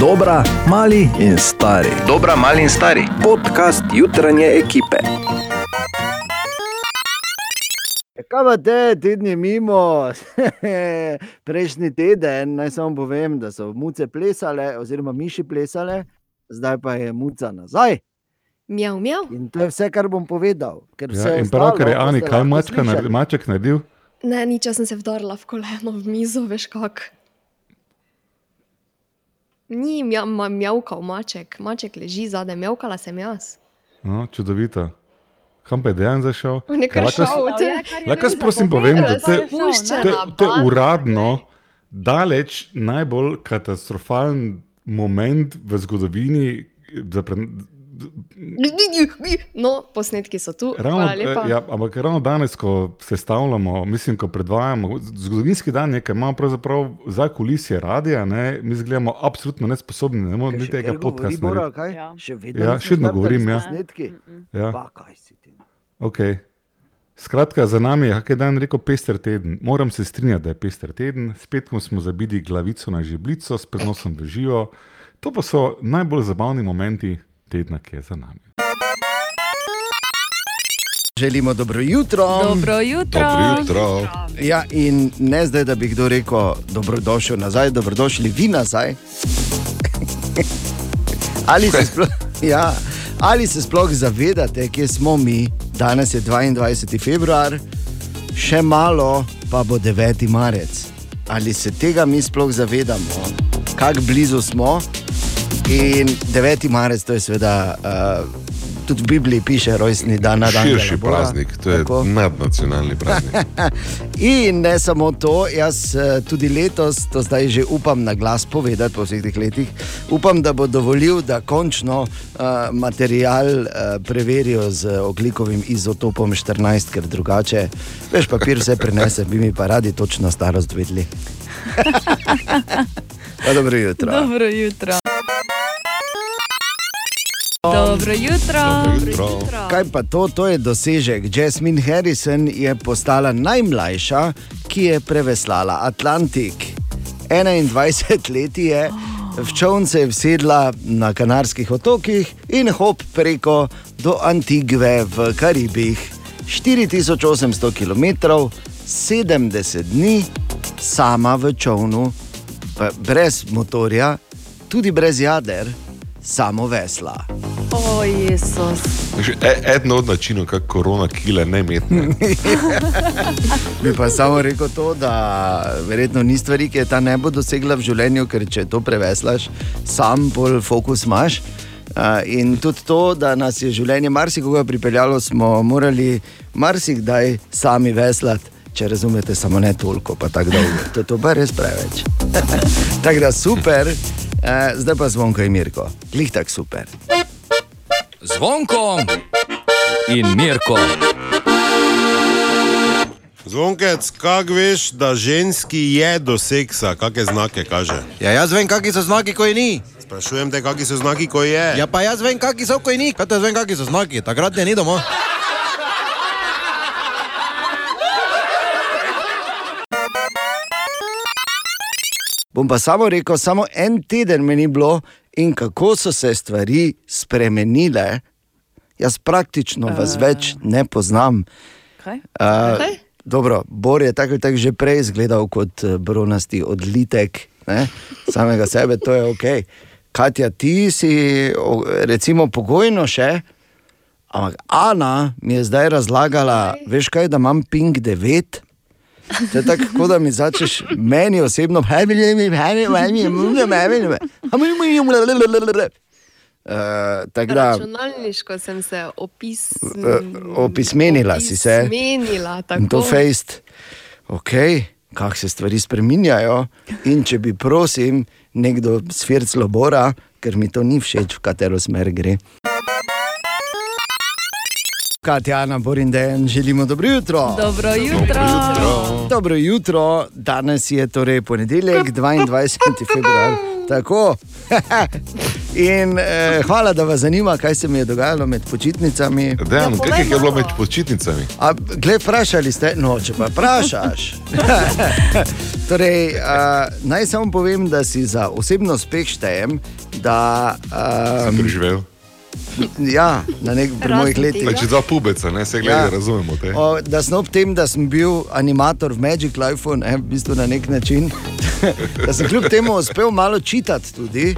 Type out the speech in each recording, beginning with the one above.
Dobra, mali in stari. Dobra, mali in stari. Podcast jutranje ekipe. Kaj pa te tedni mimo, prejšnji teden, naj samo povem, da so muce plesale, oziroma miši plesale, zdaj pa je muca nazaj. Mjav, mjav. In to je vse, kar bom povedal. ker vse Ja, in ostalo pravkar je Ani, kaj lahko mačka slišali. naredil, maček naredil? Ne, nič, jaz sem se vdarila v koleno, v mizo, veš kak. Ni mja, ma, mjavkal maček, maček leži zadaj, mjavkala sem jaz. No, čudovito. Kam pa je dejansko zašel? Je kar Lahko jaz- šel, te- Lahko jaz prosim povem, da to je banda. uradno daleč najbolj katastrofalen moment v zgodovini. No, posnetki so tu, Ravno, eh, ja, ampak ravno danes, ko se stavljamo, mislim, ko predvajamo zgodovinski dan, nekaj imamo pravzaprav za kulisje radia, ne, mi zgledamo absolutno nesposobni, ne moremo Kaj niti tega podcasta. Bora, kaj? Ja. Še vedno Ja, še vedno govorim, ja. posnetki? Ja. Pa, kaj si ti? Okay. Skratka, za nami je, kako je dan rekel, pester teden. Moram se strinjati, da je pester teden. Spet smo zabili glavico na žebljico, s prenosom v živo. To pa so najbolj zabavni momenti tedna, ki je za nami. Želimo dobro jutro. Dobro jutro. Dobro jutro. Ja, in ne zdaj, da bi kdo rekel, dobrodošel nazaj, dobrodošli vi nazaj. ali, se sploh, ja, ali se sploh zavedate, kje smo mi? Danes je 22. februar, še malo pa bo 9. marec. Ali se tega mi sploh zavedamo, kako blizu smo? In 9. marec, to je seveda. Uh, Tudi v Bibliji piše rojstni dan, na dan. Širši praznik, to je Tako. nadnacionalni praznik. In ne samo to, jaz eh, tudi letos, to zdaj že upam na glas povedati po vseh teh letih, upam, da bo dovolil, da končno uh, material uh, preverijo z oglikovim izotopom 14, ker drugače, veš, papir vse prenese, bi mi pa radi točno starost vedeli. Pa dobro jutro. Dobro jutro. Dobro jutro. Jutro. Kaj pa to, to je dosežek. Jasmine Harrison je postala najmlajša, ki je preveslala Atlantik. 21 let je, v čovn se je vsedla na Kanarskih otokih in hop preko do Antigve v Karibih. 4800 km, 70 dni, sama v čovnu, brez motorja, tudi brez jader, samo vesla. O, Jezus. E- Eden od načinov, kako korona kile ne metne. Bi pa samo rekel to, da verjetno ni stvari, ki je ta ne bo dosegla v življenju, ker če to preveslaš, sam bolj fokus imaš. Uh, in tudi to, da nas je življenje marsikoga pripeljalo, smo morali marsikdaj sami veslati, če razumete, samo ne toliko, pa tako dolgo. To, to pa res preveč. tako da super, uh, zdaj pa zvonko in Mirko, glih tak super. Zvonko in Mirko. Zvonkec, kako veš, da ženski je do seksa, kakšne znake kaže? Ja, jaz vem, kakšni so znaki, ko je ni. Sprašujem te, kakšni so znaki, ko je. Ja, pa jaz vem, kakšni so, ko je ni. Kaj te vem, kakšni so znaki? Takrat je ni doma. Bom pa samo rekel, samo en teden meni bilo in kako so se stvari spremenile. Jaz praktično vas več ne poznam. Kaj? Uh, dobro, Bor je tako ali tako že prej izgledal kot eh, bronasti odlitek ne, samega sebe, to je ok. Katja, ti si recimo pogojno še, ampak Ana mi je zdaj razlagala, veš kaj, da imam ping 9. To je tako, kot da mi začneš meni osebno, hej, hej, hej, hej, hej, hej, Tako da, Računalniško sem se opis... eh, opismenila si se. Opismenila, tako. In to fejst, ok, kako se stvari spremenjajo. In če bi, prosim, nekdo svirclo bora, ker mi to ni všeč, v katero smer gre. Katjana, Borin, Dejan, želimo dobro jutro. Dobro jutro. Dobro jutro, danes je torej ponedeljek, 22. februar. Tako. In eh, hvala, da vas zanima, kaj se mi je dogajalo med počitnicami. Dejan, ja, kaj je bilo med počitnicami? A, gled, vprašali ste, no, če pa vprašaš. torej, a, naj samo povem, da si za osebno uspeh štejem, da. Sem Um, preživel. Ja, na nek pri mojih letih. Če dva pubeca, ne se gledaj, ja. razumemo te. O, da sem ob tem, da sem bil animator v Magic Lifeu, ne, v bistvu na nek način, da sem kljub temu uspel malo čitati tudi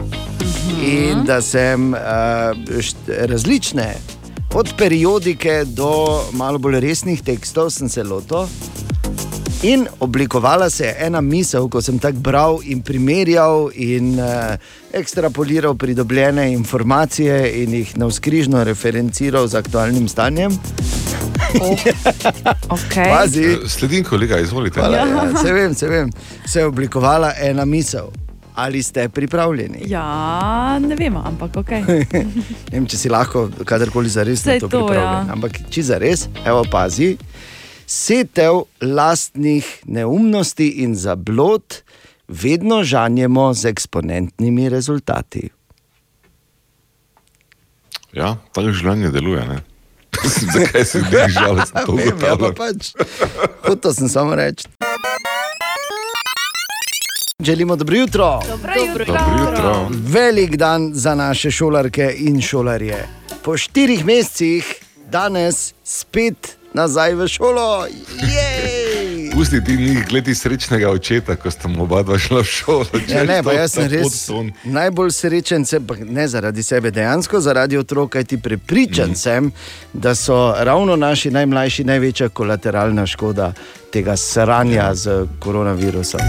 in da sem uh, št, različne, od periodike do malo bolj resnih tekstov, sem se lotil. In oblikovala se je ena misel, ko sem tako bral in primerjal in uh, ekstrapoliral pridobljene informacije in jih navskrižno referenciral z aktualnim stanjem. Okay. Pazi, Eh, Sledim, kolega, izvolite. Hvala, ja, se vem, se vem. Se je oblikovala ena misel. Ali ste pripravljeni? Ja, ne vem, ampak ok. ne vem, če si lahko kadarkoli zares na Saj to to, pripravljen. ja. Ampak če za res, evo pazi. Setev lastnih neumnosti in zablod vedno žanjemo z eksponentnimi rezultati. Ja, tako življenje deluje. Ne? Zakaj se ti žalosti to ja, pa pač. Hotel sem samo reči. Želimo dobro jutro. Dobro jutro. Dobro jutro. Velik dan za naše šolarke in šolarje. Po štirih mesecih, danes spet nazaj v šolo. Jej! Pusti ti njih, gledaj srečnega očeta, ko sta mu oba dva šla v šolo. Ja, ne, pa jaz sem res podton. najbolj srečen, se, pa ne zaradi sebe, dejansko zaradi otrok, kaj ti prepričan mm. sem, da so ravno naši najmlajši največja kolateralna škoda tega sranja ja. z koronavirusom.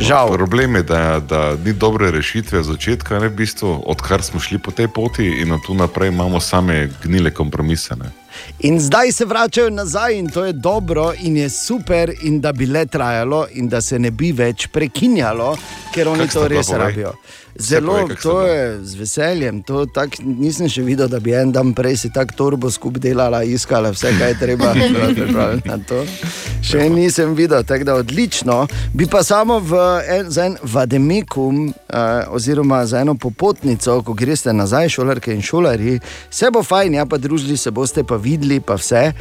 Žal. Problem je, da, da ni dobre rešitve z začetka, ne, v bistvu, odkar smo šli po tej poti in od tu naprej imamo same gnile kompromise. Ne. In zdaj se vračajo nazaj, in to je dobro, in je super, in da bi le trajalo, in da se ne bi več prekinjalo, ker oni sta to res povej? rabijo. Zelo, sta to je z veseljem. To tak, nisem še videl, da bi en dan prej si tako torbo skupaj delala, iskala vse, kaj je treba. Še nisem videl, tako da odlično. Bi pa samo v en, za en vademikum, uh, oziroma za eno popotnico, ko greste nazaj, šolarke in šolari, se bo fajn, ja pa družili se boste, pa videli, pa vse.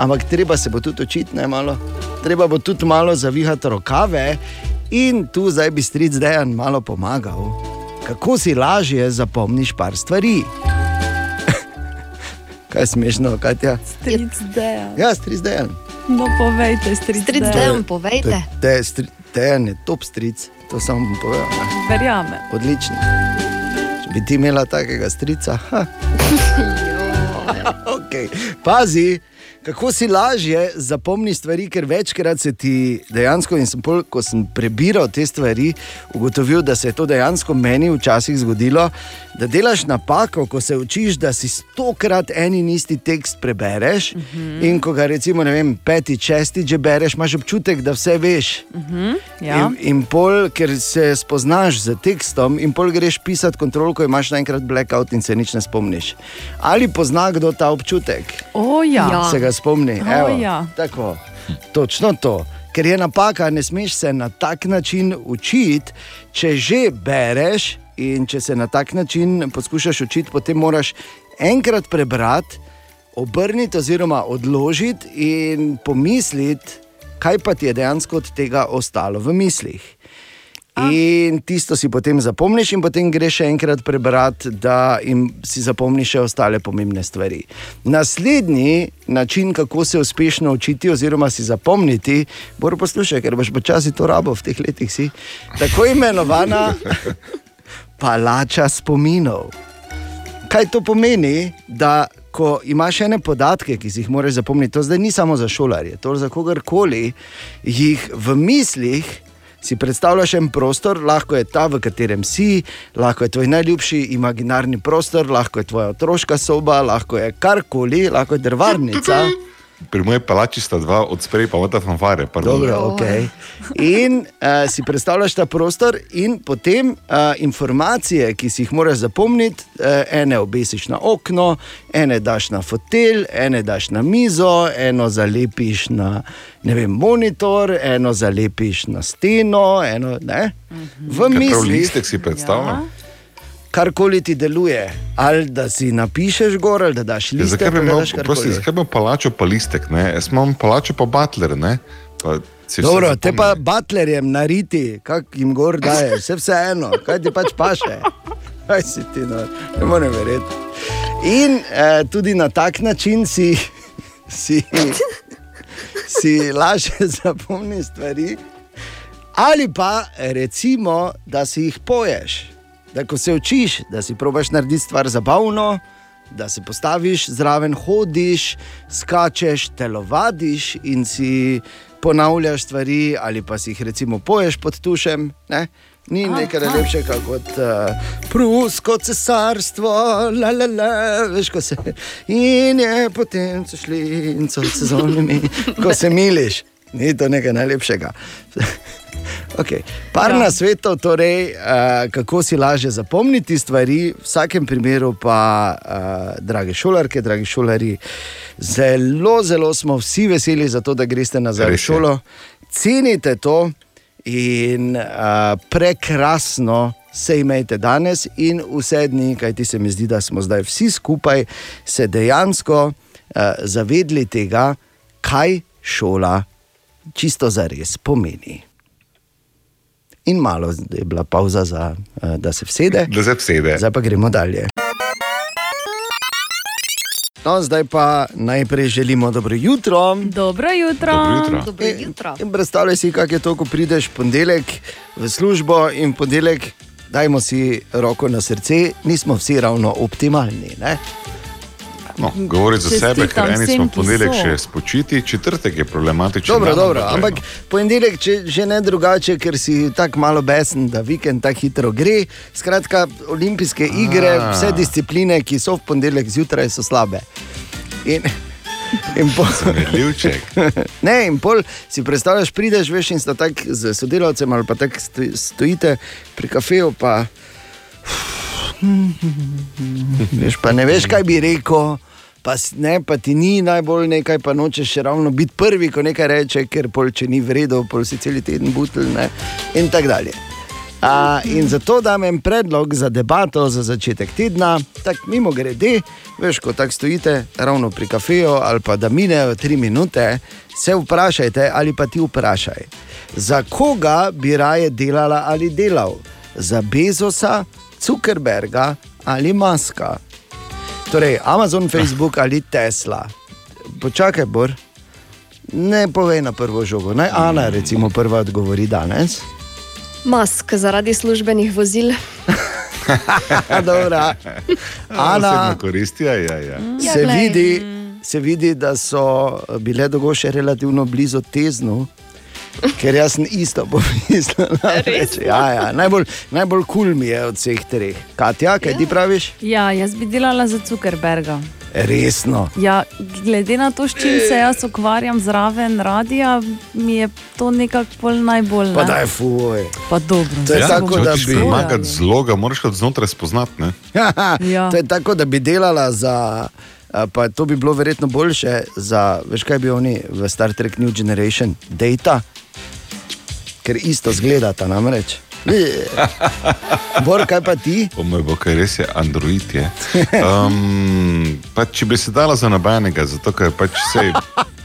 Ampak treba se bo tudi učiti, ne malo. Treba bo tudi malo zavihati rokave. In tu zdaj bi stric dejan malo pomagal, kako si lažje zapomniš par stvari. Kaj je smešno, Katja? Stric Dejan. Ja, stric dejan. No, povejte, stric Stric Dejan. Dejan, povejte. Te, te, dejan je top stric, to samo bom povedal. Verjamem. Odlično. Če bi ti imela takega strica, ha. okay. pazi. Kako si lažje zapomni stvari, ker večkrat se ti dejansko, in sem pol, ko sem prebiral te stvari, ugotovil, da se je to dejansko meni včasih zgodilo, da delaš napako, ko se učiš, da si stokrat en in isti tekst prebereš. Uh -huh. In ko ga recimo vem, petič, šestič že bereš, imaš občutek, da vse veš. Uh -huh. ja. In, in pol, ker se spoznaš z tekstom, in pol greš pisati kontrol, ko imaš naenkrat blackout in se nič ne spomniš. Ali pozna kdo ta občutek? O, ja. Ja. Se ga spomni. O, Evo, ja. Tako, točno to. Ker je napaka, ne smeš se na tak način učiti, če že bereš in če se na tak način poskušaš učiti, potem moraš enkrat prebrati, obrniti oziroma odložiti in pomisliti, kaj pa ti je dejansko od tega ostalo v mislih. In tisto si potem zapomniš, in potem greš še enkrat prebrati, da si zapomniš še ostale pomembne stvari. Naslednji način, kako se uspešno učiti, oziroma si zapomniti, bo poslušaj, ker boš počasi to rabo v teh letih, si tako imenovana palača spominov. Kaj to pomeni, da ko imaš ene podatke, ki si jih moraš zapomniti, to zdaj ni samo za šolarje, to za kogarkoli, jih v mislih si predstavljaš en prostor, lahko je ta, v katerem si, lahko je tvoj najljubši imaginarni prostor, lahko je tvoja otroška soba, lahko je karkoli, lahko je drvarnica. Pri moji palači sta dva, od sprej pa imata fanfare. pardon. Dobro, okay. In uh, si predstavljaš ta prostor, in potem uh, informacije, ki si jih moraš zapomniti, uh, ene obesiš na okno, ene daš na fotelj, ene daš na mizo, eno zalepiš na ne vem, monitor, eno zalepiš na steno. Eno, ne? v Kaj prav mislih. listek si predstavljam? Ja. Karkoli ti deluje, ali da si napišeš gor, ali da daš Ja, liste, zakaj bi imel, karkoli. zakaj bi imel palačo pa listek, ne? Jaz imam palačo pa butler, ne? Pa Dobro, te pa butlerjem nariti, kak jim gor daje, vse vseeno, kaj ti pač paše. Kaj si ti, no, ne morem verjeti. In eh, tudi na tak način si, si, si lažje zapomni stvari. Ali pa recimo, da si jih poješ, da ko se učiš, da si probaš narediti stvar zabavno, da se postaviš zraven, hodiš, skačeš, telovadiš in si ponavljaš stvari, ali pa si jih recimo poješ pod tušem. Ne? Ni nekaj lepšega kot uh, prusko cesarstvo, la, la, la, veš, ko se. In je potem so šli in so se zonimi, ko se miliš. Ni to nekaj najlepšega. Okay. Par ja. na svetu, torej, uh, kako si lažje zapomniti stvari, v vsakem primeru pa, uh, drage šolarke, dragi šolari, zelo, zelo smo vsi veseli za to, da greste nazaj v šolo. Cenite to in uh, prekrasno se imejte danes in vse dni, kajti se mi zdi, da smo zdaj vsi skupaj se dejansko uh, zavedli tega, kaj šola čisto zares pomeni. In malo je bila pauza, za, eh, da se vsede, Da se vsede. zdaj pa gremo dalje. No, zdaj pa najprej želimo dobro jutro. Dobro jutro. Dobro jutro. Dobro jutro. In predstavljaj si, kako je to, ko prideš v ponedeljek v službo in ponedeljek, dajmo si roko na srce, nismo vsi ravno optimalni. Ne? No, govori za sebe, ker eni smo ponedeljek še spočiti, četrtek je problematičen. Dobro, dan, dobro, ampak no. ponedeljek, če že ne drugače, ker si tako malo besen, da vikend tako hitro gre. Skratka, olimpijske igre, A. vse discipline, ki so v ponedeljek zjutraj, so slabe. In, in pol, ne, in pol si predstavljaš, prideš, veš, in sta tako z sodelavcem ali pa tako sto- stojite pri kafeju, pa, veš, pa ne veš, kaj bi rekel. Pa, ne, pa ti ni najbolj nekaj, pa nočeš ravno biti prvi, ko nekaj reče, ker pol, če ni v redu, pol si cel teden butl ne, in tako dalje. A, in zato dam en predlog za debato za začetek tedna, tako mimo grede, veš, ko tako stojite ravno pri kafeju ali pa da minejo tri minute, se vprašajte ali pa ti vprašaj, za koga bi raje delala ali delal? Za Bezosa, Zuckerberga ali Maska? Torej, Amazon, Facebook ali Tesla. Počakaj, Bor. Ne povej na prvo žogo. Naj Ana, recimo, prva odgovori danes. Mask zaradi službenih vozil. Dobra. Ana, koristi, ja, ja. ja. Ja, se, glej. vidi, se vidi, da so bile dogoše relativno blizu teznu. Ker jaz sem isto pomislil. namreč. Ja, ja, najbolj najbolj kul cool mi je od vseh treh. Katja, kaj ti praviš? Ja, jaz bi delala za Zuckerberga. Resno. Ja, glede na to, s čim se jaz ukvarjam zraven radia, mi je to nekako bolj najbolj. Pa ne. da je fuj. Pa dobro, To je zdaj tako, da Če bi- ti pomagati zloga, moraš od znotraj spoznati. Ne? Ja. To je tako, da bi delala za. a, Pa to bi bilo verjetno boljše za, veš kaj bi oni v Star Trek New Generation, data, ker isto zgledata namreč. Bor, kaj pa ti? O moj bog, kaj res je Android. Je. Um, pa, če bi se dala za nobenega, zato ker pač vse.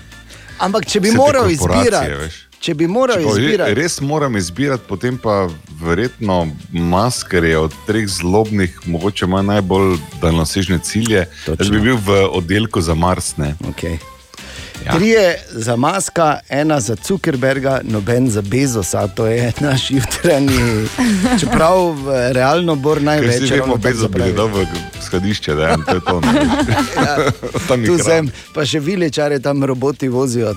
Ampak če bi moral izbirati, veš. če bi moral Če izbirati, res moram izbirati, potem pa verjetno masker je od treh zlobnih, mogoče ima najbolj daljnosežne cilje. Točno. Jaz bi bil v oddelku za Mars. Ne? okay. Ja. Trije za Maska, ena za Zuckerberga, noben za Bezosa, to je naš jutranji. Čeprav realno bor največ. si ravno vemo, tako bezo bi zapravi. dal v skladišče, da je to. je. Tam je Tu sem, pa še viličare tam roboti vozijo.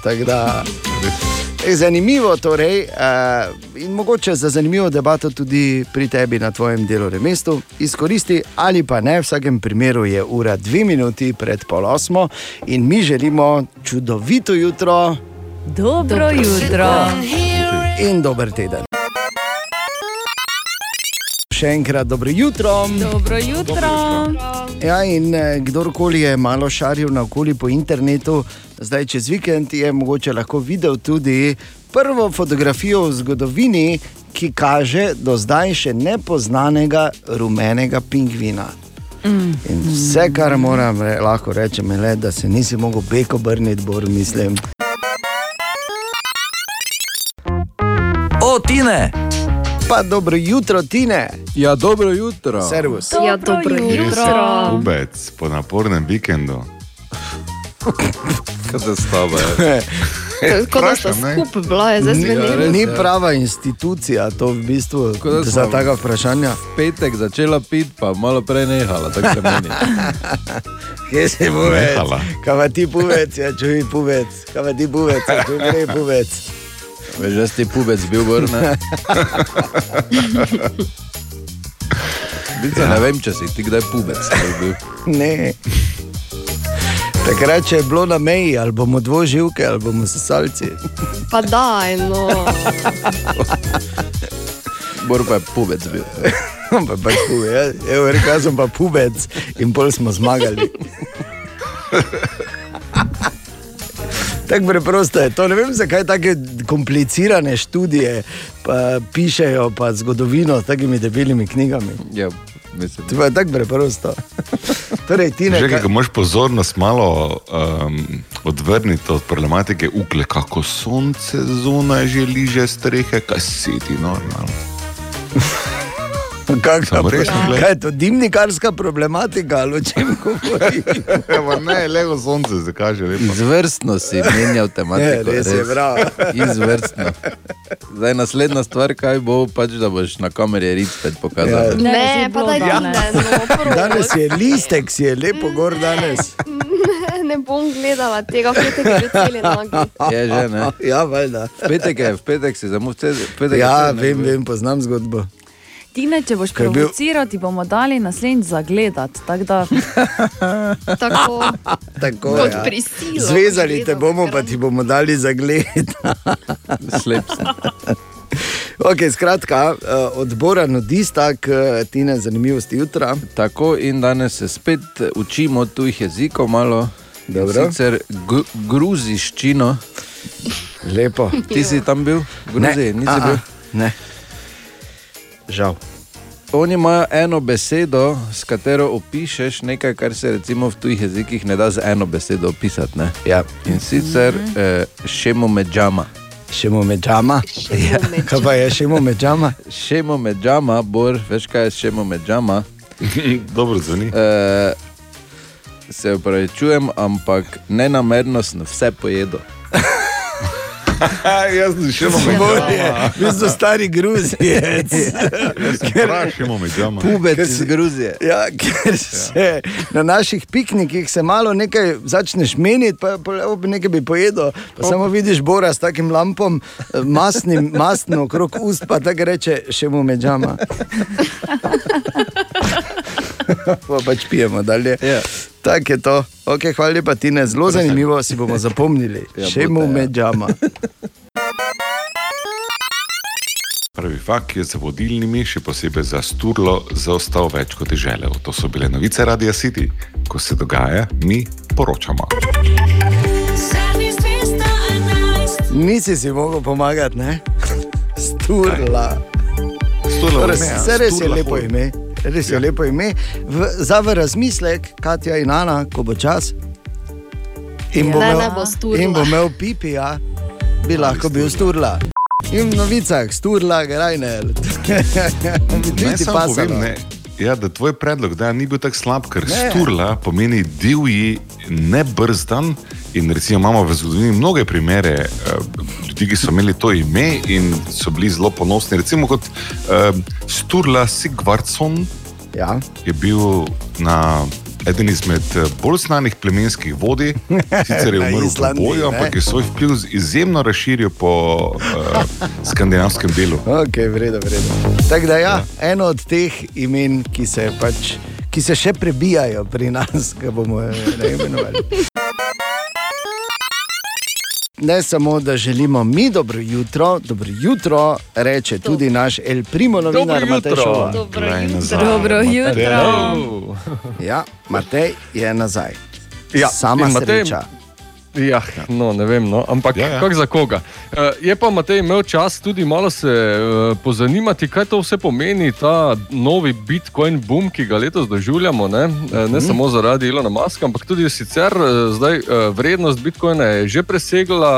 Da, je zanimivo torej, uh, in mogoče za zanimivo debato tudi pri tebi na tvojem delovnem mestu. Izkoristi ali pa ne, v vsakem primeru je ura dve minuti pred pol osmo in mi želimo čudovito jutro Dobro jutro. in dober teden. Še enkrat dobro jutro. Dobro jutro. Ja, in eh, kdorkoli je malo šaril naokoli po internetu, zdaj čez vikend je mogoče lahko videl tudi prvo fotografijo v zgodovini, ki kaže do zdaj še nepoznanega rumenega pingvina. In vse, kar moram re, lahko rečem, je le, da se nisi mogel beko obrniti, bolj mislim. O, Tine! Pa dobro jutro, Tine. Ja, dobro jutro. Servus. Ja, dobro jutro. Ubec po napornem vikendu. Kaj se s tabo je? Kot da ne? skupaj bila, je zdaj res. Ni prava institucija to v bistvu za taka vprašanja. Petek začela piti, pa malo prej nehala, tako se meni. Kje si. Kaj pa ti puvec, ja čuj puvec. Kaj pa ti puvec, ja čuj prej puvec. Veš, da si ti pubec bil vrne. Bice, ne vem, če si ti kdaj pubec bil. Ne. Takrat, če je bilo na meji, ali bomo dvoživke, ali bomo sesalci. Pa daj, no. Bor pa je pubec bil. pa pač puje, ja. evo, rekel sem pa pubec in pol smo zmagali. Tako preprosto je to. Ne vem, zakaj tako komplicirane študije pa pišejo, pa zgodovino s takimi debelimi knjigami. Ja, mislim. To je tako preprosto. Torej, ti ne Že ko moš pozornost malo um, odvrniti od problematike ukle, kako sonce zunaj že liže strehe, kaj si ti normalno. Kakšna Samo resno, pro- glej. Kaj je to dimnikarska problematika ali o čem govori? Evo, ne, levo sonce se kaže lepo. Izvrstno si menjal tematiko. Je, res je, bravo. Izvrstno. Zdaj naslednja stvar, kaj bo, pač, da boš na kameri rit spet pokazal. Ja. Ne, Ne, pa daj danes. Tine, no. Danes je listek, si je lepo gor danes. Ne bom gledala tega, petek je že celi nogi. Je že, ne? Ja, valjda. V petek je, v petek si zamud, v petek je Ja, ne, vem, vem, poznam zgodbo. Tine, če boš bil- provociral, ti bomo dali naslednjič zagledati. tako Da, Tako, Tako, kot ja. prisilo. Zvezali te bomo, pa ti bomo dali zagled. Slep sem. okay, skratka, eh, odbora nudista, k tine zanimivosti jutra. Tako in danes se spet učimo tujih jezikov malo. Sicer gru, gruziščino. Lepo. Ti si tam bil? V Gruziji, nisi a, bil? a, ne. Žal. Oni imajo eno besedo, s katero opišeš nekaj, kar se recimo v tujih jezikih ne da z eno besedo opisati. Ne? Ja. In sicer eh, šemo medžama. Šemo medžama. Ja. Kaj pa je šemo medžama? Šemo medžama, bor, veš kaj je šemo medžama. Dobro zveni. Eh, se upravičujem, ampak nenamerno sem vse pojedel. Jaz sem še Bolje, vi ste stari gruzijec. Vprašajmo me, džama. Pubec Ker iz Gruzije. Ja, ker se na naših piknikih se malo nekaj začneš meniti, pa, pa nekaj bi pojedel. Pa samo vidiš Bora s takim lampom, eh, masnim, mastno okrog ust, pa tako reče, še mu medžama. pa pač pijemo dalje. Ja. Tako je to. Okay, hvala lepa, Tine. Zelo zanimivo si bomo zapomnili. Ja, še mu ja. medžama. Prvi fakt je za vodilnimi, še posebej za Sturlo, zaostal več kot je želel. To so bile novice Radia City. Ko se dogaja, mi poročamo. Nisi si mogel pomagati, ne? Sturla. Sturlo, Res, ne, vse res je Sturla lepo ime. Res je lepo ime. V, za v razmislek, Katja in Ana, ko bo čas. In bo Ne, imel, ne bo Sturla. in bo imel pipija, bi lahko bil sturla. In v novicah, sturla, grajner. Ne, samo povem, ne, ja, da tvoj predlog da, ni bil tako slab, ker Ne. sturla pomeni divji, nebrzdan. In recimo imamo v zgodovini mnoge primere uh, ljudi, ki so imeli to ime in so bili zelo ponosni. Recimo kot uh, Sturla Sigvardsson Ja. je bil na eden izmed eh, bolj znanih plemenskih vodij, sicer je umrl v boju, ampak je svoj vpliv izjemno razširil po uh, skandinavskem delu. Ok, vredo, vredo. Tako da ja, eno od teh imen, ki se, pač, ki se še prebijajo pri nas, ki bomo eh, imenovali. Ne samo, da želimo mi dobro jutro, dobro jutro, reče tudi naš El Primo novinar Matej Šova. Dobro Glej jutro. Dobro jutro. Ja, Matej je nazaj. Ja, Sama Matej- sreča. Ja, no, ne vem, no. ampak ja, ja. kako za koga. Uh, je pa Matej imel čas tudi malo se uh, pozanimati, kaj to vse pomeni, ta novi Bitcoin boom, ki ga letos doživljamo. Ne, uh, ne samo zaradi Ilona Maska, ampak tudi sicer zdaj vrednost Bitcoina je že presegla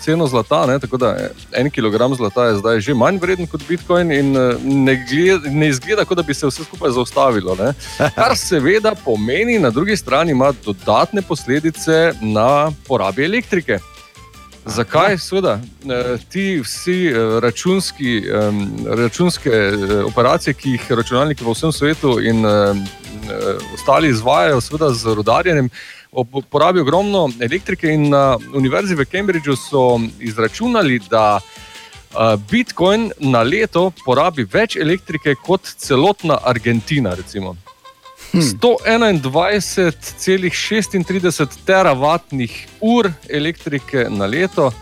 ceno zlata. Ne, tako da en kilogram zlata je zdaj že manj vreden kot Bitcoin in ne, gled, ne izgleda, kot da bi se vse skupaj zaustavilo. Ne. Kar seveda pomeni, na drugi strani ima dodatne posledice na porabi elektrike. Zakaj? Sveda, eh, ti vsi eh, računski, računske eh, operacije, ki jih računalniki po vsem svetu in ostali izvajajo, seveda z rodarjenjem, porabijo ogromno elektrike. In na Univerzi v Cambridgeu so izračunali, da Bitcoin na leto porabi več elektrike kot celotna Argentina. Recimo. 121,36 teravatnih ur elektrike na leto,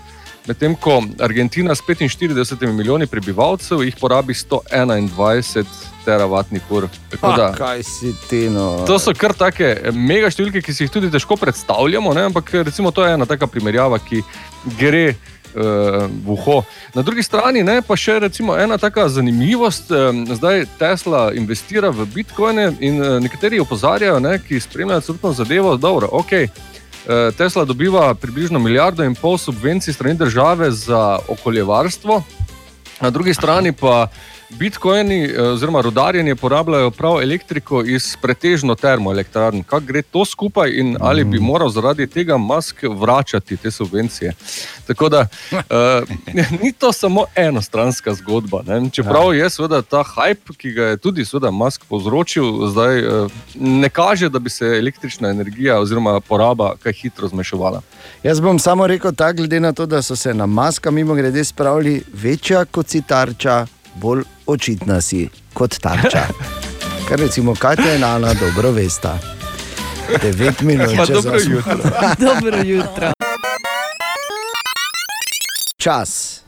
medtem ko Argentina s 45 milijoni prebivalcev jih porabi 121 teravatnih ur. Da, kaj si ti no? To so kar take mega številke, ki si jih tudi težko predstavljamo, ne? ampak recimo to je ena taka primerjava, ki gre v uho. Na drugi strani ne, pa še ena taka zanimivost. Zdaj Tesla investira v bitcoine in eh, nekateri opozarjajo, ne, ki spremljajo celotno zadevo, da okay, Tesla dobiva približno milijardo in pol subvencij strani države za okoljevarstvo, na drugi strani pa. Bitcoini, eh, oziroma rodarjenje, porabljajo prav elektriko iz pretežno termoelektrarn. Kako gre to skupaj in ali bi mm. moral zaradi tega Musk vračati te subvencije? Tako da uh, ni to samo enostranska zgodba. Ne? Čeprav ja. je seveda ta hype, ki ga je tudi seveda Musk povzročil, zdaj uh, ne kaže, da bi se električna energija oziroma poraba kaj hitro zmešovala. Jaz bom samo rekel tako, glede na to, da so se na Muska mimo grede spravili večja kot si tarča bolj očitna si kot tarča. Kar recimo, kaj te je nana, dobro veste. 9 minut, če dobro jutro. dobro jutro. Čas.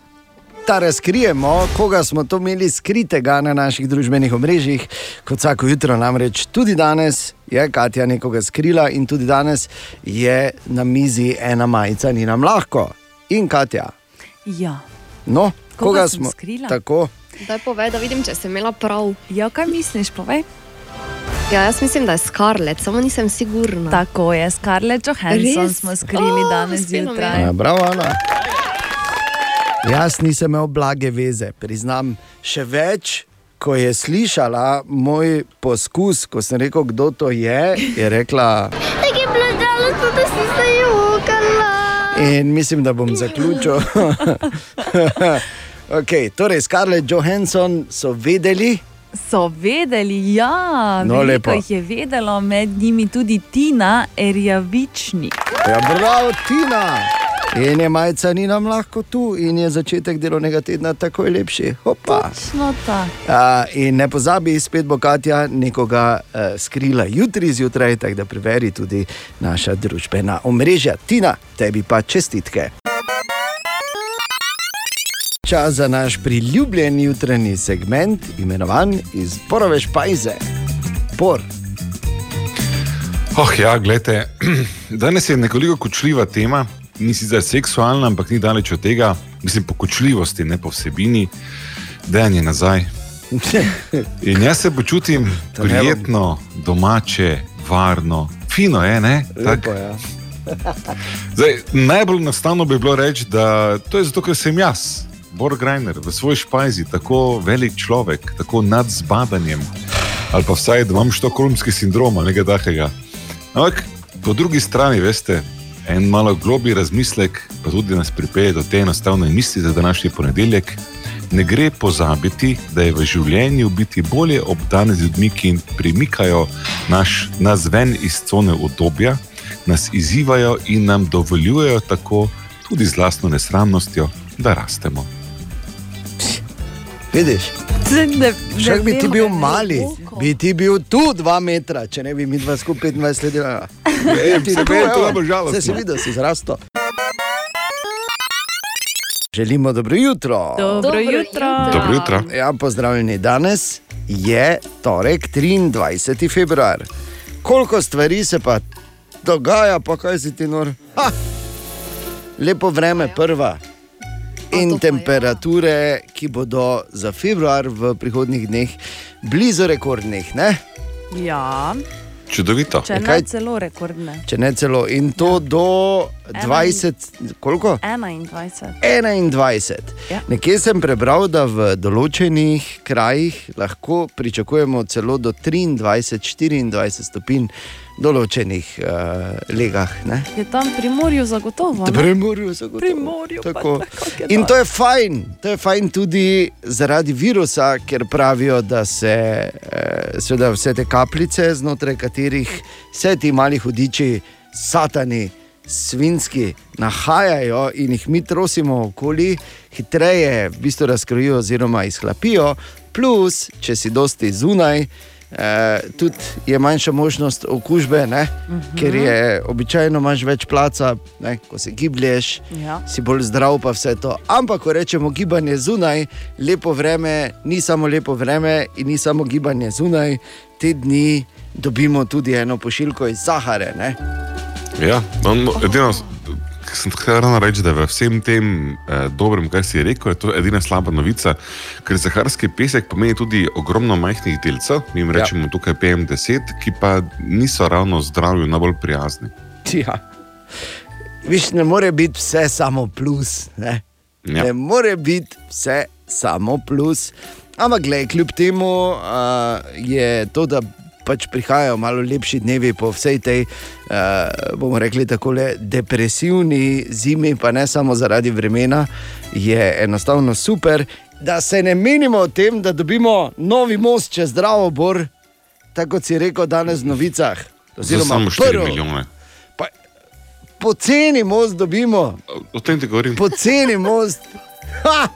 Da razkrijemo, koga smo to imeli skritega na naših družbenih omrežjih, kot vsako jutro, namreč tudi danes je Katja nekoga skrila in tudi danes je na mizi ena majica, ni nam lahko. In Katja. Ja. No, koga, koga smo skrila? Tako. Daj povej, da vidim, če sem imela prav. Ja, kaj misliš, povej? Ja, jaz mislim, da je Scarlett, samo nisem sigurna. Tako je, Scarlett Johansson Res? smo skrili oh, danes zjutraj. Ja, bravo, Ana. Jaz nisem imel blage veze, priznam še več. Ko je slišala moj poskus, ko sem rekel, kdo to je, je rekla: Tako je bilo žalostno, da si se jokala. In mislim, da bom zaključil. Okay, torej, Scarlett Johansson so vedeli. So vedeli, ja, no, veliko jih je vedelo, med njimi tudi Tina, Erjavičnik. Ja, bravo, Tina. In je majica ni nam lahko tu, in je začetek delovnega tedna tako lepši. Točno tako. In ne pozabi, spet bo Katja nekoga uh, skrila jutri zjutraj, tako da preveri tudi naša družbena omrežja. Tina, tebi pa čestitke čas za naš priljubljen jutranji segment, imenovan iz Porove Špajze. Por. Oh, ja, gledajte, danes je nekoliko kočljiva tema, ni sicer seksualna, ampak ni daleč od tega, mislim po kočljivosti, ne po vsebini, da je nazaj. In jaz se počutim prijetno, domače, varno, fino je, ne? Lepo, ja. Zdaj, najbolj enostavno bi bilo reči, da to je zato, ker sem jaz. Borgrajner v svoj špajzi, tako velik človek, tako nad zbadanjem, ali pa vsaj, da imam štokholmski sindrom ali nekaj takega. Ampak po drugi strani, veste, en malo globi razmislek, pa tudi nas pripelje do te enostavne misli za današnji ponedeljek. Ne gre pozabiti, da je v življenju biti bolje obdan z ljudmi, ki premikajo naš, nas ven iz cone obdobja, nas izzivajo in nam dovoljujejo tako, tudi z vlastno nesramnostjo, da rastemo. Vidiš? Če bi ti bil mali, bi ti bil tu dva metra, če ne bi mi dva skupaj 25 let delali. Ne, ti ne bi bilo žalostno. Se si videl, si zrasto. Želimo dobro jutro. Dobro jutro. Dobro jutro. Ja, pozdravljeni. Danes je torek, 23. februar. Koliko stvari se pa dogaja, pa kaj si ti nor? Ha! lepo vreme prva. In temperature, ki bodo za februar v prihodnjih dneh blizu rekordnih. Ne? Ja, Čudovito. če ne celo rekordne. Če ne celo. In to do 20, koliko? 21. 21. Ja. Nekje sem prebral, da v določenih krajih lahko pričakujemo celo do 23-24 stopinj v določenih uh, legah. Ne? Je tam pri morju zagotovo. ne? Pri morju zagotovo. Pri morju Tako. tako In to je fajn, to je fajn tudi zaradi virusa, ker pravijo, da se eh, vse te kapljice, znotraj katerih vse ti mali hudiči, satani, svinski, nahajajo in jih mi trosimo okoli, hitreje v bistvu razkrojijo oziroma izhlapijo, plus, če si dosti zunaj. Eh, tudi je manjša možnost okužbe, ne? Mhm. ker je običajno imaš več placa, ne? ko se giblješ, Ja. si bolj zdrav, pa vse to. Ampak, ko rečemo gibanje zunaj, lepo vreme, ni samo lepo vreme in ni samo gibanje zunaj, te dni dobimo tudi eno pošiljko iz Sahare. Ne? Ja, edino, sem hrana reči, da v vsem tem eh, dobrem, kar si rekel, je to edina slaba novica, ker zaharski pesek pomeni tudi ogromno majhnih delcev, mi jim rečemo ja. tukaj PM10, ki pa niso ravno zdravju najbolj prijazni. Ja. Viš, ne more biti vse samo plus. Ne, Ja. ne more biti vse samo plus. Ampak, gled, kljub temu uh, je to, da pač prihajajo malo lepši dnevi po vsej tej, uh, bomo rekli, tako depresivni zimi, pa ne samo zaradi vremena, je enostavno super. Da se ne menimo o tem, da dobimo novi most čez zdravo bor, tako kot si rekel danes v novicah. Oziroma, samo 4 prvo. milijone. Poceni most dobimo, O tem ti govorim. poceni most. Ha!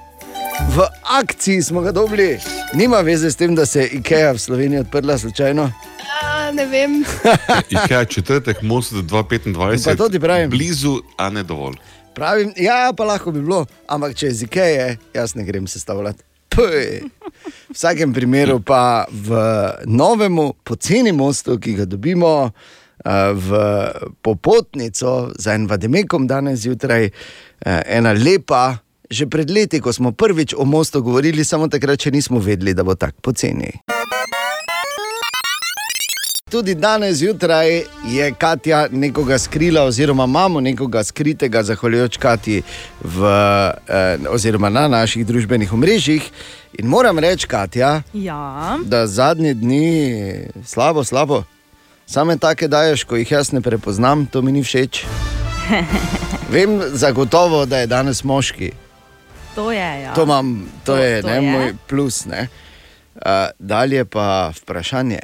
V akciji smo ga dobili. Nima veze s tem, da se je IKEA v Sloveniji odprla slučajno. Ja, ne vem. IKEA četrtek, most 225. Pa to ti pravim. Blizu, a ne dovolj. Pravim, ja, pa lahko bi bilo, ampak če je z IKEA, jaz ne grem sestavljati. Puj. V vsakem primeru pa v novem, poceni mostu, ki ga dobimo eh, v popotnico za en vademekom danes zjutraj, eh, ena lepa. Že pred leti, ko smo prvič o mostu govorili, samo takrat še nismo vedeli, da bo tako poceni. Tudi danes zjutraj je Katja nekoga skrila, oziroma imamo nekoga skritega, zahvaljujoč Kati, v, eh, oziroma na naših družbenih omrežjih. In moram reči, Katja, Ja. da zadnje dni slabo, slabo. Same take daješ, ko jih jaz ne prepoznam, to mi ni všeč. Vem zagotovo, da je danes moški. To je. Ja. To, imam, to, To- to je, to ne, je. moj plus. Ne. Uh, dalje pa vprašanje.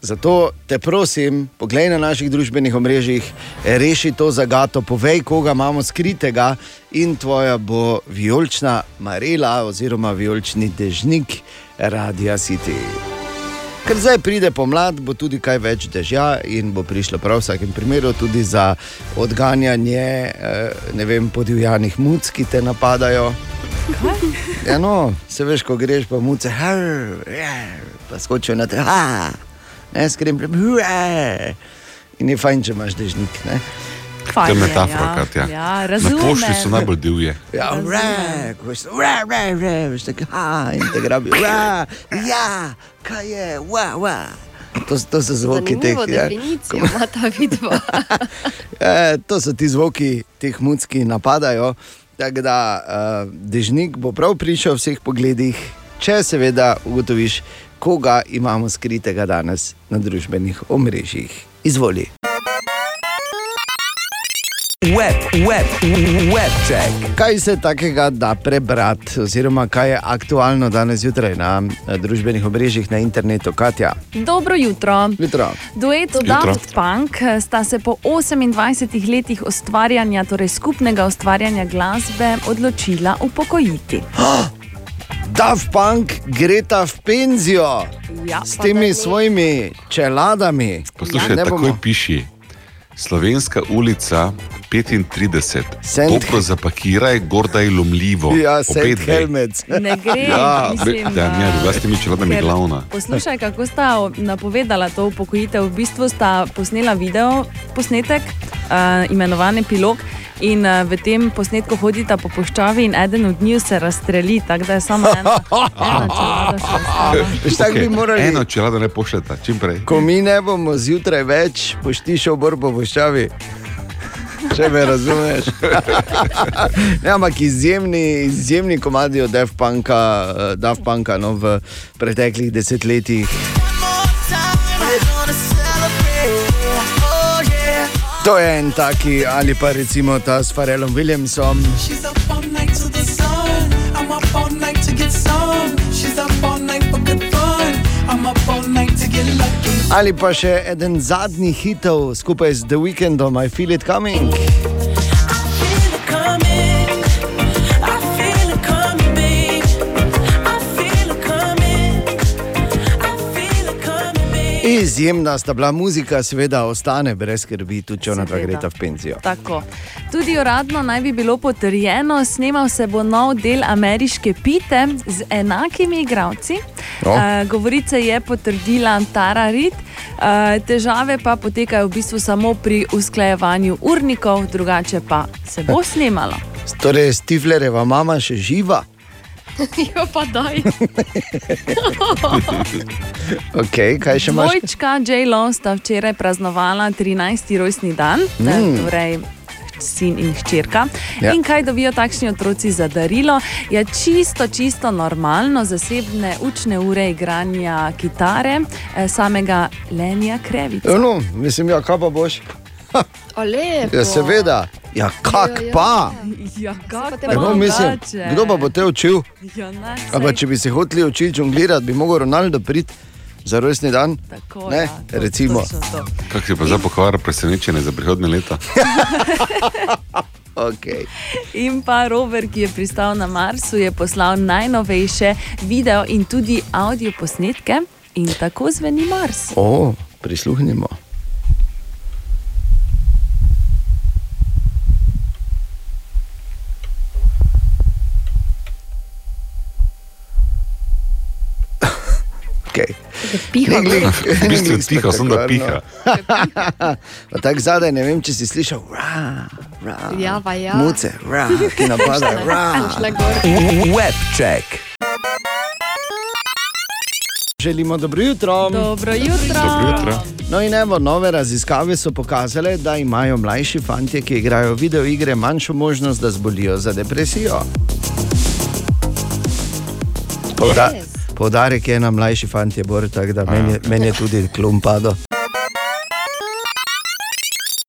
Zato te prosim, poglej na naših družbenih omrežjih, reši to zagato, povej, koga imamo skritega, in tvoja bo vijolična marela oziroma vijolični dežnik Radia City. Ker zdaj pride pomlad, bo tudi kaj več dežja in bo prišlo prav v vsakem primeru tudi za odganjanje eh, vem, podivjanih muc, ki te napadajo. Ja, no, se veš, ko greš po muce, "Hr, hr", pa skočijo na te, "Ha", ne skrem, in je fajn, če imaš dežnik. Ne? To Fajn je je, metafora, ja. Katja. Ja, Na razumem. pošti so najbolj divje. Ja, re, re, re, re, veš, tako, ha, in te grabi, re, ja, kaj je, wa, wa. To, to so zvoki teh. Zanimivo ja. definicijo ima ta vidva. E, to so ti zvoki, teh muc, ki napadajo. Tako da uh, dežnik bo prav prišel v vseh pogledih, če seveda ugotoviš, koga imamo skritega danes na družbenih omrežjih. Izvoli. Web, web, web check. Kaj se takega da prebrati, oziroma kaj je aktualno danes zjutraj na eh, družbenih omrežjih na internetu, Katja? Dobro jutro. Jutro. Duet. Daft Punk eh, sta se po 28 letih ustvarjanja, torej skupnega ustvarjanja glasbe, odločila upokojiti. Daft Punk gre ta v penzijo Ja, s temi ne. svojimi čeladami. Poslušaj, Ne takoj bomo- piši. Slovenska ulica 35. Saint- Dobro zapakiraj, gorda je lomljivo. Ja, Obe dve. Helmets. Ne gre, Ja, mislim, da, ne, drugače mi čeladami ker- glavna. Poslušaj, kako sta napovedala to upokojitev. V bistvu sta posnela video posnetek, uh, imenovan epilog. In uh, v tem posnetku hodita po puščavi in eden od njiju se razstreli, tako da je samo ena, še. Veš, tako bi morali- Eno čelado ne pošljete, čim prej. Ko mi ne bomo zjutraj več poštišal borbo v ščavi. Če me razumeš. ne, ampak izjemni, izjemni komadi od Daft Punka, eh, Daft Punka no, v preteklih desetletjih. To je en taki, ali pa recimo ta s Farelom Williamsom. She's up all night to the sun. I'm up all night to get some. She's up all night for good fun. I'm up all night to get lucky. Ali pa še eden zadnjih hitov skupaj z The Weekndom, I Feel It Coming. Izjemna sta bila muzika, seveda ostane brez skrbi, tudi če ona dva Seveda. greta v penzijo. Tako. Tudi uradno naj bi bilo potrjeno, snemal se bo nov del ameriške pite z enakimi igravci. No. Uh, govorice je potrdila Tara Reid, uh, težave pa potekajo v bistvu samo pri usklajevanju urnikov, drugače pa se bo snemalo. Torej, Stiflerjeva mama še živa. jo pa daj. Okay, kaj še imaš? Dvojčka J-Lo sta včeraj praznovala 13. rojstni dan, Mm. mm. torej sin in hčerka. Ja. In kaj dobijo takšni otroci za darilo? Je čisto, čisto normalno zasebne učne ure igranja kitare eh, samega Lenija Krevica. Ja, no, mislim, ja, kaj pa boš? O, lepo. Ja, seveda. Ja, kak Ja, ja, pa? Ja, kak pa Ja, no, mislim, kdo pa bo te učil? Ja, ne, A pa saj- če bi se hoteli učiti žonglirati, bi mogel Ronaldo priti za rojstni dan. Tako, ne, ja, to- recimo. Kako si pa zdaj pokvaril presenečenje za prihodne leta? Okay. In pa rover, ki je pristal na Marsu, je poslal najnovejše video in tudi audio posnetke. In tako zveni Mars. O, prisluhnimo. Okay. Piha, Ni glih- V bistvu je tiho, samo da spektakularno. Tako zadaj, ne vem, če si slišal, ra, ra. Ja, pa ja. Muce, ra, ki napadajo, ra. Šle gor. Webcheck. Želimo dobro jutro. Dobro jutro. Dobro jutro. No in evo, nove raziskave so pokazale, da imajo mlajši fanti, ki igrajo videoigre, manjšo možnost, da zbolijo za depresijo. Pouda poudarek je na mlajši fanti, bor, tako da meni, je- meni je tudi klumpado.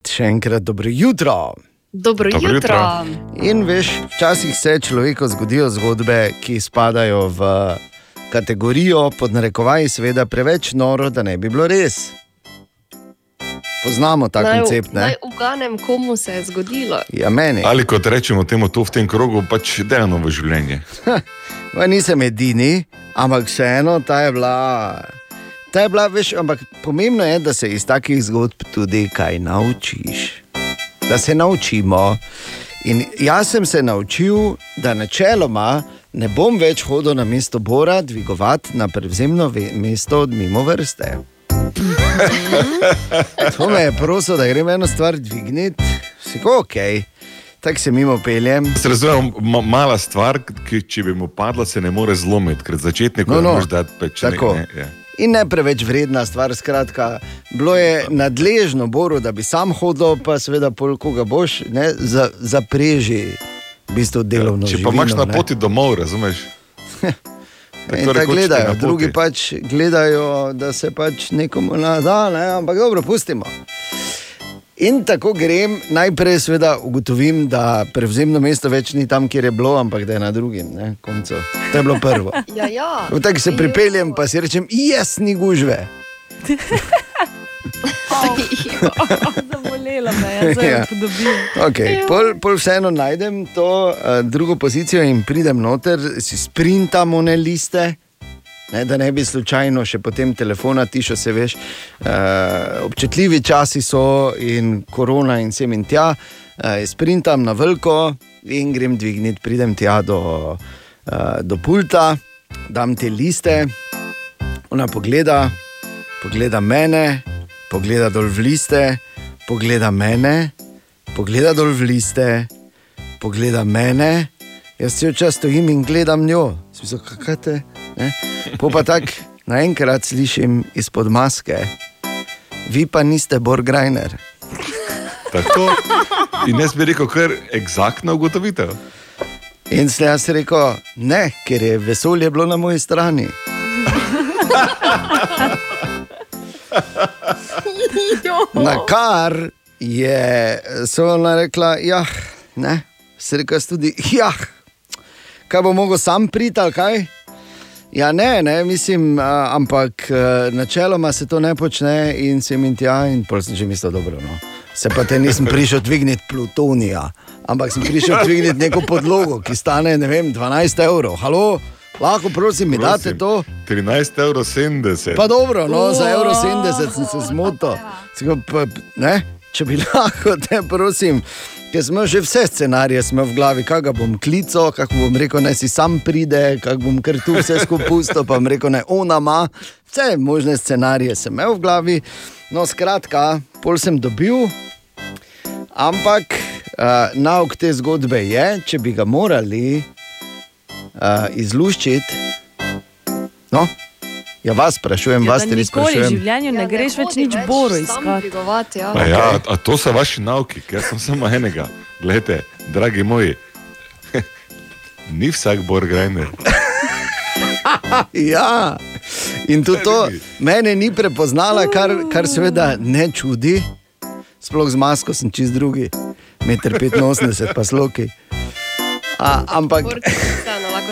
Še enkrat dobro jutro. Dobro, Dobro jutro. jutro. In veš, včasih se človeku zgodijo zgodbe, ki spadajo v kategorijo, pod narekovaji, seveda, preveč noro, da ne bi bilo res. Poznamo ta naj, koncept, naj ne? uganem, komu se je zgodilo. Ja, meni. Ali kot rečemo temu to v tem krogu, pač delano v življenje. Pa nisem edini, ampak vseeno ta je bila. Ta je bila, veš, ampak pomembno je, da se iz takih zgodb tudi kaj naučiš. Da se naučimo. In jaz sem se naučil, da načeloma ne bom več hodil na mesto Bora, dvigovati na prevzemno mesto od mimo vrste. To me je prosil, da grem eno stvar dvigniti, vse ok, tako se mimo peljem. Se razumem, ma, mala stvar, ki če bi mu padla, se ne more zlomiti, ker začetniku No, no, no, no, moraš dati peč. tako. Ne, ne, ja. In ne preveč vredna stvar, skratka, bilo je nadležno Boru, da bi sam hodil, pa seveda, pol, ko ga boš, ne, za, zapreži v bistvu delovno Če pa živino, imaš na ne. poti domov, razumeš? In Tako gledajo, drugi pač gledajo, da se pač nekomu nada, ne, ampak dobro, pustimo. In tako grem, najprej seveda ugotovim, da prevzemno mesto več ni tam, kjer je bilo, ampak da je na drugem ne, koncu. To je bilo prvo. Ja, ja. Tako se pripeljem, pa si rečem, jaz ni gužve. Zabolela me je, zdaj Ja. podobim. Okay, pol, pol vseeno najdem to uh, drugo pozicijo in pridem noter, si sprintam one liste. Ne, da ne bi slučajno še potem telefona tišo, se veš. Uh, občutljivi časi so in korona in sem in tja. Uh, sprintam na veliko in grem dvigniti, pridem tja do, uh, do pulta, dam te liste, ona pogleda, pogleda mene, pogleda dol v liste, pogleda mene pogleda dol v liste, pogleda mene, jaz cel čas stojim in gledam njo. Smisel, kaj te? Ne? Po pa tako naenkrat slišim izpod maske, vi pa niste Borgrajner. Tako. In jaz bi rekel, kar eksaktna ugotovitev. In sem jaz rekel, ne, ker je vesolje bilo na moji strani. Na kar je Sovna rekla, ja, ne, se rekel jaz tudi, ja, kaj bo mogel sam priti ali kaj. Ja, ne, ne, mislim, ampak a, načeloma se to ne počne in se jim tja, in pol sem že mislil, dobro. No. Se pa te nisem prišel dvigniti plutonija, ampak sem prišel dvigniti neko podlogo, ki stane, ne vem, 12 evrov. Halo, lahko prosim, mi date to. 13,70 evrov. Pa dobro, no, za evro 70 sem se zmotil. Če bi lahko, te prosim, ker smo že vse scenarije smo v glavi, kaj ga bom klical, kako bom rekel, naj si sam pride, kako bom kar tu vse skupaj pustil, pa bom rekel, ne ona ima. Vse možne scenarije sem imel v glavi. No, skratka, pol sem dobil, ampak uh, nauk te zgodbe je, če bi ga morali uh, izluščiti. No, ja, vas sprašujem, Ja, vas da res nikoli v sprašujem. življenju ne greš več nič boru iskati. Ja. A, ja, a to so vaši nauki, ker sem samo enega. Glejte, dragi moji, ni vsak Borgrajner. ja, in tudi to mene ni prepoznala, kar, kar seveda ne čudi. Sploh z masko sem čist drugi, 1,85 m pa sloki. A, ampak,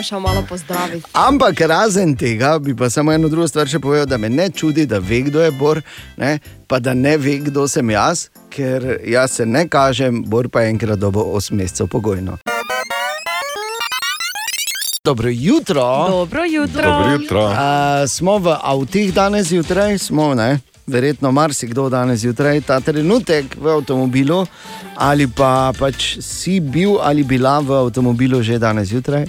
Vseeno, lahko še malo pozdraviti. ampak razen tega bi pa samo eno drugo stvar še povedal, da me ne čudi, da ve, kdo je Bor, ne, pa da ne ve, kdo sem jaz, ker jaz se ne kažem, Bor pa je enkrat dobo 8 mesecev pogojno. Dobro jutro. Dobro jutro. Dobro jutro. Uh, smo v avtih danes zjutraj, smo ne. Verjetno marsikdo danes zjutraj, ta trenutek v avtomobilu, ali pa pač si bil ali bila v avtomobilu že danes zjutraj.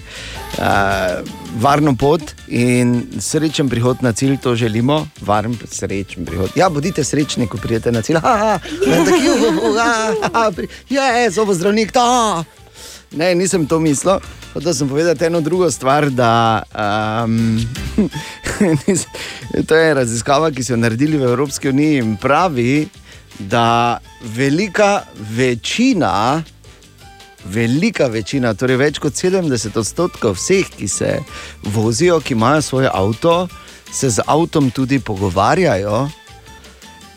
Uh, varno pot in srečen prihod na cilj, to želimo, varen, srečen prihod. Ja, bodite srečni, ko pridete na cilj. Ha, ha, tako, juhu, ha, ha, pri- je, zobo zdravnik, ta. Ne, nisem to mislil. Hotel sem povedati eno drugo stvar. Da, um, to je raziskava, ki so jo naredili v Evropski uniji in pravi, da velika večina, velika večina, torej več kot 70 odstotkov vseh, ki se vozijo, ki imajo svoj avto, se z avtom tudi pogovarjajo.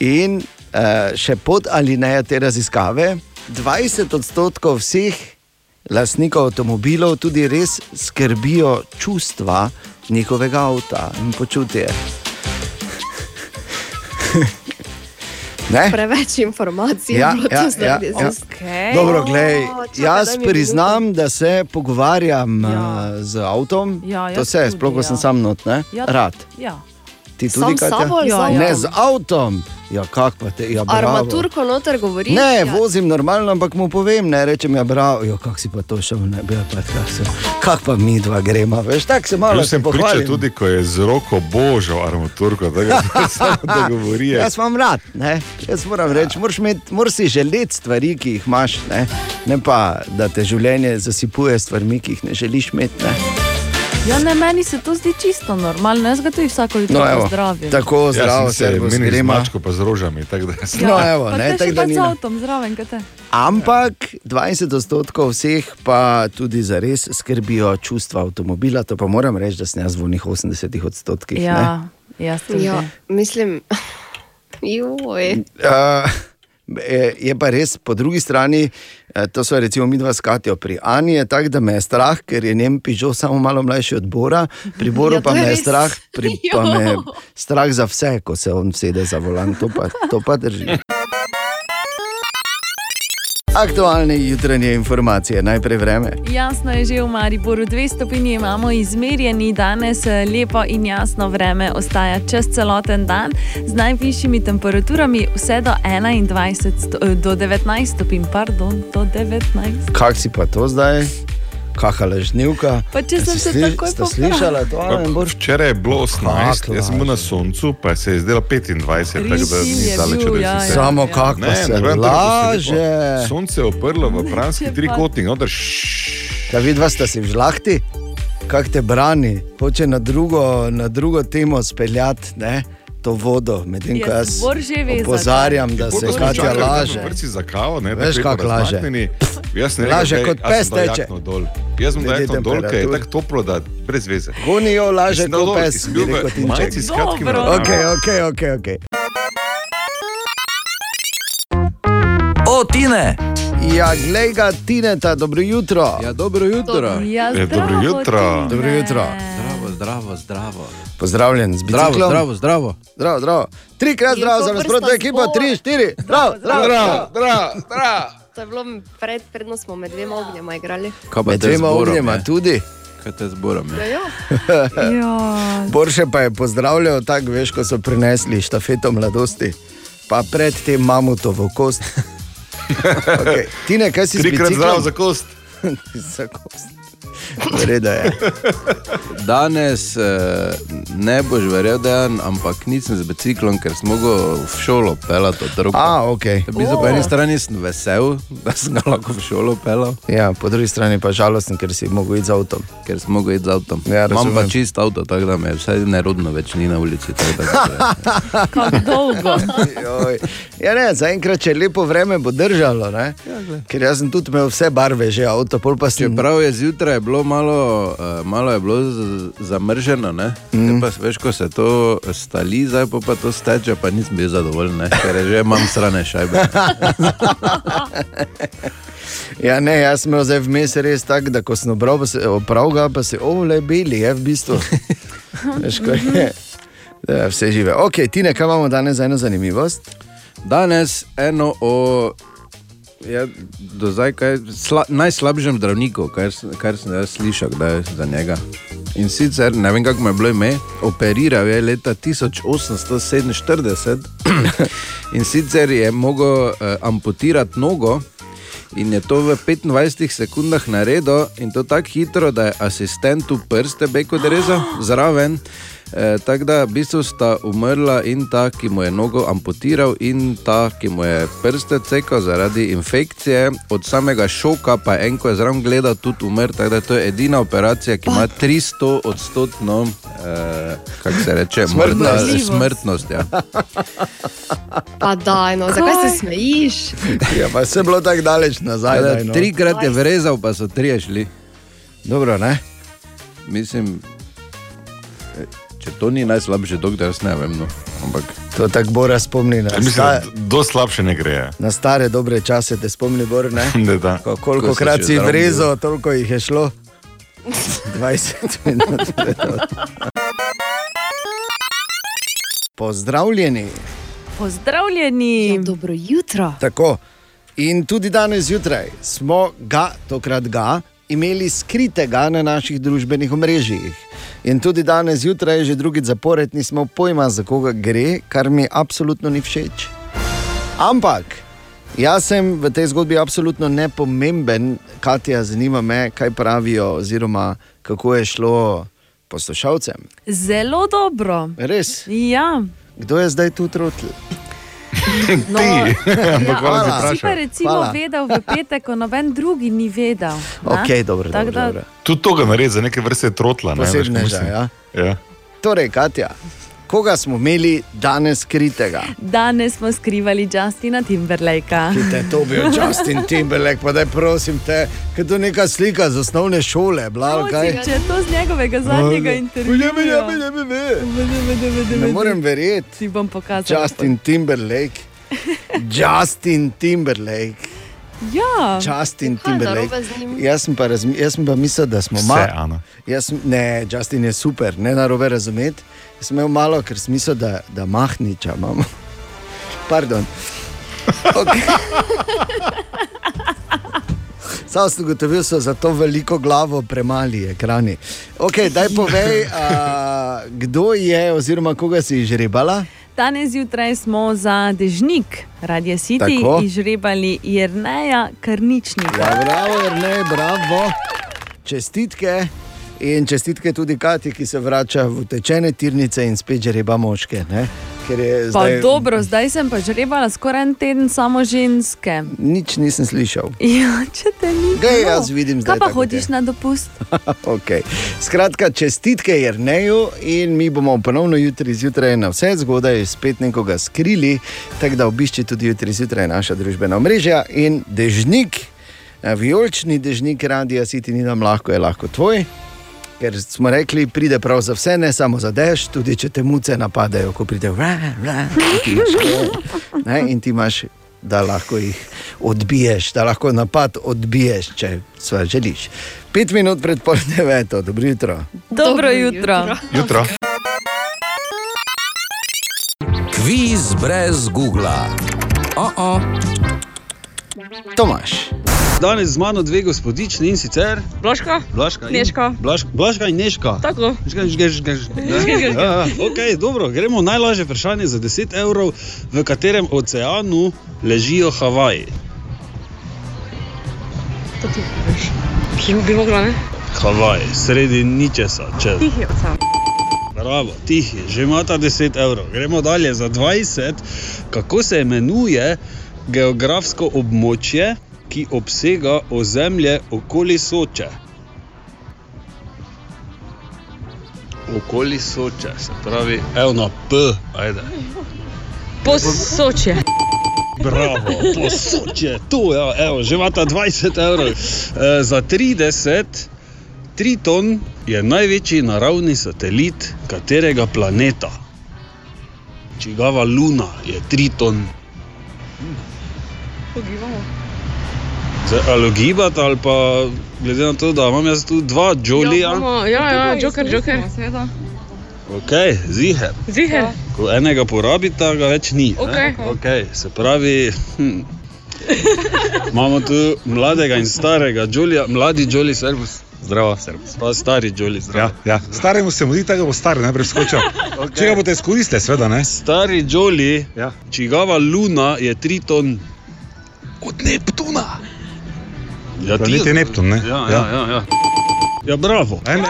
In uh, še pod ali ne te raziskave, 20 odstotkov vseh lastnikov avtomobilov tudi res skrbijo čustva njihovega avta in počutje. Ne? Preveč informacij Ja, je bilo ja, tu ja, ja. Okay. Dobro, glej, O, čakaj, jaz priznam, da se pogovarjam ja. z avtom. Ja, to se, tudi, sploh ko sem ja. sam not, ne? Ja, Rad. Ja. Ti Sam tudi, s Katja? sabo Ja? Ne, z avtom. Ja, kak pa te, ja, bravo. Armaturko noter govori. Ne, ja. vozim normalno, ampak mu povem, ne rečem, ja, bravo, jo, kak si pa to šel, ne, ja, pa, kak, se, kak pa mi dva gremo, veš, tako se malo Jaz sem pričal pohvalim. tudi, ko je z roko božal armaturko, da ga samo da govori. Jaz imam rad, ne? jaz moram reči, moraš, moraš si želeti stvari, ki jih imaš, ne? ne pa da te življenje zasipuje stvarmi, ki jih ne želiš imeti. Ne? Ja, ne, meni se to zdi čisto normalno, jaz ga tudi vsako jutro No, evo, pozdravim. tako zdravo Jaz se se meni gremo. mačko pa z rožami. tako da sem- No, evo, pa ne, tako da pa ni z avtom zraven, kaj te. Ampak 20 odstotkov vseh pa tudi za res skrbijo čustva avtomobila, to pa moram reči, da sem jaz v njih 80 odstotkih. ne. Ja, jaz tudi. Ja, mislim, joj. Uh, je pa res, po drugi strani, eh, to so recimo mi dva s Katijo. Pri Ani je tako, da me je strah, ker je njen pižo samo malo mlajši od Bora, pri Boru Ja, pa me strah, pri, pa me je Jo. strah za vse, ko se on sede za volan, to pa, to pa drži. Aktualne jutranje informacije, najprej vreme. Jasno je že v Mariboru, dve stopinji imamo izmerjeni, danes eh, lepo in jasno vreme ostaja čez celoten dan z najvišjimi temperaturami vse do 21, sto, eh, do 19 stopinj, pardon, do 19. Kak si pa to zdaj? Kaha lažnivka. Pa če sem se Sli- takoj Ste popravila. slišali to? Alen Borš? Včeraj je bilo 18, Kako jaz sem bil na soncu, pa se je zdelo 25, tako da ni je daleč od ja, resnice. ja. Samo kako Ne, se ne tako laže. Sonce je oprlo v pa- trikotnik, no, da Kaj vidva sta si v žlahti? Kak te brani? Hoče na drugo, na drugo temo speljati ne? To vodo, medtem ko jaz opozarjam, da se Katja laže. Vrci za kavo, ne, Veš, kako laže? Jaz ne Laže rekel, kot "Daj, a sem pes teče." Jaz sem dal dol, ker je tako toplo, da brez veze. Gonijo laže kot pes, majici s kratkimi Dobro. rokavami. Ok, ok, ok. okay. O, Tine! Ja, glej ga, Tineta, dobro jutro. Ja, dobro jutro. Ja, Eh, dobro zdravo, jutro. Tine. Dobro jutro. Zdravo, zdravo, zdravo. Pozdravljen z Zdravo, biciklom. zdravo, zdravo. zdravo, zdravo. Trikrat zdravo to za vrsta nasprotno ekipo, zbora. tri, štiri. Zdravo, zdravo. zdravo. Zdrav, zdrav. To je bilo pred, predno smo med dvema ognjema igrali. Kaj pa Med dvema ognjema je? tudi. Kaj te zborom? je? Ja, ja. Ja, Borše pa je pozdravljal tako, veš, ko so prinesli štafeto mladosti, pa predtem mamutovo kost. Okay. Tine, kaj si Trikrat s zdrav biciklom? za kost. za kost. Reda je. Danes eh, ne boš verjel, da je, ampak nisem z biciklom, ker sem mogel v šolo pelati otroka. A, ok. V bistvu po eni strani sem vesel, da sem ga lahko v šolo pelal, Ja, po drugi strani pa žalosten, ker si mogel iti z avtom. ker sem mogel iti z avtom. Ja, Imam pa čist avto, tako da me vsaj nerodno več ni na ulici. tako da- kako dolgo. Ja, ne, zaenkrat, če je lepo vreme, bo držalo. Ne? Ker jaz sem tudi imel vse barve, že avto, pol pa sem. Čeprav je zjutraj bilo malo, uh, malo je bilo zamrženo, mm. pa veš, ko se to stali, zdaj pa, pa to steče, pa nisem bil zadovoljen, ne? ker je že imam strane šajbe. Ja, ne, jaz sem zdaj vmes res tako, da ko sem obral, pa se opravil, pa se ovle bili, je v bistvu. Veš, ko je. Da, vse žive. Ok, Tine, kaj imamo danes za eno zanimivost? Danes eno o ja, do zdaj kaj, sla, najslabšem zdravniku, kar, kar sem slišal, da je za njega. In sicer, ne vem, kako mu je bilo ime, operiral je leta 1847 in sicer je mogel uh, amputirati nogo. In je to v 25 sekundah naredil, in to tako hitro, da je asistentu prste beko rezal zraven. E, tako da v bistvu sta umrla in ta, ki mu je nogo amputiral, in ta, ki mu je prste cekal zaradi infekcije. Od samega šoka pa je en, ko je zraven gledal, tudi umrl. Tako da to je edina operacija, ki ima 300 odstotno, e, kako se reče, Smrtnost. mortalnost, smrtnost. Ja. Pa daj, no, zakaj se smejiš? Ja, pa se je bilo tako daleč nazaj. Tako daj, da no. Trikrat je vrezal, pa so trije šli. Dobro, ne? Mislim, eh, če to ni najslabši doktor, jaz ne vem. No. Ampak To tako Bora spomni na, Ja, Mislim, sta, da do slabše ne gre. na stare dobre čase, te spomni Bor, ne? Ne, da. Ko, koliko Ko krat si zraven vrezal, toliko jih je šlo. 20 minut. Pozdravljeni. Pozdravljeni. Ja, dobro jutro. Tako. In tudi danes zjutraj smo ga, tokrat ga, imeli skritega na naših družbenih omrežjih. In tudi danes zjutraj, že drugič zapored, nismo pojma, za koga gre, kar mi absolutno ni všeč. Ampak jaz sem v tej zgodbi absolutno nepomemben, Katja, zanima me, kaj pravijo, oziroma kako je šlo poslušalcem. Zelo dobro. Res, Ja. kdo je zdaj tu trotl? No, Ampak hvala, da si si pa recimo Hvala. vedel v petek, ko noben drugi ni vedel. ne? Ok, dobro, dobro, da- dobro. Tudi to ga naredi za neke vrste trotla. Ne, Posebneža, mislim? ja. ja. Torej, Katja, koga smo imeli danes skritega? Danes smo skrivali Justina Timberlakea. Te je to bil Justin Timberlake, pa daj prosim te, ker to je neka slika z osnovne šole, bla, ali kaj. Če je to z njegovega zadnjega intervjuja. Ne morem verjeti. Ti bom pokazal. Justin Timberlake. Justin Timberlake. Ja, Justin Kaj je Timberlake. Jaz sem pa, razmi, jaz sem pa mislil, da smo malo. Ana. Jaz sem- Ne, Justin je super, ne narobe razumeti. Jaz sem imel malo, ker sem mislil, da, da mahniča imamo. Pardon. Okay. Sam sem ugotovil, da so za to veliko glavo premali ekrani. Okay, daj povej, a, kdo je, oziroma koga si izžrebala? danes zjutraj smo za dežnik Radio City Tako. izžrebali Jrneja Krničnika. Ja, bravo, ne, bravo. čestitke. In čestitke tudi Kati, ki se vrača v tečene tirnice in spet žreba moške. Ne? Ker je Pa zdaj... dobro, zdaj sem pa žrebala skoraj en teden samo ženske. Nič nisem slišal. Ja, če te ni. Glej, bilo. jaz vidim zdaj Kaj pa hodiš na dopust? okay. Skratka, čestitke Jrneju in mi bomo ponovno jutri zjutraj na vse zgodaj spet nekoga skrili, tako da obišči tudi jutri zjutraj naša družbena mreža in dežnik, eh, vijolični dežnik radia City ni nam lahko, je lahko tvoj. Ker smo rekli, pride prav za vse, ne samo za dež, tudi če te muce napadajo, ko pride vra, in ti imaš, da lahko jih odbiješ, da lahko napad odbiješ, če sva želiš. Pet minut pred pol deveto, dobro jutro. Dobro jutro. Jutro. Kviz brez Google. Oh -oh. Tomaš. Danes z mano dve gospodični in sicer Blaška, Blaška in Neška. Blaška, Blaška in Neška. Tako. Žgeš. Ja, ja, okay, dobro, gremo najlažje vprašanje za 10 evrov, v katerem oceanu ležijo Havaji. To ti veš. Ki bi mogla, ne? Havaji, sredi ničesa, če. Tihi ocean. Bravo, tihi, že imata 10 evrov. Gremo dalje za 20. Kako se imenuje geografsko območje, ki obsega ozemlje okoli Soče? Okoli Soče, se pravi, evo na P, ajde. Posočje. Bravo, posočje, to je, evo, že imata 20 evrov. E, za 30, Triton je največji naravni satelit katerega planeta? Čigava luna je Triton. Pogibamo. Zdaj, ali gibati, ali pa glede na to, da imam jaz tu dva Jolija. Ja, ja, ja, Joker, Joker. Ok, ziher. Ziher. Ko enega porabita, ga več ni. ne? Okej. Okay, se pravi, hm. imamo tu mladega in starega Jolija, mladi Joli, servus. Zdravo, servus. Pa stari Joli, zdravo. Ja, ja. Staremu se mudi, da ga bo star najprej skočil. okay. Če ga boste izkoristili, seveda ne. Stari Joli, ja. čigava luna je Triton od Neptuna. Ja, Planet je Neptun, ne? Ja, ja, ja. ja. ja bravo. Ne, ne.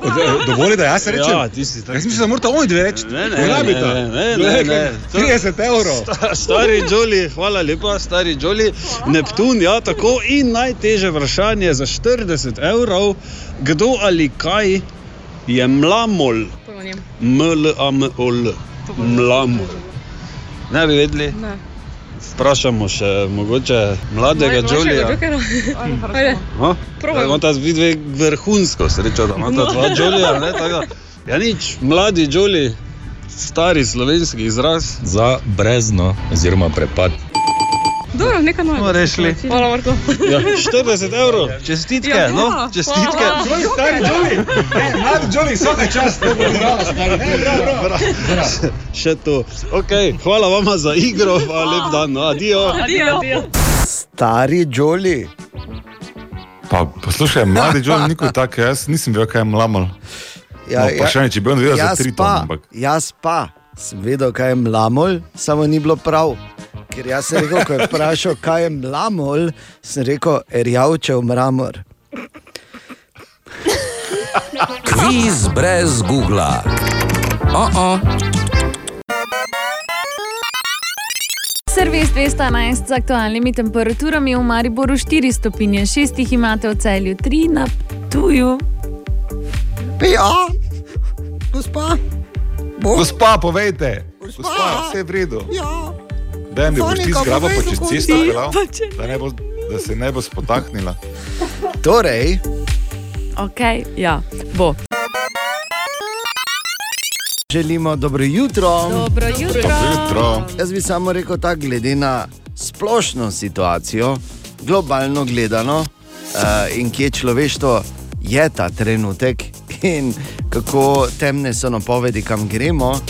Od- Dovoli, da jaz rečem. Ja, ti si tako. Jaz mislim, da morate oni dve reči. Ne, ne, Porabita. ne, ne, ne, ne. 30 evrov. Sta- Stari Joli, hvala lepa, stari Joli. Neptun, ja, tako in najtežje vprašanje za 40 evrov. Kdo ali kaj je mlamol? M-L-A-M-O-L. Mlamol. Ne bi vedeli? Ne. Vprašamo še mogoče mladega. Ha? Probajmo. Imata vi dve vrhunsko srečo, da imata No. dva da- Ja, nič, mladi Joli, stari slovenski izraz. Za brezno oziroma prepad. Dobro, nekaj novega. Smo rešili. Hvala, Marko. Ja, 40 evrov, čestitke, Ja, no, čestitke. Tvoj stari Joli. Ne, Mladi Joli, vsaka čast. to bo bravo, stari. Ne, bravo, bravo. Še to. Okay, hvala vama za igro, pa lep dan, no, adijo. Adijo. Stari Joli. Pa poslušaj, mladi John Niko tak, jaz nisem vedel, kaj je mlamal. Ja, no, vprašanje, če bi on vedel za tri pa, tone, ampak Jaz pa sem vedel, kaj je mlamol, samo ni bilo prav. Ker jaz sem rekel, ko je vprašal, kaj je mlamol, sem rekel, erjavčev mramor. Kviz brez Google. Oh -oh. Servis 211 z aktualnimi temperaturami v Mariboru 4 stopinje, 6 jih imate v celju, 3 na tuju. Ja, gospa. Bo. Gospa, povejte, gospa, vse je v redu. Ja. Da mi boš ti zgraba pa povej, čez kako cesto si. pelal, Pa če- da, ne bo, da se ne bo spotaknila. Torej, Ok, ja, bo. želimo dobro jutro. Dobro jutro. Dobro jutro. Jaz bi samo rekel tako, glede na splošno situacijo, globalno gledano, uh, in kje človeštvo je ta trenutek, in kako temne so napovedi, kam gremo.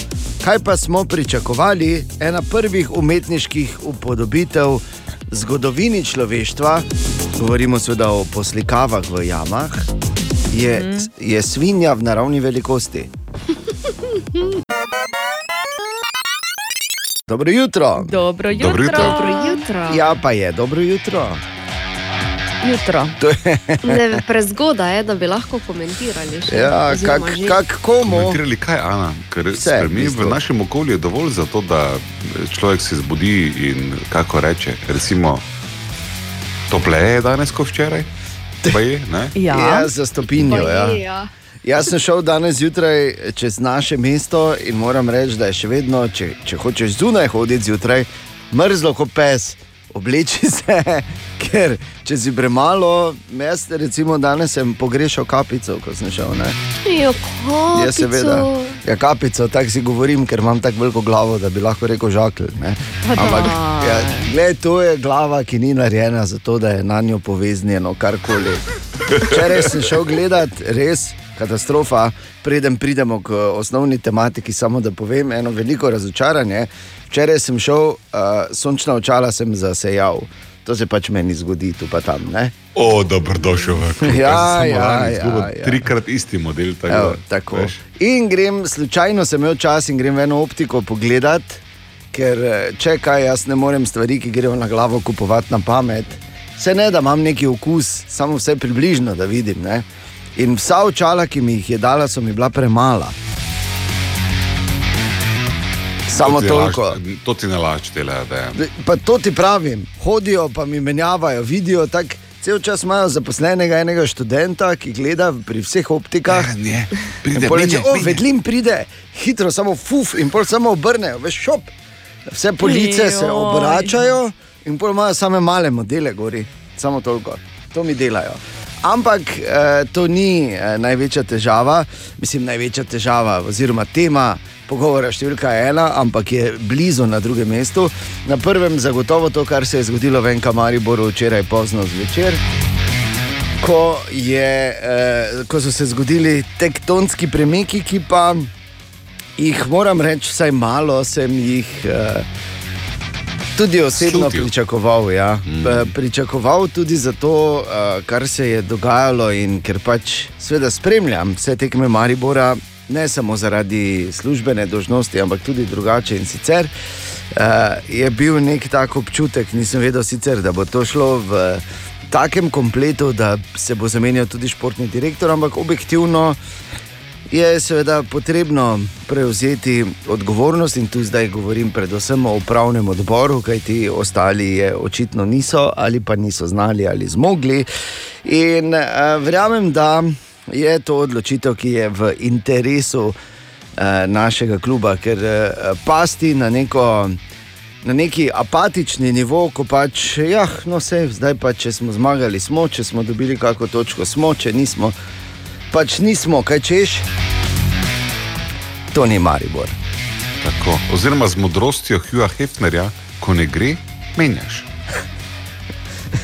Kaj pa smo pričakovali, ena prvih umetniških upodobitev v zgodovini človeštva, govorimo seveda o poslikavah v jamah, je, Mhm. je svinja v naravni velikosti. Dobro jutro. Dobro jutro. Dobro jutro. Dobro jutro. Ja, pa je dobro jutro. Jutro. Ne, prezgodaj je, da bi lahko komentirali. Še, ja, kak, kak komu. Komentirali kaj, Ana? Ker Vse, mi v našem okolju je dovolj za to, da človek se zbudi in kako reče. Recimo, topleje je danes kot včeraj. Je, ne? Ja, za stopinjo. Ja. je, ja. Jaz sem šel danes zjutraj čez naše mesto in moram reči, da je še vedno, če, če hočeš zunaj hoditi zjutraj, mrzlo kot pes. Obleči se, ker če si premalo, jaz recimo danes sem pogrešal kapico, ko sem šel. Ne? Jo, Ja, seveda. kapico. Ja, kapico, tako si govorim, ker imam tako veliko glavo, da bi lahko rekel žakelj. ne. Pa Ampak, ja, gled, to je glava, ki ni narejena za to, da je na njo poveznjeno karkoli. Včeraj sem šel gledat, res katastrofa. Preden pridemo k osnovni tematiki, samo da povem eno veliko razočaranje. Včeraj sem šel, uh, sončna očala sem zasejal. To se pač meni zgodi, tu pa tam. Ne? O, dobrodošel v klub. Ja, ja, ja, ja. Trikrat isti model. Tako, Evo, da, tako. veš. In grem, slučajno sem imel čas in grem v eno optiko pogledat, ker eh, če kaj, jaz ne morem stvari, ki grejo na glavo, kupovati na pamet. Vse ne, da imam neki okus, samo vse približno, da vidim. Ne? In vsa očala, ki mi jih je dala, so mi bila premala. Samo To toliko. laž- To ti ne laž, tele, da je. Pa to ti pravim, hodijo pa mi menjavajo, vidijo tako. Cel čas imajo zaposlenega enega študenta, ki gleda pri vseh optikah. Ne, pride, reče, o, vedlim pride, hitro, samo fuf, in pol samo obrnejo, veš, šop. Vse police se obračajo in pol imajo same male modele, gori, samo toliko. To mi delajo. Ampak eh, to ni eh, največja težava, mislim, največja težava, oziroma tema pogovora številka ena, ampak je blizu na drugem mestu. Na prvem zagotovo to, kar se je zgodilo v Enka Mariboru včeraj pozno zvečer. Ko, je, eh, ko so se zgodili tektonski premiki, ki pa jih moram reči, vsaj malo sem jih eh, tudi osebno Slutil. pričakoval. Ja. Mm. Pričakoval tudi zato, eh, kar se je dogajalo in ker pač seveda spremljam vse tekme Maribora, ne samo zaradi službene dožnosti, ampak tudi drugače in sicer. Uh, je bil nek tak občutek, nisem vedel sicer, da bo to šlo v takem kompletu, da se bo zamenjal tudi športni direktor, ampak objektivno je seveda potrebno prevzeti odgovornost in tu zdaj govorim predvsem o upravnem odboru, kajti ostali je očitno niso ali pa niso znali ali zmogli. In uh, verjamem, da je to odločitev, ki je v interesu eh, našega kluba, ker eh, pasti na neko. Na neki apatični nivo, ko pač, ja, no, vse, zdaj pa, če smo zmagali, smo, če smo dobili kakšno točko, smo, če nismo, pač nismo, kaj češ. To ni Maribor. Tako. Oziroma z modrostjo Hugha Hefnerja, ko ne gre, menjaš.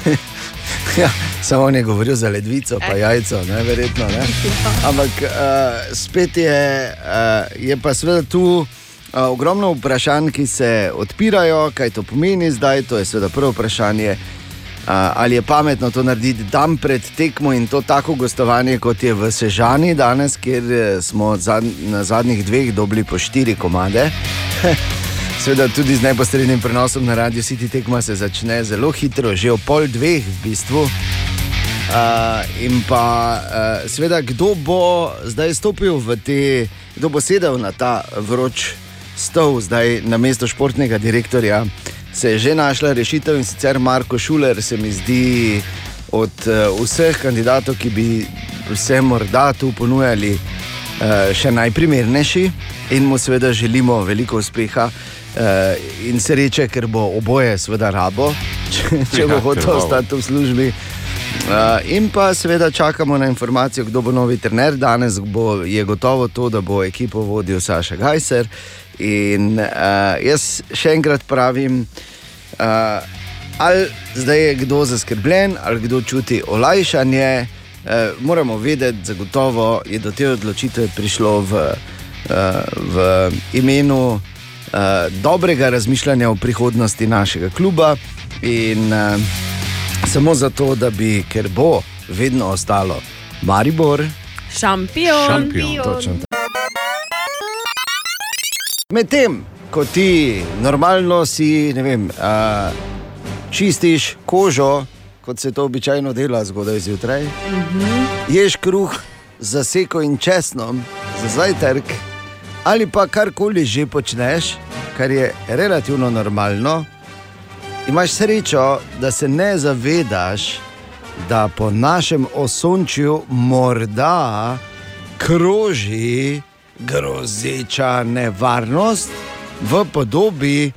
Ja, samo on je govoril za ledvico, pa jajco, ne, verjetno. Ne. Ampak uh, spet je, uh, je pa seveda tu uh, ogromno vprašanj, ki se odpirajo, kaj to pomeni zdaj. To je seveda prvo vprašanje. Uh, ali je pametno to narediti dan pred tekmo in to tako gostovanje, kot je v Sežani danes, kjer eh, smo na zadnjih dveh dobili po štiri komade. Seveda tudi z neposrednim prenosom na Radio City tekma se začne zelo hitro, že ob pol dveh v bistvu. Uh, in pa, uh, seveda, kdo bo zdaj stopil v te, kdo bo sedel na ta vroč stol, zdaj na mesto športnega direktorja, se je že našla rešitev in sicer Marko Šuler, se mi zdi od uh, vseh kandidatov, ki bi se morda tu ponujali, uh, še najprimernejši in mu seveda želimo veliko uspeha. Uh, in sreče, ker bo oboje, seveda, rabo, če, če bo Ja, hotel ostati v službi. Uh, in pa seveda čakamo na informacijo, kdo bo novi trener. Danes bo, je gotovo to, da bo ekipo vodil Saša Gajser. In uh, jaz še enkrat pravim, uh, ali zdaj je kdo zaskrbljen, ali kdo čuti olajšanje. Uh, moramo vedeti, zagotovo je do te odločitve prišlo v, uh, v imenu uh, dobrega razmišljanja o prihodnosti našega kluba. In, uh, samo zato, da bi, ker bo vedno ostalo Maribor, Šampion. Točno tako. Medtem, ko ti normalno si, ne vem, uh, čistiš kožo, kot se to običajno dela zgodaj zjutraj. Ješ kruh z zaseko in česnom za zajtrk, ali pa karkoli že počneš, kar je relativno normalno, imaš srečo, da se ne zavedaš, da po našem osončju morda kroži grozeča nevarnost v podobi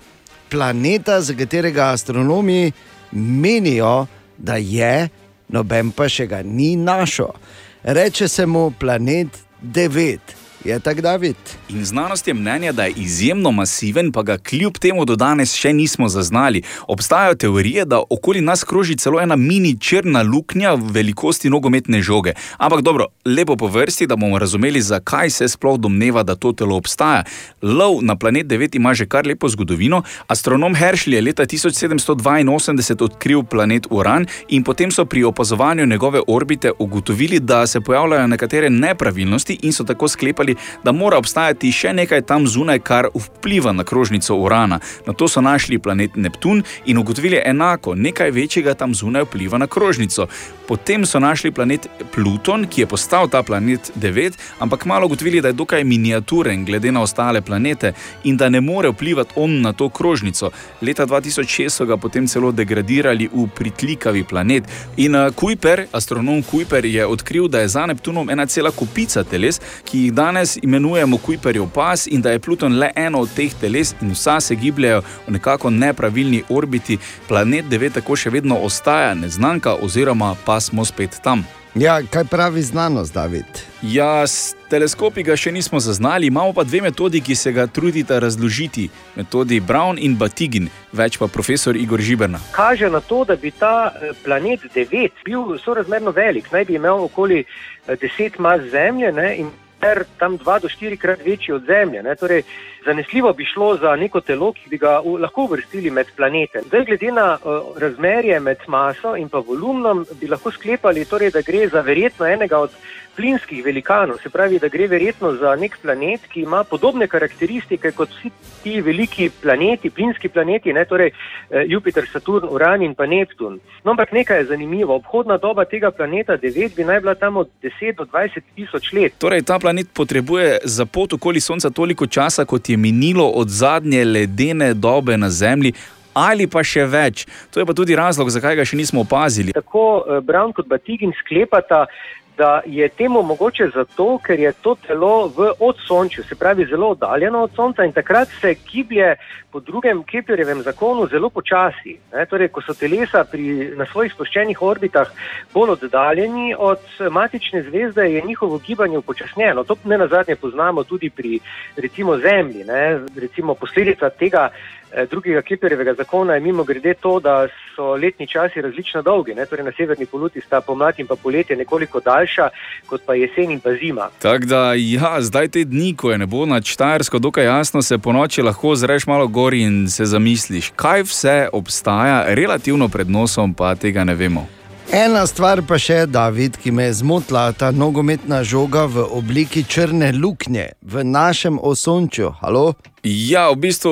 planeta, za katerega astronomi menijo, da je, noben pa še ga ni našo. Reče se mu planet 9. Je tako, David? In znanost je mnenja, da je izjemno masiven, pa ga kljub temu do danes še nismo zaznali. Obstajajo teorije, da okoli nas kroži celo ena mini črna luknja v velikosti nogometne žoge. Ampak dobro, lepo po vrsti, da bomo razumeli, zakaj se sploh domneva, da to telo obstaja. Lov na planet 9 ima že kar lepo zgodovino. Astronom Herschel je leta 1782 odkril planet Uran in potem so pri opazovanju njegove orbite ugotovili, da se pojavljajo nekatere nepravilnosti in so tako sklepali, da mora obstajati še nekaj tam zunaj, kar vpliva na krožnico Urana. Na to so našli planet Neptun in ugotovili enako, nekaj večjega tam zunaj vpliva na krožnico. Potem so našli planet Pluton, ki je postal ta planet 9, ampak malo ugotovili, da je dokaj miniaturen glede na ostale planete in da ne more vplivati on na to krožnico. Leta 2006 so ga potem celo degradirali v pritlikavi planet. In uh, Kuiper, astronom Kuiper, je odkril, da je za Neptunom ena cela kupica teles, ki jih danes imenujemo Kuiperjev pas in da je Pluton le eno od teh teles in vsa se gibljajo v nekako nepravilni orbiti. Planet 9 tako še vedno ostaja neznanka oziroma pa smo spet tam. Ja, kaj pravi znanost, David? Ja, s teleskopi ga še nismo zaznali, imamo pa dve metodi, ki se ga trudita razložiti: metodi Brown in Batigin, več pa profesor Igor Žiberna. kaže na to, da bi ta eh, planet 9 bil sorazmerno velik, naj bi imel okoli eh, 10 mas Zemlje ne, in ter tam 2 do 4 krat večji od Zemlje. Torej, zanesljivo bi šlo za neko telo, ki bi ga v, lahko uvrstili med planete. Zdaj, glede na uh, razmerje med maso in volumnom, bi lahko sklepali, torej, da gre za verjetno enega od plinskih velikanov, se pravi, da gre verjetno za nek planet, ki ima podobne karakteristike kot vsi ti veliki planeti, plinski planeti, ne, torej eh, Jupiter, Saturn, Uran in pa Neptun. No, ampak nekaj je zanimivo, obhodna doba tega planeta 9 bi naj bila tam od 10 do 20 tisoč let. Torej, ta planet potrebuje za pot okoli Sonca toliko časa, kot je minilo od zadnje ledene dobe na Zemlji. Ali pa še več. To je pa tudi razlog, zakaj ga še nismo opazili. Tako eh, Brown kot Batigin sklepata, da je temu mogoče zato, ker je to telo v odsončju, se pravi zelo oddaljeno od Sonca in takrat se giblje po drugem Keplerjevem zakonu zelo počasi. Ne? Torej, ko so telesa pri, na svojih spuščenih orbitah bolj oddaljeni od matične zvezde, je njihovo gibanje upočasnjeno. To ne nazadnje poznamo tudi pri recimo Zemlji. Ne? Recimo posledica tega drugega Keplerjevega zakona je mimo grede to, da so letni časi različno dolgi. Ne? Torej, na severni poluti sta pomlad in pa poletje nekoliko daljša kot pa jesen in pa zima. Tako da, ja, zdaj te dni, ko je nebo nad Štajersko dokaj jasno, se po noči lahko zreš malo gor in se zamisliš, kaj vse obstaja relativno pred nosom, pa tega ne vemo. Ena stvar pa še, David, ki me je zmotila, ta nogometna žoga v obliki črne luknje v našem osončju. Halo? Ja, v bistvu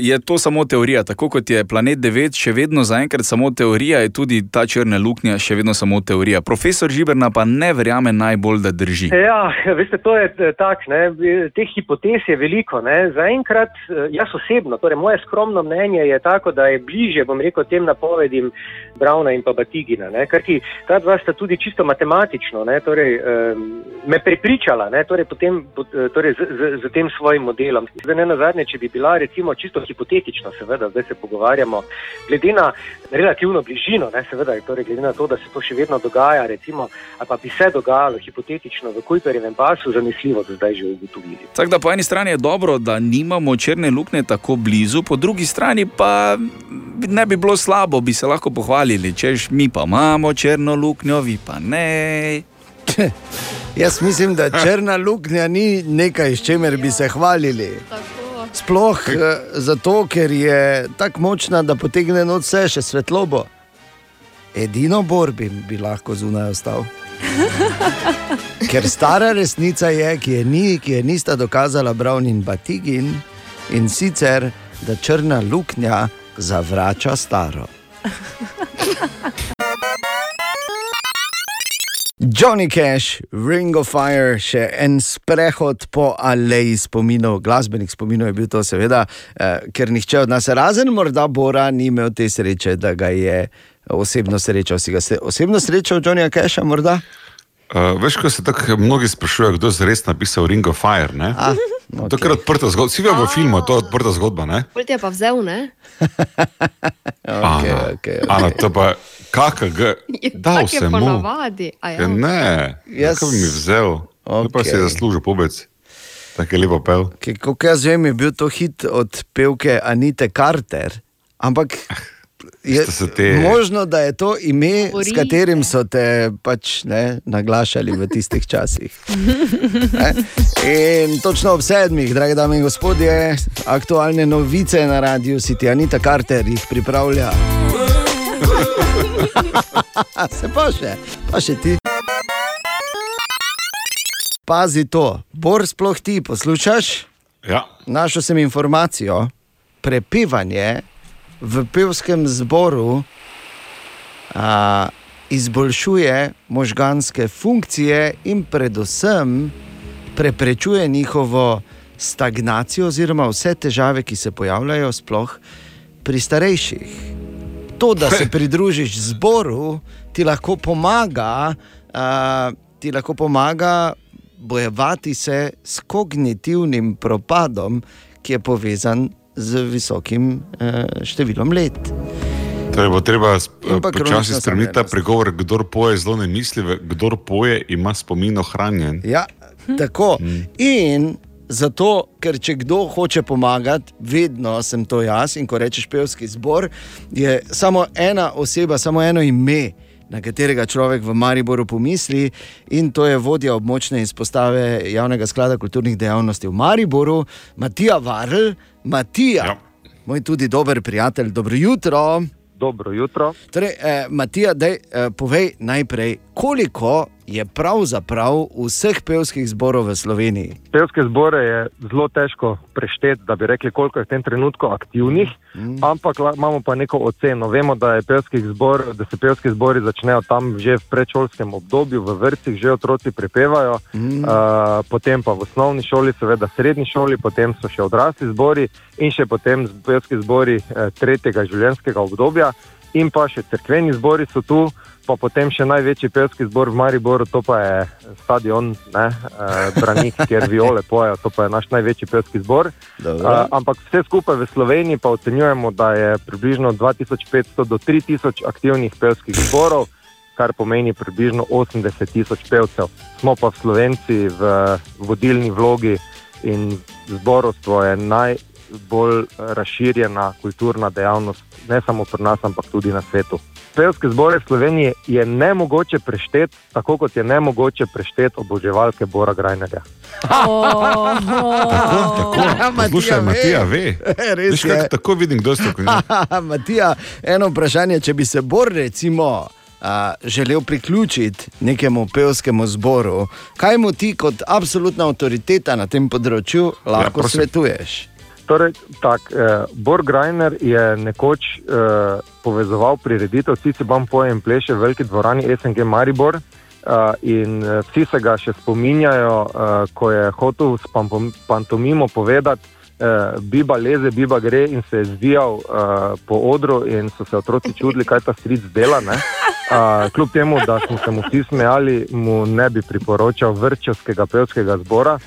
je to samo teorija. Tako kot je planet 9 še vedno zaenkrat samo teorija, je tudi ta črna luknja še vedno samo teorija. Profesor Žiberna pa ne verjame najbolj, da drži. Ja, veste, to je eh, tako, ne, teh hipotez je veliko. Ne. Zaenkrat, eh, jaz osebno, torej moje skromno mnenje je tako, da je bliže, bom rekel, tem napovedim Brauna in pa Batigina, ne, ker ti ta dva sta tudi čisto matematično, ne, torej, um, me prepričala, ne, torej, potem, pot, eh, torej z, z, z tem svojim modelom. Zdaj, nazadnje, če bi bila recimo čisto hipotetično, seveda, zdaj se pogovarjamo, glede na relativno bližino, ne, seveda, torej, glede na to, da se to še vedno dogaja, recimo, ali pa bi se dogajalo hipotetično v Kuiperjevem pasu, zanesljivo do zdaj že ugotovili. Tako da po eni strani je dobro, da nimamo črne luknje tako blizu, po drugi strani pa ne bi bilo slabo, bi se lahko pohvalili, češ mi pa imamo črno luknjo, vi pa ne. Jaz mislim, da črna luknja ni nekaj, s čimer bi se hvalili. Sploh eh, zato, ker je tako močna, da potegne noč vse še svetlobo. Edino borbi bi lahko zunaj ostal. Ker stara resnica je, ki je, ni, ki je nista dokazala Brown in Batigin, in sicer, da črna luknja zavrača staro. Johnny Cash, Ring of Fire, še en sprehod po aleji spominov, glasbenih spominov je bil to, seveda, eh, ker nihče od nas, razen morda Bora, ni imel te sreče, da ga je osebno srečal. Si ga se osebno srečal, Johnnyja Casha, morda? Uh, veš, ko se tako mnogi sprašujejo, kdo je res napisal Ring of Fire. Ne? A, To je kar odprta zgodba. Vsi vemo v filmu, to je odprta zgodba. Ti je pa vzel, ne? Okay, Ana, okay, Ana, to pa kakega, dal Tak je sem mu. Ja, Ja. ne, Jaz- kako bi mi vzel, okay. pa si je zaslužil pobec. Tako je lepo pel. Kot jaz vem, je bil to hit od pevke Anite Carter, ampak je se te- možno, da je to ime, s Govorite. katerim so te pač ne, naglašali v tistih časih. Ne? In točno ob sedmih, drage dame in gospodje, aktualne novice na radiju City Anita Carter jih pripravlja. Se pa še, pa še ti. Pazi to, Bor, sploh ti poslušaš? Ja. Našel sem informacijo, prepevanje v pevskem zboru a, izboljšuje možganske funkcije in predvsem preprečuje njihovo stagnacijo oziroma vse težave, ki se pojavljajo sploh pri starejših. To, da se pridružiš zboru, ti lahko pomaga, a, ti lahko pomaga bojevati se s kognitivnim propadom, ki je povezan z visokim eh, številom let. Torej bo treba počasi spremeniti ta pregovor, kdor poje zelo ne misli, kdor poje ima spomin ohranjen. Ja, tako. In zato, ker če kdo hoče pomagati, vedno sem to jaz. In ko rečeš pevski zbor, je samo ena oseba, samo eno ime. Na katerega človek v Mariboru pomisli, in to je vodja območne izpostave javnega sklada kulturnih dejavnosti v Mariboru, Matija Varl, Matija, ja. moj tudi dober prijatelj, dobro jutro. Dobro jutro. Torej, eh, Matija, dej, eh, povej najprej, koliko je pravzaprav vseh pevskih zborov v Sloveniji? Pevske zbore je zelo težko prešteti, da bi rekli, koliko je v tem trenutku aktivnih, mm. ampak imamo pa neko oceno. Vemo, da, zbor, da se pevski zbori začnejo tam že v predšolskem obdobju, v vrtcih že otroci prepevajo, mm. uh, potem pa v osnovni šoli, seveda srednji šoli, potem so še odrasli zbori in še potem pevski zbori eh, tretjega življenjskega obdobja. In pa še crkveni zbori so tu, pa potem še največji pevski zbor v Mariboru, to pa je stadion, ne, eh, Branik, kjer viole pojejo, to pa je naš največji pevski zbor. Dobro. Uh, ampak vse skupaj v Sloveniji pa ocenjujemo, da je približno 2500 do 3000 aktivnih pevskih zborov, kar pomeni približno 80 tisoč pevcev. Smo pa v Slovenci v vodilni vlogi in zborovstvo je najbolj razširjena kulturna dejavnost, ne samo pri nas, ampak tudi na svetu. Pevske zbore v Sloveniji je nemogoče prešteti, tako kot je nemogoče prešteti oboževalke Bora Grajnega. Poslušaj, Matija, ve. Res Veš, kako tako vidim, kdo je strokovnjak. Matija, eno vprašanje, če bi se Bor recimo a, želel priključiti nekemu pevskemu zboru, kaj mu ti kot absolutna avtoriteta na tem področju lahko ja, prosim. svetuješ? Torej, tak, eh, Bor Grajner je nekoč eh, povezoval prireditev Cici Bam poje in pleše v veliki dvorani SNG Maribor. Uh, in uh, vsi se ga še spominjajo, uh, ko je hotel s pantomimo povedati, uh, biba leze, biba gre in se je zvijal uh, po odru, in so se otroci čudili, kaj ta stric dela. ne. Uh, kljub temu, da smo se mu vsi smejali, mu ne bi priporočal vrčevskega pevskega zbora,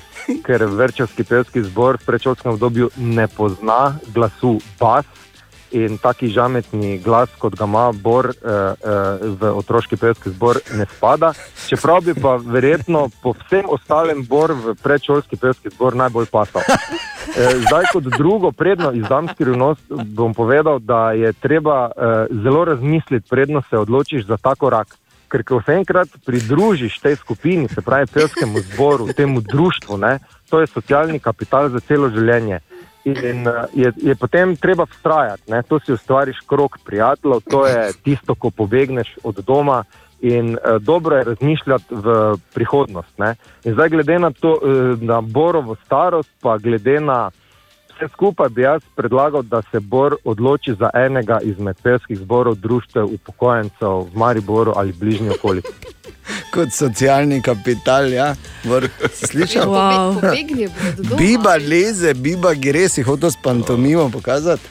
ker vrčevski pevski zbor v predšolskem obdobju ne pozna glasu bas. In taki žametni glas, kot ga ima Bor eh, eh, v otroški pevski zbor, ne spada. Čeprav bi pa verjetno po vsem ostalem Bor v predšolski pevski zbor najbolj pasal. Eh, zdaj, kot drugo, predno izdam skrivnost, bom povedal, da je treba eh, zelo razmisliti, predno se odločiš za ta korak. Ker ko se enkrat pridružiš tej skupini, se pravi pevskemu zboru, temu društvu, ne, to je socialni kapital za celo življenje. In eh, je, je potem treba vztrajati, ne? to si ustvariš krok prijateljev, to je tisto, ko pobegneš od doma. In uh, dobro je razmišljati v prihodnost. Ne? In zdaj, glede na, to, uh, na Borovo starost, pa glede na vse skupaj, bi jaz predlagal, da se Bor odloči za enega izmed pevskih zborov društev upokojencev v Mariboru ali bližnji okolici. kot socialni kapital. Ja. Bor, si Slišal? Wow. Pobegnil bo od doma. Biba leze, biba gre, si hotel s pantomimo pokazati.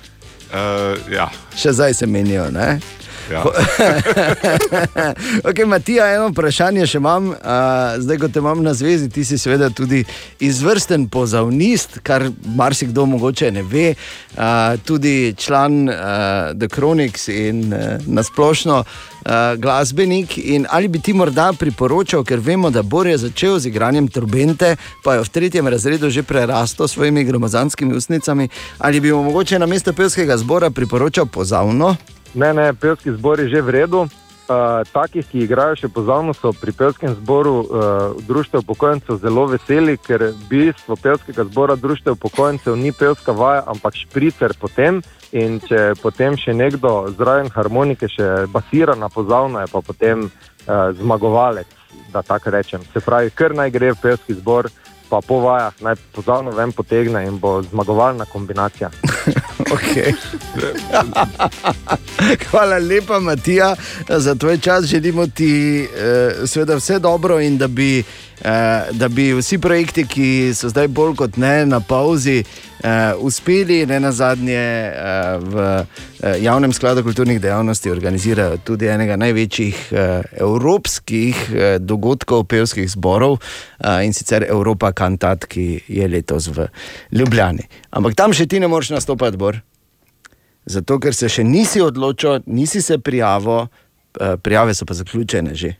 Uh, ja. Še zdaj se menijo. Ne? Ja. okay, Matija, eno vprašanje še imam. Uh, zdaj, ko te imam na zvezi, ti si seveda tudi izvrsten pozavnist, kar marsikdo mogoče ne ve. Uh, tudi član uh, The Chronics in uh, nasplošno uh, glasbenik. In ali bi ti morda priporočal, ker vemo, da Bor je začel z igranjem turbente, pa je v tretjem razredu že prerastel s svojimi gromozanskimi usnicami, ali bi mu mogoče na mesto pevskega zbora priporočal pozavno? Ne, ne, pevski zbor je že v redu. Uh, takih, ki igrajo še pozavno, so pri pevskem zboru uh, društev upokojencev zelo veseli, ker bistvo pevskega zbora društev upokojencev ni pevska vaja, ampak špricer potem. In če potem še nekdo zraven harmonike še basira na pozavno, je pa potem uh, zmagovalec, da tako rečem. Se pravi, kar naj gre v pevski zbor, pa po vajah naj pozavno ven potegne in bo zmagovalna kombinacija. Okay. Hvala lepa, Matija, za tvoj čas. Želimo ti eh, seveda vse dobro in da bi, eh, da bi vsi projekti, ki so zdaj bolj kot ne na pauzi, eh, uspeli. Ne na zadnje eh, v eh, javnem skladu kulturnih dejavnosti organizirajo tudi enega največjih eh, evropskih eh, dogodkov pevskih zborov eh, in sicer Evropa Kantat, ki je letos v Ljubljani. Ampak tam še ti ne moreš nastopati, Bor. Zato, ker se še nisi odločil, nisi se prijavil, eh, prijave so pa zaključene že.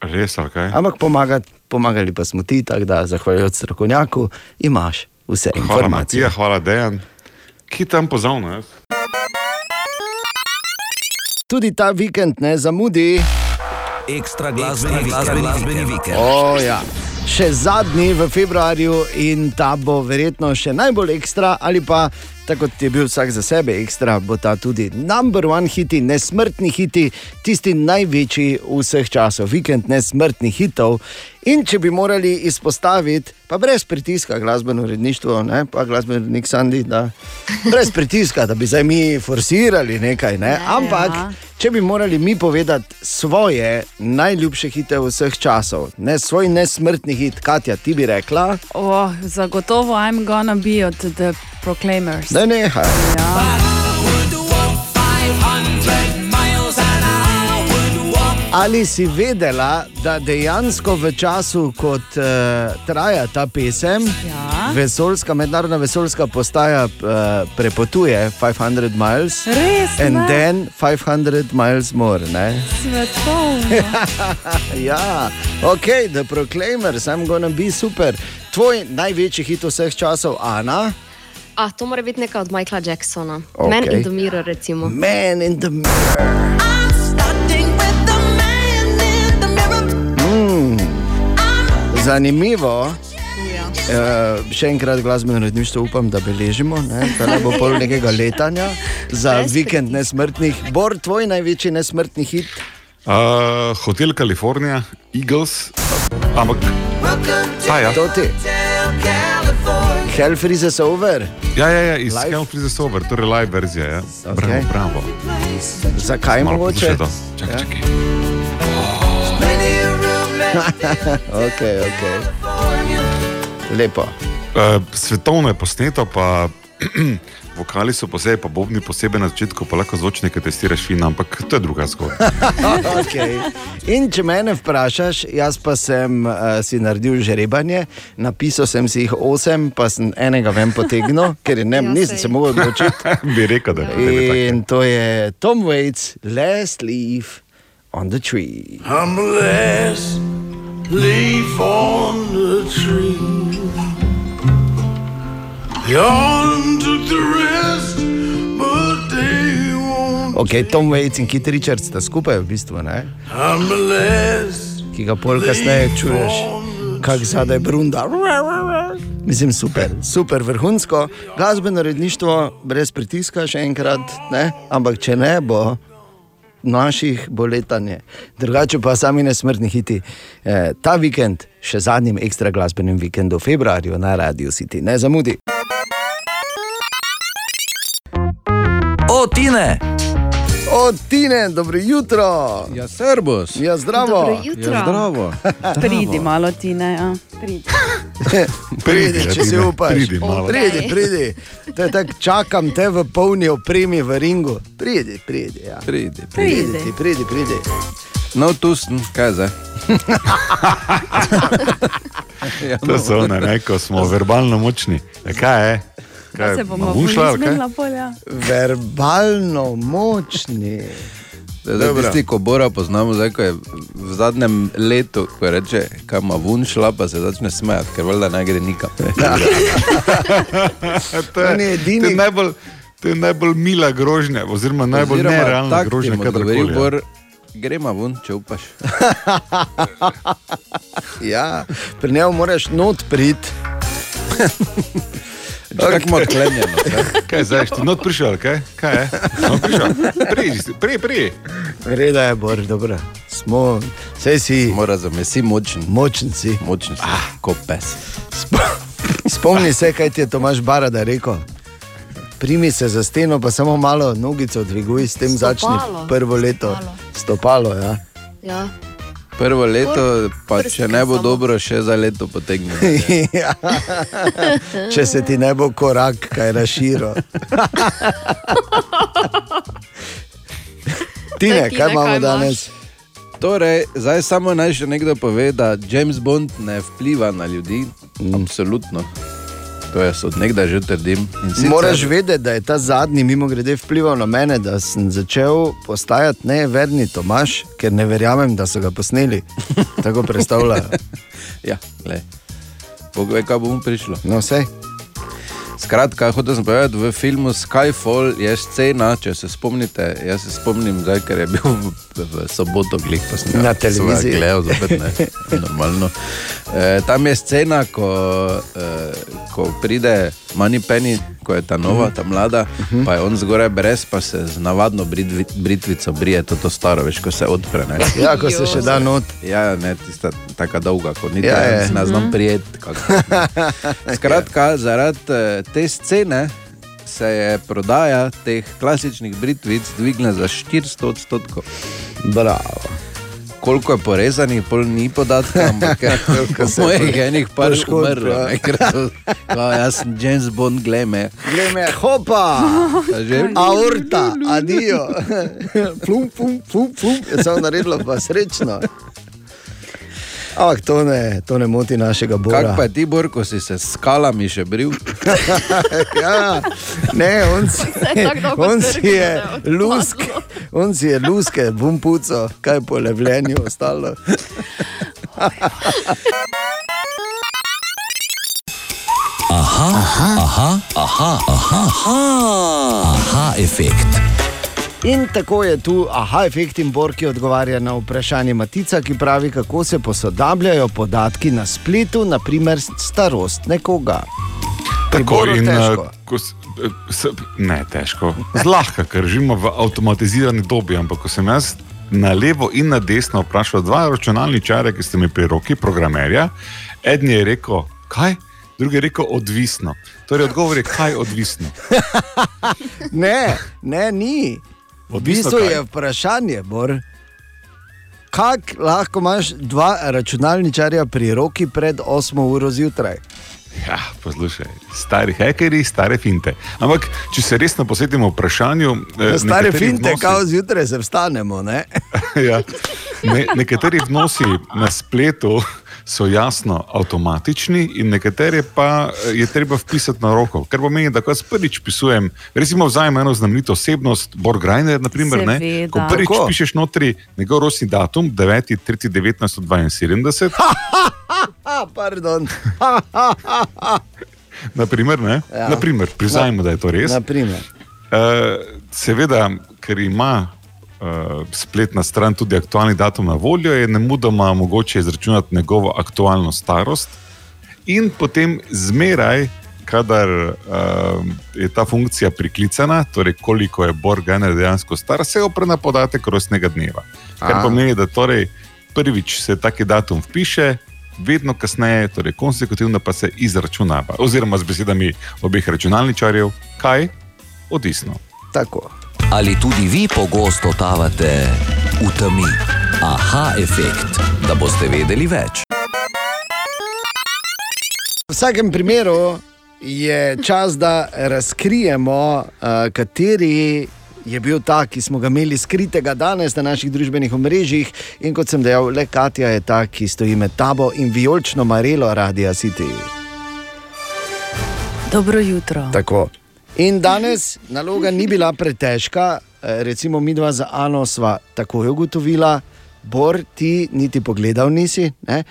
Res, ok. Ampak pomaga, pomagali pa smo ti, tako da zahvaljujoč strokovnjaku imaš vse Hvala, informacije. Matija, hvala, Dejan. Ki tam pozavno, jaz? Tudi ta vikend ne zamudi. Ekstra glasbeni, glasbeni, glasbeni vikend. O, ja. Še zadnji v februarju in ta bo verjetno še najbolj ekstra, ali pa tako kot je bil vsak za sebe ekstra, bo ta tudi number one hiti, nesmrtni hiti, tisti največji vseh časov, vikend nesmrtnih hitov. In če bi morali izpostaviti, pa brez pritiska, glasbeno uredništvo, ne, pa glasbeni urednik Sandy, da brez pritiska, da bi zdaj mi forsirali nekaj, ne, ampak. Če bi morali mi povedati svoje najljubše hite vseh časov, ne svoj nesmrtni hit, Katja, ti bi rekla, Oh, zagotovo I'm gonna be od The Proclaimers. da nehaj. Ali si vedela, da dejansko v času, kot uh, traja ta pesem, Ja. vesoljska, mednarodna vesoljska postaja uh, prepotuje 500 miles, Res, and ne? then 500 miles more. Ne? Svetovno. ja, ok, The Proclaimers, I'm gonna be super. Tvoj največji hit vseh časov, Ana. A, to mora biti nekaj od Michaela Jacksona. Okej. Man in the Mirror, recimo. Man in the Mirror. Mm. Zanimivo. Uh, še enkrat glasbeno uredništvo upam, da beležimo, ne, da ne bo pol nekega letanja za vikend nesmrtnih. Bor, tvoj največji nesmrtni hit. Uh, Hotel California, Eagles, ampak. A, ja. To ti. Hell freezes over. Ja, ja, ja iz Live? Hell Freezes Over, torej live verzija. Ja. Okay. Bravo, bravo. Zakaj mogoče? Čakaj, Ja. čakaj. ok, ok. Lepo. Uh, svetovno je posneto, pa vokali so posebej, pa bobni posebej na začetku, pa lahko zvočnike testiraš fino, ampak to je druga zgodba. okay. In če me vprašaš, jaz pa sem uh, si naredil žrebanje, napisal sem si jih osem, pa sem enega ven potegnil, ker ne, Ja, nisem se mogel odločiti. Bi rekel, da je In to je Tom Waits, Last Leaf on the Tree. I'm last leaf on the tree. The Ok, Tom Waits in Kit Richards sta skupaj v bistvu, ne? Ki ga pol kasneje čuješ, kako zadaj brunda. Mislim, super, super, vrhunsko. Glasbeno uredništvo brez pritiska, še enkrat, ne? ampak če ne bo. Naših bo letanje, drugače pa sami nesmrtni hiti. Eh, ta vikend, še zadnjim ekstra glasbenim vikendom, v februarju na Radio City, ne zamudi. O, Tine! O, Tine, dobro jutro. Ja, servus. Ja, zdravo. Dobro jutro. Ja, zdravo. Pridi malo, Tine. Ja. Pridi. Pridi, če si upaš. pridi malo. pridi, pridi. To je tako, čakam te v polni opremi v ringu. Pridi, pridi. Ja. Pridi, Pridi, ti, pridi, pridi. No, tu sem, kaj zdaj? ja, To so one, ne, ko smo verbalno močni. E, kaj je? Da se bomo Vušla, ali kaj? Verbalno močni. Zdaj, tisti, ko Bora poznamo, zdaj, ko je v zadnjem letu, ko reče, kam ima vun šla, pa se začne smejati, ker valjda ne gre nikam. to je, to je najbolj, to je najbolj mila grožnja, oziroma najbolj Oziroma, nerealna tako ti grožnja, kadarkoli. odgovorili, ja. Bor, Gremo ven, če upaš. Ja, pri njemu moraš not priti. Kako ima odklenjeno? Kaj zdaj, ti not prišel, kaj? Kaj je? Not prišel. Pridi, pri, pri. Reda je, bor, dobro. Smo, vse si. Mora razumeti, si močen. Močen si. Močen si, ah. kot pes. Spomni se, kaj ti je Tomaš Barada rekel. Primi se za steno, pa samo malo nogico dviguj, s tem začni Stopalo. prvo leto. Stopalo, ja. Ja. Prvo leto, pa če ne bo dobro, še za leto potegne. ja. Če se ti ne bo korak, kaj raširo. Tine, kaj imamo danes? Torej, zdaj samo naj še nekdo pove, da James Bond ne vpliva na ljudi. Mm. Absolutno. To jaz od nekdaj že trdim. Sicer- Moraš vedeti, da je ta zadnji, mimo grede, vplival na mene, da sem začel postajati neverni Tomaš, ker ne verjamem, da so ga posneli. Tako predstavljajo. ja, le. Bog ve, kaj bomo prišlo. No, vse. Skratka, hotel sem povedati, v filmu Skyfall je scena, če se spomnite, jaz se spomnim, zdaj, ker je bil v, v soboto glih, ga Na televiziji. gledal, zopet ne, normalno. E, tam je scena, ko, e, ko pride Money Penny, ko je ta nova, ta mlada, pa je on zgoraj brez, pa se z navadno britvi, britvico brije, to, to staro, veš, ko se odpre. Ne. Ja, ko se še da not. Ja, ne, tista taka dolga, kot ni Ja, ta, je. jaz ne znam Mhm. prijeti. Skratka, zaradi eh, te scene se je prodaja teh klasičnih britvic dvignila za 400 odstotkov. Bravo. Koliko je porezanih, pol ni podatka, ampak Koliko se po mojih je enih par poškodb, umrlo. ja. Jaz sem James Bond, glej me. Glej me, hopa, Že? aorta, adijo. Plum, plum, plum, plum. Je samo naredilo, pa srečno. Ampak to ne, to ne moti našega Kaj Bora. pa je ti, Bor, ko si se s skalami še bril? ja, ne, on si, on si je lusk, on si je luske, bum puco, kaj po levljenju ostalo. Aha, aha, aha, aha, aha, aha, aha efekt. In tako je tu aha efekt in Bor, ki odgovarja na vprašanje Matica, ki pravi, kako se posodabljajo podatki na spletu, naprimer starost nekoga. Tako Boru in težko. ko, s- eh, ne težko, zlahka, ker živimo v avtomatizirani dobi. Ampak ko sem jaz na levo in na desno vprašal dva računalničarja, ki ste mi pri roki, programerja, eden je rekel, kaj, drugi je rekel, odvisno. Torej, odgovor je, kaj odvisno. Ne, ne, ni. V bistvu kaj? je vprašanje, Bor. Kako lahko imaš dva računalničarja pri roki pred 8 uro zjutraj? Ja, poslušaj, stari hekeri, stare finte. Ampak, če se resno posvetimo vprašanju, eh, Stare nekateri finte, vnosi- kao zjutraj se vstanemo. Ne? ja. ne, nekateri vnosi na spletu so jasno avtomatični, in nekatere pa eh, je treba vpisati na roko. Kar pomeni, da ko jaz prvič pisujem, recimo vzamem eno znamenito osebnost, Borg Reiner, naprimer, ne, Seveda. ko prvič Tako. pišeš notri njegov rojstni datum, 9.3.1972. Ha, pardon. Naprimer, ne? Ja. Ja. Naprimer, priznajmo, da je to res. Naprimer. Uh, seveda, ker ima uh, spletna stran tudi aktualni datum na voljo, je ne mudoma mogoče izračunati njegovo aktualno starost, in potem zmeraj, kadar uh, je ta funkcija priklicana, torej koliko je Borganer dejansko star, se opre na podatek rojstnega dneva. Kar A. pomeni, da torej prvič se taki datum vpiše. Vedno kasneje, torej konsekutivno, pa se izračunava, oziroma z besedami obeh računalničarjev, kaj? Odvisno. Tako. Ali tudi vi pogosto totavate v temi? Aha, efekt, da boste vedeli več. V vsakem primeru je čas, da razkrijemo, uh, kateri je bil ta, ki smo ga imeli skritega danes na naših družbenih omrežjih. In kot sem dejal, le Katja je ta, ki stoji med tabo in vijolično marelo Radia City. Dobro jutro. Tako. In danes naloga ni bila pretežka, eh, recimo mi dva za Ano sva takoj ugotovila, Bor, ti niti pogledal nisi. Ne?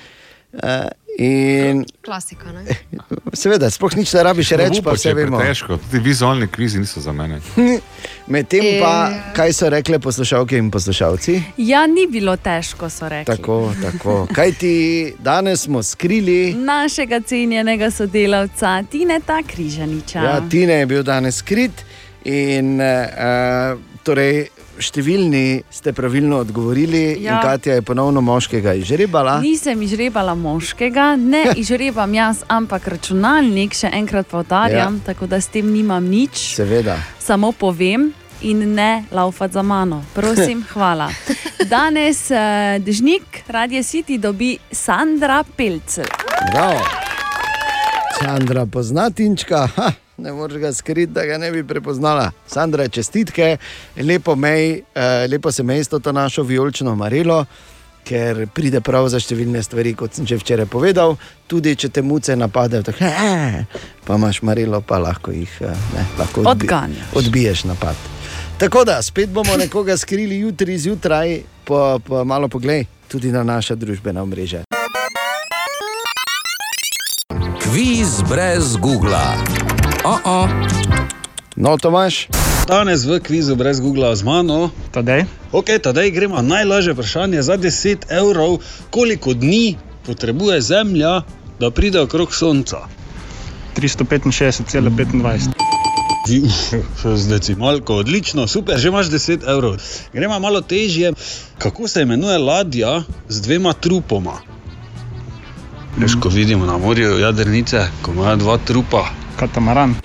In Klasika. Ne? seveda, sploh nič ne rabiš reči, pa vse vemo. Težko, tudi vizualni kvizi niso za mene. Medtem pa, E. kaj so rekle poslušalke in poslušalci? Ja, ni bilo težko, so rekli. Tako, tako. Kaj ti danes smo skrili? Našega cenjenega sodelavca Tineta Križaniča. Ja, Tine je bil danes skrit in uh, torej. Številni ste pravilno odgovorili, ja. in Ja. Katja je ponovno moškega izžrebala. Nisem izžrebala moškega, ne izžrebam jaz, ampak računalnik, še enkrat povdarjam, ja. tako da s tem nimam nič. Seveda. Samo povem in ne laufati za mano. Prosim, hvala. Danes uh, dežnik Radio City dobi Sandra Pelcel. Bravo. Sandra pozna Tinčka, ha, ne moreš ga skriti, da ga ne bi prepoznala. Sandra, čestitke, lepo, mej, eh, lepo se mesto to našo vijolično marelo. Ker pride prav za številne stvari, kot sem že včeraj povedal, tudi če te muce napadejo, tako, "Eh," pa imaš marilo, pa lahko jih eh, ne, lahko odbi Odganjaš. odbiješ napad. Tako da spet bomo nekoga skrili jutri zjutraj, pa, pa malo poglej tudi na naša družbena omrežja. Kviz brez Google. Oh -oh. No, Tomaš. Danes v kvizu brez Google z mano. Tadej. Ok, tadej gremo. Najlažje vprašanje za 10 evrov. Koliko dni potrebuje Zemlja, da pride okrog Sonca? 365,25. Še z decimalko, odlično, super, že imaš 10 evrov. Gremo malo težje. Kako se imenuje ladja z dvema trupoma? Veš, ko vidimo na morju jadrnice, ko imajo dva trupa. Katamaran.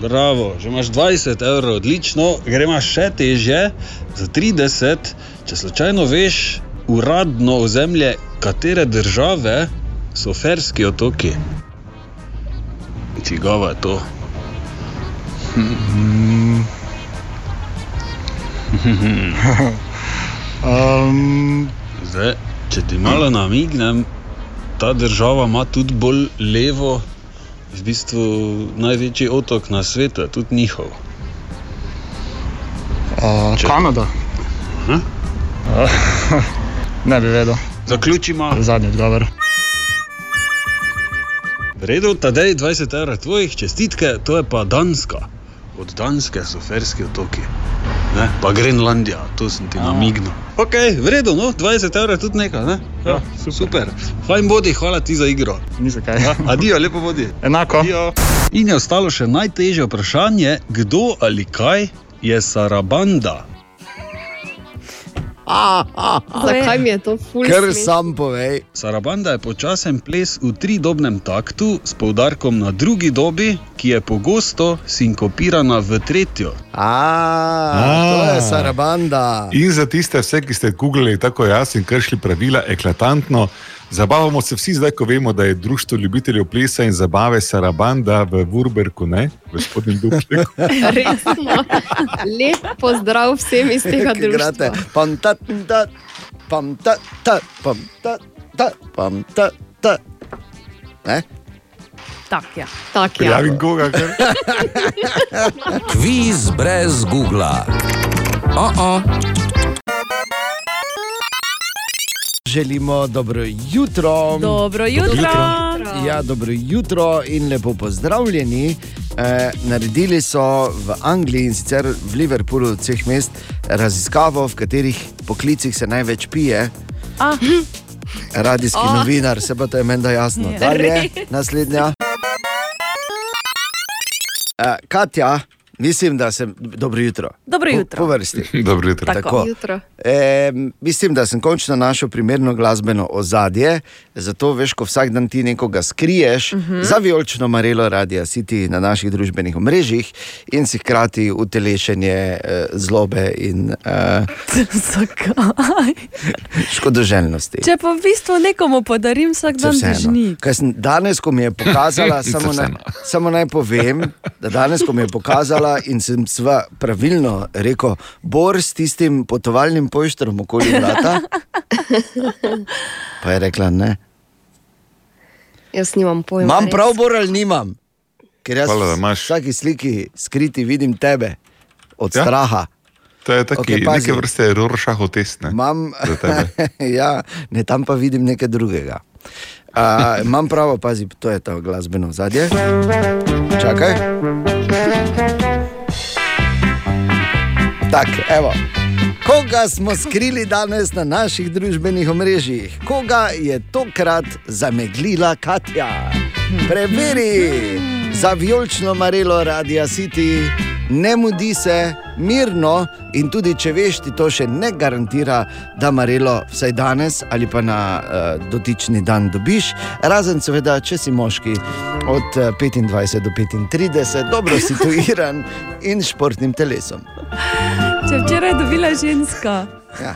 Bravo, že imaš 20 evrov, odlično. Gremo še težje, za 30, če slučajno veš uradno ozemlje, katere države so Ferski otoki. Čigava je to? um, Zdaj, če ti malo namignem, ta država ima tudi bolj levo, v bistvu največji otok na svetu, tudi njihov. uh, Kanada. Hm? Uh, ne bi vedel. Zaključimo. Zadnji odgovor. V redu, tadej 20 evrov tvojih čestitke, to je pa Danska. Od Danske so Ferski otoki. Ne? Pa Grenlandija, to sem ti namignil. Ok, v redu, no, 20 evrov je tudi nekaj, ne? Ja, super. super. Fajn bodi, hvala ti za igro. Ni za kaj. Ja, adijo, lepo bodi. Enako. Adijo. In je ostalo še najtežje vprašanje, kdo ali kaj je Sarabanda. Zakaj mi je to ful? Ker smešno? sam povej. Sarabanda je počasen ples v tridobnem taktu s poudarkom na drugi dobi, ki je pogosto sinkopirana v tretjo. A, to je Sarabanda. In za tiste, vse, ki ste googlili tako jaz in kršili pravila, eklatantno. Zabavamo se vsi zdaj, ko vemo, da je Društvo ljubiteljev plesa in zabave Sarabanda v Vurberku, ne, v spodnjem Dubšteku. Resno. Lep pozdrav vsem iz tega društva. Pam ta ta, pam ta ta, pam ta ta, pam ta ta. Ne? Tak, ja. Tak, Prijavim koga, ker. Kviz brez Google. Oh -oh. Želimo dobro jutro. Dobro jutro. Ja, dobro jutro in lepo pozdravljeni. E, naredili so v Angliji in sicer v Liverpoolu od vseh mest raziskavo, v katerih poklicih se največ pije. Ah, Radijski Oh. novinar, se pa to je menda jasno. Je. Dalje, naslednja. E, Katja, Mislim, da sem. Dobro jutro. Dobro jutro. Po, po vrsti. Dobro jutro. Tako. Jutro. E, mislim, da sem končno našel primerno glasbeno ozadje. Zato, veš, ko vsak dan ti nekoga skriješ, uh Mhm. -huh. za vijolično Marelo radia si ti na naših družbenih omrežjih in si hkrati utelešenje eh, zlobe in Zakaj? škodoželjnosti. Če pa v bistvu nekomu podarim vsak dan dežnik. Sem danes, ko mi je pokazala, samo, vseeno. samo naj povem, da danes, ko mi je pokazala in sem sva pravilno rekel, bor s tistim potovalnim poštrom okoli vrata, pa je rekla ne. Jaz nimam pojma. Imam prav, bor ali nimam? Ker jaz Hvala, v vsaki sliki skriti vidim tebe od Ja. straha. To je taki, Okej, okay, pazi. neke vrste Rorschachov test. Ne? Tebe. ja, ne, tam pa vidim nekaj drugega. Uh, imam pravo, pazi, to je ta glasbeno zadje. Čakaj. Tak, evo. Koga smo skrili danes na naših družbenih omrežjih? Koga je tokrat zameglila Katja? Preveri za vijolično marelo Radia City, ne mudi se, mirno in tudi če veš, ti to še ne garantira, da marelo vsaj danes ali pa na uh, dotični dan dobiš, razen seveda, če si moški od eh, 25 do 35, dobro situiran in športnim telesom. Če včeraj je dobila ženska. Ja.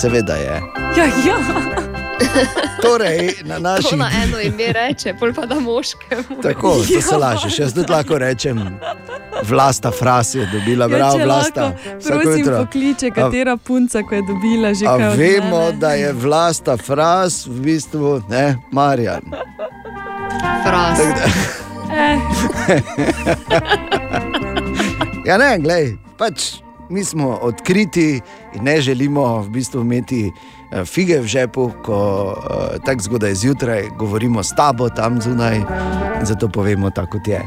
Seveda je. Ja, ja. Torej, na To naših na eno ime reče, pol pa da moškemu. Tako, to se lažeš. Jaz tudi lahko rečem, vlasta fras je dobila, bravo, če vlasta. Prosim, jutro. pokliče, A- katera punca, ko je dobila že A kaj. vemo, da je vlasta fras v bistvu ne, Marjan. Fras. Eh, Ja, ne, glej, pač mi smo odkriti in ne želimo v bistvu imeti fige v žepu, ko uh, tako zgodaj zjutraj govorimo s tabo tam zunaj in zato povemo tako, kot je.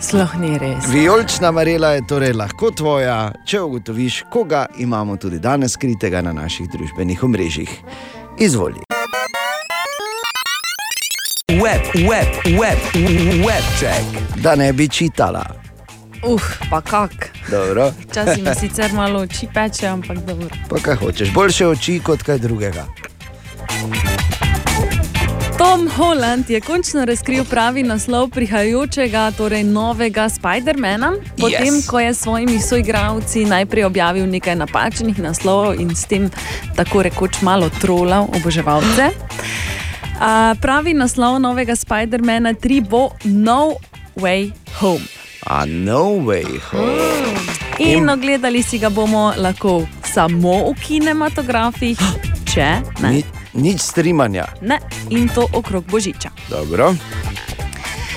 Sploh ni res. Vijolična marela je torej lahko tvoja, če ugotoviš, koga imamo tudi danes skritega na naših družbenih omrežjih. Izvoli. Web, web, web, web check. Da ne bi čitala. Uh, pa kak. Dobro. Včasih mi sicer malo oči peče, ampak dobro. Pa kaj hočeš, boljše oči kot kaj drugega. Tom Holland je končno razkril pravi naslov prihajajočega, torej novega Spidermana, potem Yes. ko je s svojimi soigralci najprej objavil nekaj napačnih naslovov in s tem tako rekoč malo trolal oboževalce. A, pravi naslov novega Spidermana 3 bo No Way Home. A no way home. In ogledali si ga bomo lahko samo v kinematografih, če ne. Ni, nič streamanja. ne. In to okrog Božiča. Dobro.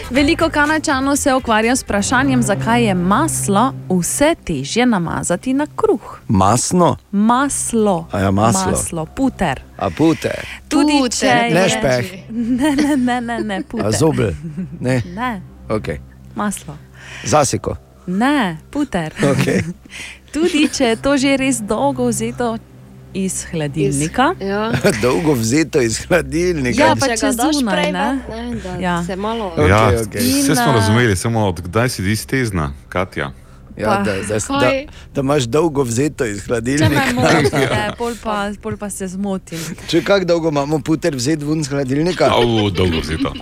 Veliko kanačanov se ukvarja s vprašanjem, zakaj je maslo vse težje namazati na kruh. Masno, Maslo, A ja, maslo. maslo puter. a pute, Tudi Puter, če ne je... špeh, Ne, ne, ne, ne, ne puter. a zobel, ne, Ne, ok. maslo. Zasiko. Ne, puter. Okay. Tudi če je to že res dolgo vzeto iz hladilnika. Ja. Dolgo vzeto iz hladilnika. Ja, pa Če če ga daš zunaj, prej ne? ne, da Ja. se malo... Ok, ja, ok. Vse smo razumeli, samo od kdaj si ti stezna, Katja. Ja, Pa, da, da, da, da imaš dolgo vzeto iz hladilnika. motite, pol pa, pol pa se zmotim. Če kako dolgo imamo puter vzeti ven iz hladilnika? Au, dolgo zito.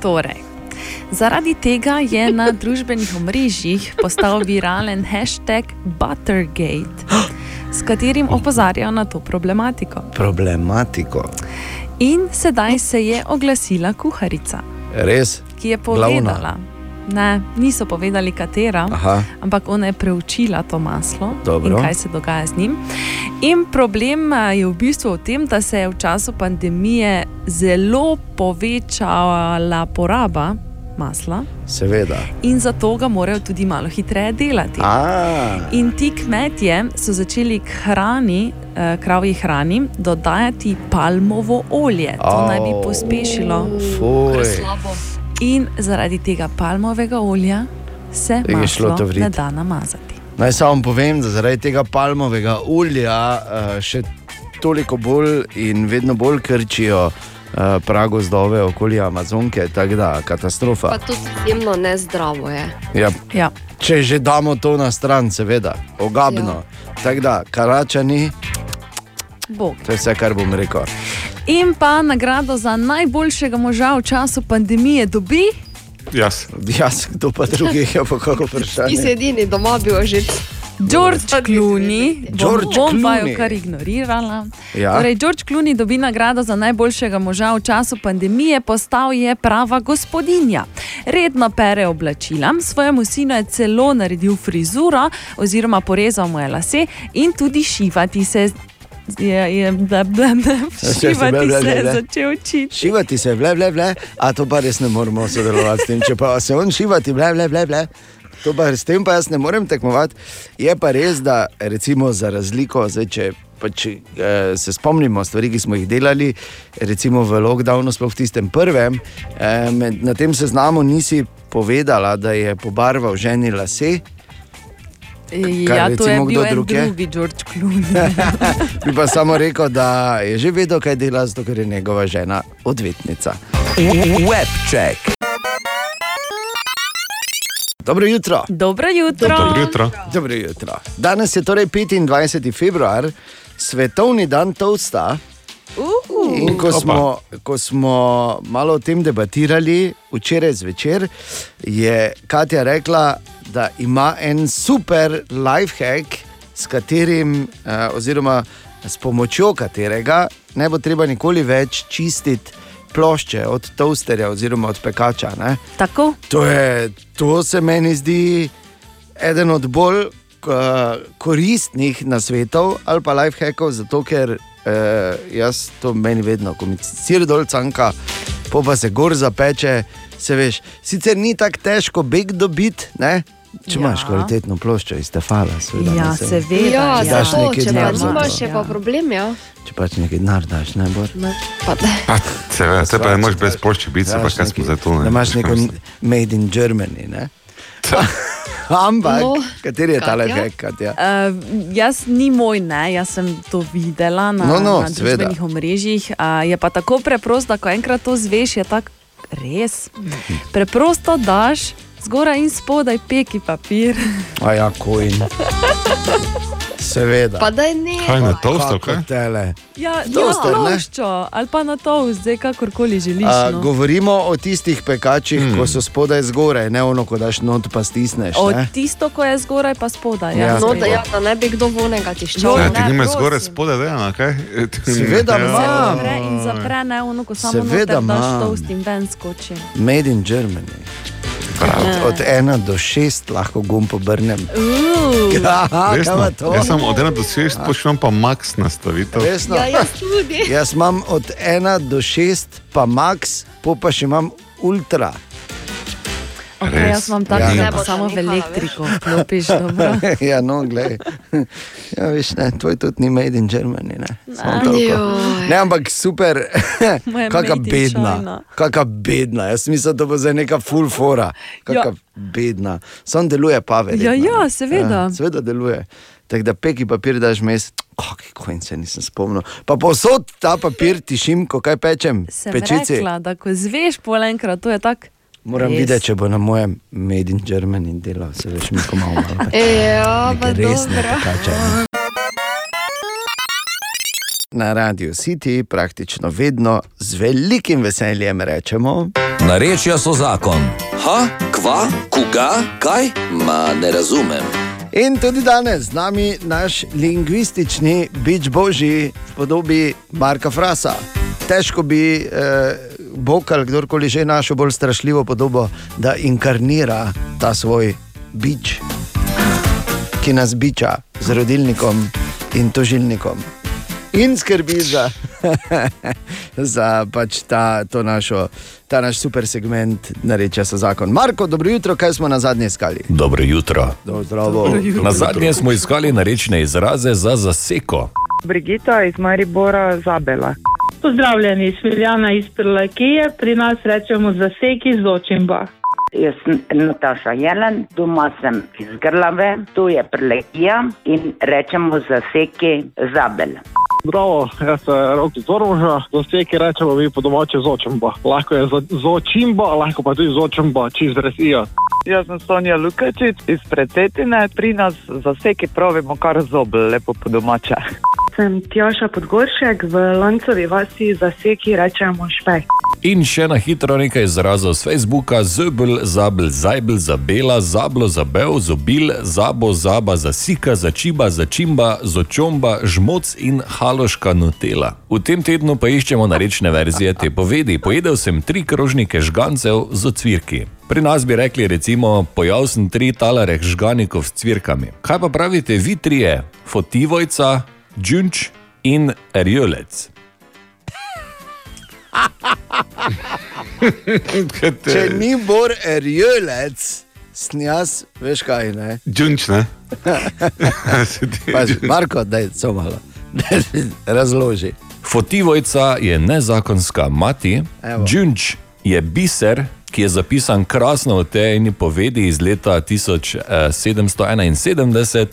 Torej, zaradi tega je na družbenih omrežjih postal viralen hashtag Buttergate, s katerim opozarjajo na to problematiko. Problematiko. In sedaj se je oglasila kuharica, Res? ki je Glavna. povedala. Ne, niso povedali, katera, Aha. ampak ona je preučila to maslo Dobro. in kaj se dogaja z njim. In problem a, je v bistvu v tem, da se je v času pandemije zelo povečala poraba masla Seveda. in zato ga morajo tudi malo hitreje delati. A, In ti kmetje so začeli k hrani, eh, kravji hrani, dodajati palmovo olje. To Au. naj bi pospešilo. fuj. In zaradi tega palmovega olja se Je šlo to maslo vrit. ne da namazati. Naj samo povem, da zaradi tega palmovega olja uh, še toliko bolj in vedno bolj krčijo uh, pragozdove okoli Amazonke, tako da katastrofa. Pa tudi izjemno nezdravo je. Ja. Ja. Če že damo to na stran, seveda, ogabno. Ja. Tako da, karačani, Bog. to je vse, kar bom rekel. In pa nagrado za najboljšega moža v času pandemije dobi. Jaz. Jaz, kdo pa drugi, je pa kako Ti si vprašanje. edini doma bil že. George Clooney, bom, George bom jo Clooney. kar ignorirala. Ja. Torej, George Clooney dobi nagrado za najboljšega moža v času pandemije, postal je prava gospodinja. Redno pere oblačila, svojemu sinu je celo naredil frizuro, oziroma porezal mu je lase in tudi šivati se. Je, je, ble, ble, ble, šivati se je začel učiti. Šivati se, ble, ble, ble, a to pa res ne moremo sodelovati s tem. Če pa se on šivati, ble, ble, ble, ble. To pa s tem pa jaz ne morem tekmovati. Je pa res, da recimo za razliko, zdaj, če pač, eh, se spomnimo stvari, ki smo jih delali, recimo v lockdownu, sploh v tistem prvem, eh, med, na tem seznamu nisi povedala, da je pobarval ženi lase. Kar Ja, to je recimo bil drug drugi George Clooney. Bi pa samo rekel, da je že vedel, kaj dela, zato ker je njegova žena odvetnica. Webcheck. Dobro jutro. Dobro jutro. Dobro jutro. Dobro jutro. Danes je torej 25. februar, svetovni dan toasta. Uh, In ko smo, ko smo malo o tem debatirali, včeraj zvečer, je Katja rekla, da ima en super lifehack, s katerim, eh, oziroma s pomočjo katerega ne bo treba nikoli več čistiti plošče od toasterja oziroma od pekača. Ne? Tako? To, je, to se meni zdi eden od bolj uh, koristnih nasvetov ali pa lifehackov, zato ker uh, jaz to meni vedno, ko mi sir dol canka, pa se gor zapeče, se veš, sicer ni tako težko beg dobiti? Če Ja. ja. imaš kvalitetno ploščo iz tefala, seveda. Ja, ne, saj- seveda. Ja, Če daš zato, nekaj če pa denar za nimaš, to. je pa problem, ja. Če pač nekaj denar daš, ne bo. Ne, pa ne. Seveda, te pa ne moreš brez plošče biti, pa kaj smo za to. Da imaš neko made in Germany. Ne? Ampak, No, kateri je ta lifehack, Katja? Uh, jaz ni moj, ne, jaz sem to videla na, No, no, na seveda. družbenih omrežjih. Uh, je pa tako preprosto, da ko enkrat to zveš, je tako res. Preprosto daš zgoraj in spodaj peki papir. A ja, kojn. Seveda. Pa da ne. Kaj na toast, Kako kaj? tele. Ja, Toaster, ja, ne? ploščo ali pa na to, zdaj kakorkoli želiš. A, No. govorimo o tistih pekačih, hmm. ko so spodaj zgoraj, ne ono, ko daš not pa stisneš. Od Ne? tisto, ko je zgoraj, pa spodaj. Ja, Ja, No, da, ja, da ne bi kdo vonega tiščal. Ja, ti nimaš zgoraj spode, da je kaj? Seveda Ja. Zapre in zapre, ne ono, ko samo Seveda daš toast in ven skoči. Made in Germany. Od, od ena do šest lahko gumb obrnem. Uh. Ja, to? Jaz sem od 1 do 6, pošiljam pa max nastavitev. Resno? Ja, jaz tudi. Jaz imam od 1 do 6, pa max, po pa še imam ultra. Okay, jaz imam tako, Ja. ja, bo samo v elektriko vklopiš. dobro. ja, no, glej. Ja, veš, ne, tvoj tudi ni made in Germany. Ne, Samo Ne. ampak super, kakšna bedna. Kakšna bedna, jaz mislim, da bo zdaj neka full fora. Kakšna Ja. bedna. Sam deluje pa verjetno. Ja, ja, seveda. Ja, seveda deluje. Tako da peki papir daš mes. Kako se nisem spomnil. Pa posod ta papir tišim, ko kaj pečem, Sem pečici. rekla, da ko zveš pol enkrat, to je tako. Moram res. videti, če bo na mojem Made in Germany delal, se veš, mi ko malo malo. Ja, pa pekače. ne. Na radiju City praktično vedno z velikim veseljem rečemo. Narečja so zakon. Ha, kva, koga, kaj? Ma ne razumem. In tudi danes z nami naš lingvistični bič božji v podobi Marka Frasa. Težko bi eh, Bog ali kdorkoli že našel bolj strašljivo podobo, da inkarnira ta svoj bič, ki nas biča z rodilnikom in tožilnikom. In skrbi za, za pač ta, to našo, ta naš super segment, nareča se zakon. Marko, dobro jutro, kaj smo na zadnje iskali? Dobro jutro. Do, zdravo. Na zadnje smo iskali narečne izraze za zaseko. Brigita iz Maribora Zabela. Pozdravljeni iz Filjana iz Prlakije, pri nas rečemo zaseki z očimba. Jaz sem Nataša Jelen, doma sem iz Grlave, tu je prelekija in rečemo zaseki zabel. Zdravo, jaz sem Rok iz Ormoža, za vse, ki rečemo mi po domače zočemba. Lahko je za- zočimba, lahko pa tudi zočemba, čez resijo. Jaz sem Sonja Lukačič iz Pretetine, pri nas za vse, ki pravimo kar zobel, lepo po domače. Sem Tjaša Podgoršek v Lancovi vasi za seki rečemo špek. In še na hitro nekaj izrazov z Facebooka: zobel, zabel, zajbel, zabela, zablo, zabel, zobil, zabo, zaba, zasika, začiba, začimba, zočomba, žmoc in haloška nutela. V tem tednu pa iščemo narečne verzije te povedi. Pojedel sem tri krožnike žgancev z ocvirki. Pri nas bi rekli recimo, pojal sem tri talare žganikov s cvirkami. Kaj pa pravite vi trije? Fotivojca, džunč in rjolec. Če ni bor erjolec, snjas, veš kaj ne. Džunč, ne? Pazi, Marko, daj, so malo. Razloži. Fotivojca je nezakonska mati. Džunč je biser, ki je zapisan krasno v tej eni povedi iz leta 1771.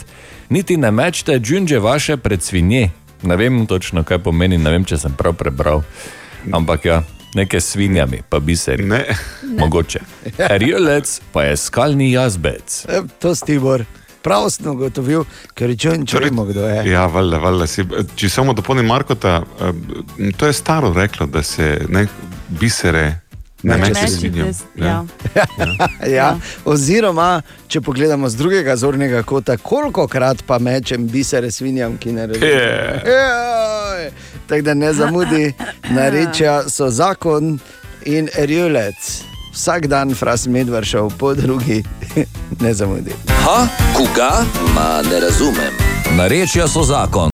Niti ne mečete džunže vaše pred svinje. Ne vem točno, kaj pomeni, ne vem, če sem prav prebral. Ampak ja, neke svinjami, pa biseri. Ne. Mogoče. Rjolec pa je skalni jazbec. E, To si Tibor pravostno ugotovil, ker če če vemo, kdo je. Ja, valjda, valjda. Si, če samo dopolnim Markota, eh, to je staro reklo, da se ne, bisere ne Ne meče mečete, svinjam. ja. Ja, oziroma, če pogledamo z drugega zornega kota, koliko krat pa mečem bisere svinjam, ki ne. Je. Joj, Tako da ne zamudi, narečja so zakon in erjulec. Vsak dan fras medvršal, po drugi ne zamudi. Ha, koga? Ma ne razumem. Narečja so zakon.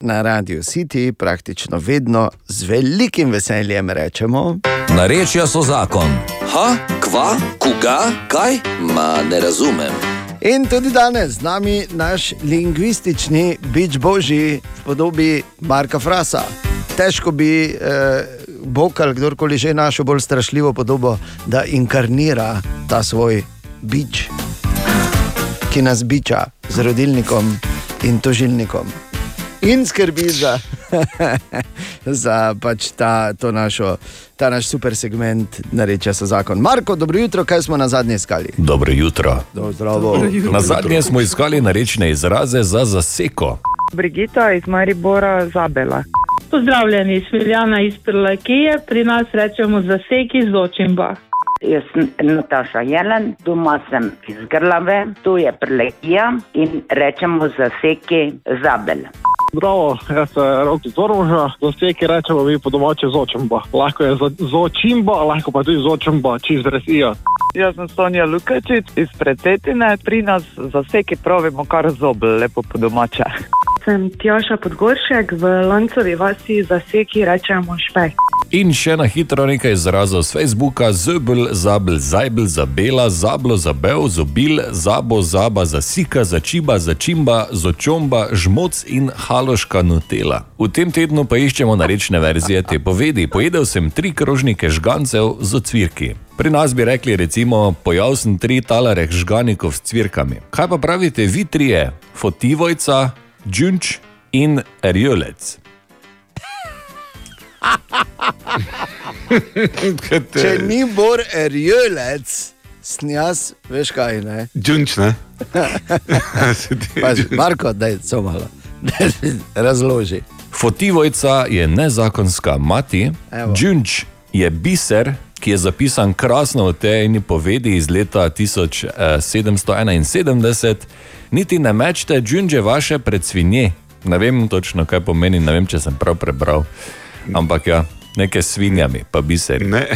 Na Radio City praktično vedno z velikim veseljem rečemo. Narečja so zakon. Ha, kva, koga, kaj? Ma ne razumem. In tudi danes z nami naš lingvistični bič božji v podobi Marka Frasa. Težko bi eh, Bokal, kdorkoli že našel bolj strašljivo podobo, da inkarnira ta svoj bič, ki nas biča z rodilnikom in tožilnikom. In skrbi za, za pač ta, to našo, ta naš super segment, nareča so zakon. Marko, dobro jutro, kaj smo na zadnje iskali? Dobro jutro. Do, zdravo. Na zadnje smo iskali narečne izraze za zaseko. Brigita iz Maribora Zabela. Pozdravljeni, Smiljana iz Prlakije, pri nas rečemo za seki zočimba. Jaz sem Nataša Jelen, doma sem iz Grlave, tu je prelekija in rečemo za seki zabel. Zdravo, jaz sem Rok iz Ormoža, za vse, ki rečemo mi po domače zočemba. Lahko je za- zočimba, lahko pa tudi zočemba, čez resijo. Jaz sem Sonja Lukačič iz Pretetine, pri nas za vse, ki pravimo kar zobel, lepo po domače. Sem Tjaša Podgoršek v Lancovi vasi za seki rečemo špek. In še na hitro nekaj izrazov z Facebooka: zobel, zabel, zajbel, zabela, zablo, zabel, zobil, zabo, zaba, zasika, začiba, začimba, zočomba, žmoc in haloška nutela. V tem tednu pa iščemo narečne verzije te povedi. Pojedel sem tri krožnike žgancev z ocvirki. Pri nas bi rekli recimo, pojal sem tri talare žganikov s cvirkami. Kaj pa pravite vi trije? Fotivojca, džunč in rjolec. Če ni bor erjolec, snjas, veš kaj ne. Džunč, ne? Pazi, Marko, daj, so malo. Razloži. Fotivojca je nezakonska mati. Džunč je biser, ki je zapisan krasno v tej eni povedi iz leta 1771. Niti ne mečete džunže vaše pred svinje. Ne vem točno, kaj pomeni, ne vem, če sem prav prebral. Ampak ja, neke svinjami, pa biseri. Ne.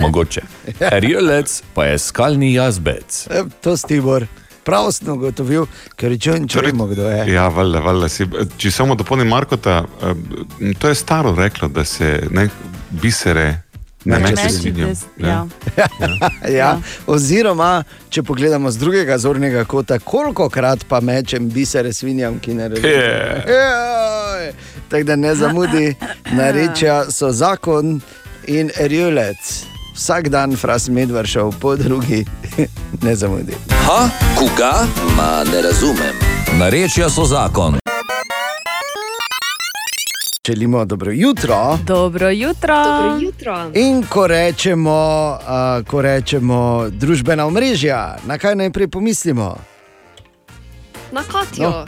Mogoče. Rjolec pa je skalni jazbec. E, To si Tibor pravostno ugotovil, ker če če vemo, kdo je. Ja, valjda, valjda. Si, če samo dopolnim Markota, eh, to je staro reklo, da se ne, bisere ne meče svinjam. Ja. Ja, oziroma, če pogledamo z drugega zornega kota, koliko krat pa mečem bisere svinjam, ki ne. Je. Joj, Tako da ne zamudi, narečja so zakon in erjulec. Vsak dan fras medvršev po drugi ne zamudi. Ha, koga? Ma ne razumem. Narečja so zakon. Želimo dobro jutro. Dobro jutro. Dobro jutro. In ko rečemo, uh, ko rečemo družbena omrežja, na kaj najprej pomislimo? Na Katjo. No.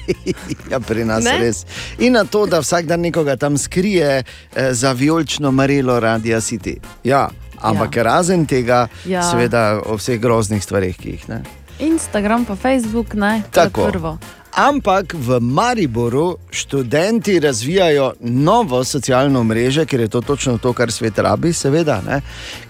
ja, pri nas Ne? res. In na to, da vsak dan nekoga tam skrije eh, za vijolično marelo Radia City. Ja, ampak ja. razen tega, Ja. seveda o vseh groznih stvareh, ki jih ne. Instagram, pa Facebook, ne, je Tako. prvo. Ampak v Mariboru študenti razvijajo novo socialno mrežo, ker je to točno to, kar svet rabi, seveda, ne?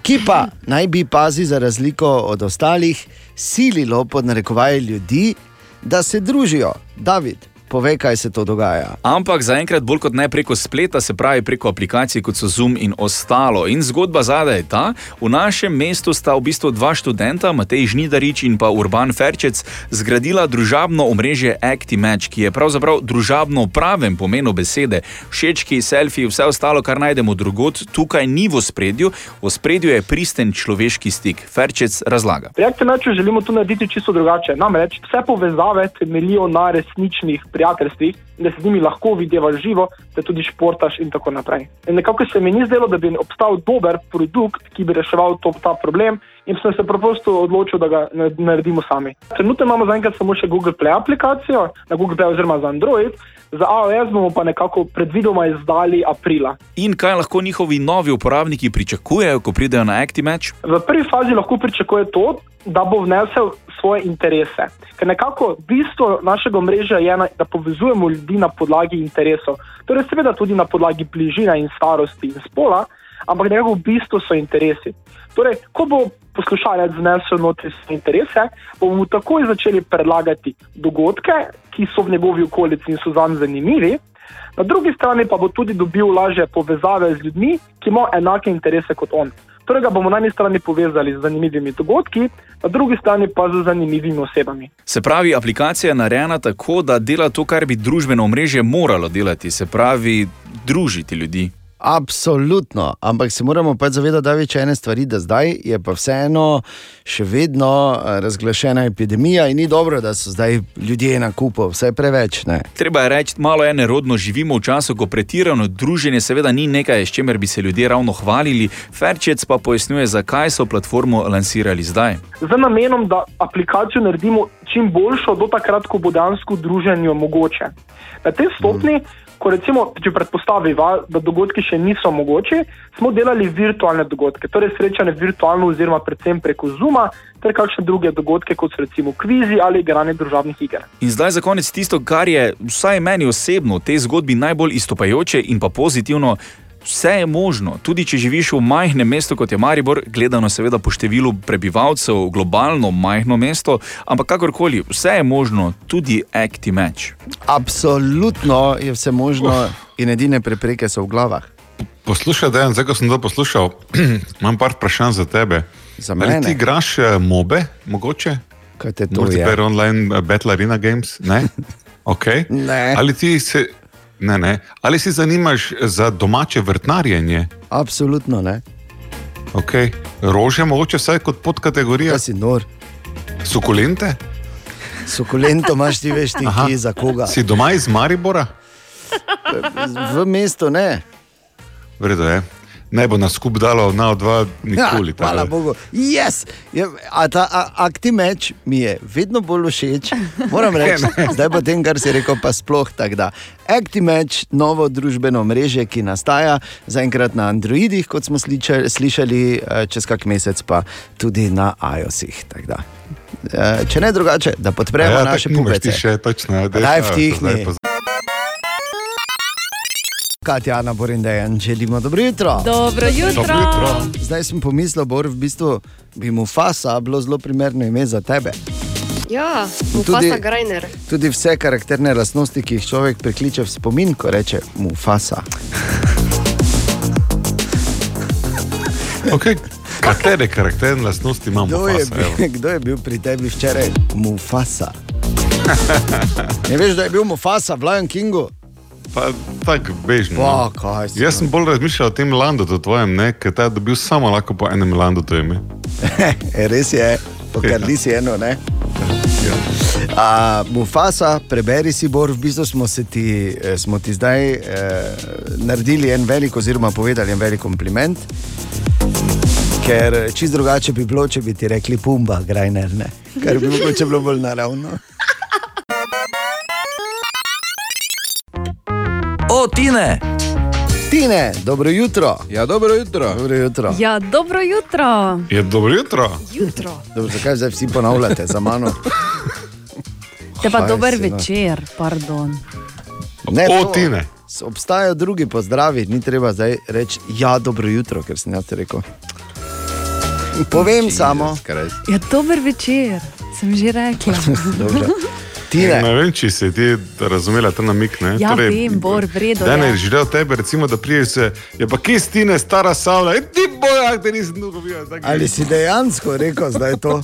ki pa naj bi pazi za razliko od ostalih, sililo pod narekovaje ljudi, da se družijo. David, povej, kaj se to dogaja. Ampak zaenkrat bolj kot ne preko spleta, se pravi preko aplikacij kot so Zoom in ostalo. In zgodba zadaj je ta: v našem mestu sta v bistvu dva študenta, Matej Žnidarič in pa Urban Ferčec, zgradila družabno omrežje ActiMatch, ki je pravzaprav družabno v pravem pomenu besede. Všečki, selfiji, vse ostalo, kar najdemo drugod, tukaj ni v spredju, v spredju je pristen človeški stik. Ferčec razlaga. Pri Actimeču želimo to narediti čisto drugače. Namreč vse povezave temeljijo na resničnih prijateljstvih, da se z njimi lahko videvaš živo, da tudi športaš in tako naprej. In nekako se mi ni zdelo, da bi obstal dober produkt, ki bi reševal to, ta problem. In sem se preprosto odločil, da ga na- naredimo sami. Trenutno imamo zaenkrat samo še Google Play aplikacijo, na Google Play oziroma za Android, za iOS bomo pa nekako predvidoma izdali aprila. In kaj lahko njihovi novi uporabniki pričakujejo, ko pridejo na ActiMatch? V prvi fazi lahko pričakuje to, da bo vnesel svoje interese. Ker nekako bistvo našega mreža je, da povezujemo ljudi na podlagi interesov. Torej, seveda tudi na podlagi bližine in starosti in spola, ampak nekako v bistvu so interesi. Torej, ko bo poslušalec vnesel notri svoje interese, bomo mu takoj začeli predlagati dogodke, ki so v njegovi okolici in so zanj zanimivi. Na drugi strani pa bo tudi dobil lažje povezave z ljudmi, ki imajo enake interese kot on. Torej ga bomo na eni strani povezali z zanimivimi dogodki, na drugi strani pa z zanimivimi osebami. Se pravi, aplikacija je narejena tako, da dela to, kar bi družbeno omrežje moralo delati, se pravi, družiti ljudi. Absolutno, ampak se moramo pač zavedati, da več ene stvari, da zdaj je pa vseeno še vedno eh, razglašena epidemija in ni dobro, da so zdaj ljudje na kupu, vse preveč. Ne. Treba je reči, malo je nerodno, živimo v času, ko pretirano druženje seveda ni nekaj, s čimer bi se ljudje ravno hvalili. Ferčec pa pojasnjuje, zakaj so platformo lansirali zdaj. Z namenom, da aplikacijo naredimo čim boljšo, do takrat, ko bo dejansko druženje mogoče. Na tej stopni, ko recimo, če predpostaviva, da dogodki še niso mogoči, smo delali virtualne dogodke, torej srečanje virtualno oziroma predvsem preko Zuma, ter kakšne druge dogodke, kot so recimo kvizi ali igranje družabnih iger. In zdaj za konec tisto, kar je vsaj meni osebno v tej zgodbi najbolj izstopajoče in pa pozitivno. Vse je možno, tudi če živiš v majhnem mestu kot je Maribor, gledano seveda po številu prebivalcev, globalno majhno mesto, ampak kakorkoli, vse je možno, tudi ActiMatch. Absolutno je vse možno in edine prepreke so v glavah. Poslušaj, Dejan, zdaj ko sem to poslušal, imam par vprašanj za tebe. Za Ali mene? ti igraš eh, mobe, mogoče? Kaj te to je? Multiplayer online eh, Battle Arena Games? Ne? Okay. Ne. Ali ti se. Ne, ne. Ali si zanimaš za domače vrtnarjenje? Absolutno ne. Okay. Rože, mogoče vsaj kot podkategorija. Kaj si nor? Sukulente? Sukulento imaš ti veš, ti Aha. kje za koga. Si doma iz Maribora? V mestu ne. Vredo je. Ne bo nas skup dalo na dva nikoli. Ja, hvala da- Bogu. Yes! Je, a ta a- aktimeč mi je vedno bolj všeč. Moram reči, zdaj po tem, kar si rekel, pa sploh tako da. Actimeč, novo družbeno mreže, ki nastaja zaenkrat na Androidih, kot smo sličali, slišali, eh, čez kak mesec pa tudi na iOS-ih. da. Eh, Če ne drugače, da podpremo Ja, naše pubece. ti še, točno, Daj ja, so vtihni. Zdaj pa- Katjana Borindejan, želimo dobro jutro. Dobro jutro. Dobro jutro. Zdaj sem pomislil, Bor, v bistvu bi mu Fasa bilo zelo primerno ime za tebe. Ja, In tudi- Mufasa Grajner. Tudi vse karakterne lastnosti, ki jih človek prikliče v spomin, ko reče Mufasa. Okay. Katere karakterne lastnosti imamo? Kdo je, Fasa, evo? bil, kdo je bil pri tebi včeraj? Mufasa. Ne veš, da je bil Mufasa v Lion Kingu? Pa tako bežno. Pa, no. kaj si, Jaz sem bolj razmišljal o tem Landotu tvojem, ne, ker ta je dobil samo lahko po enem Landotu ime. E, res je, pokrli si eno, ne? A, Mufasa, preberi si bor, v bistvu smo, ti, eh, smo ti zdaj eh, naredili en velik, oziroma povedali en velik kompliment. Ker čist drugače bi bilo, če bi ti rekli pumba, grajner, ne. Kar bi mogoče bilo bolj naravno. O, Tine! Tine, dobro jutro. Ja, dobro jutro. Dobro jutro. Ja, dobro jutro. Je dobro jutro. jutro. Dobro, zakaj zdaj vsi ponavljate za mano? Te pa Kaj dober si, no. večer, pardon. Ne, O, to- Tine. Obstajajo drugi pozdravi, ni treba zdaj reči, ja, dobro jutro, ker sem jaz rekel. Povem samo. Ja, dober večer, sem že rekla. Tine. Ne vem, če si ti razumela ta namik. Ne? Ja, vem, Bor, v redu Da ne je. želel tebe, recimo, da priješ se, je pa kje stine, stara savla, in ti boja, da nisem dolgo videl. tako Ali si dejansko rekel zdaj to?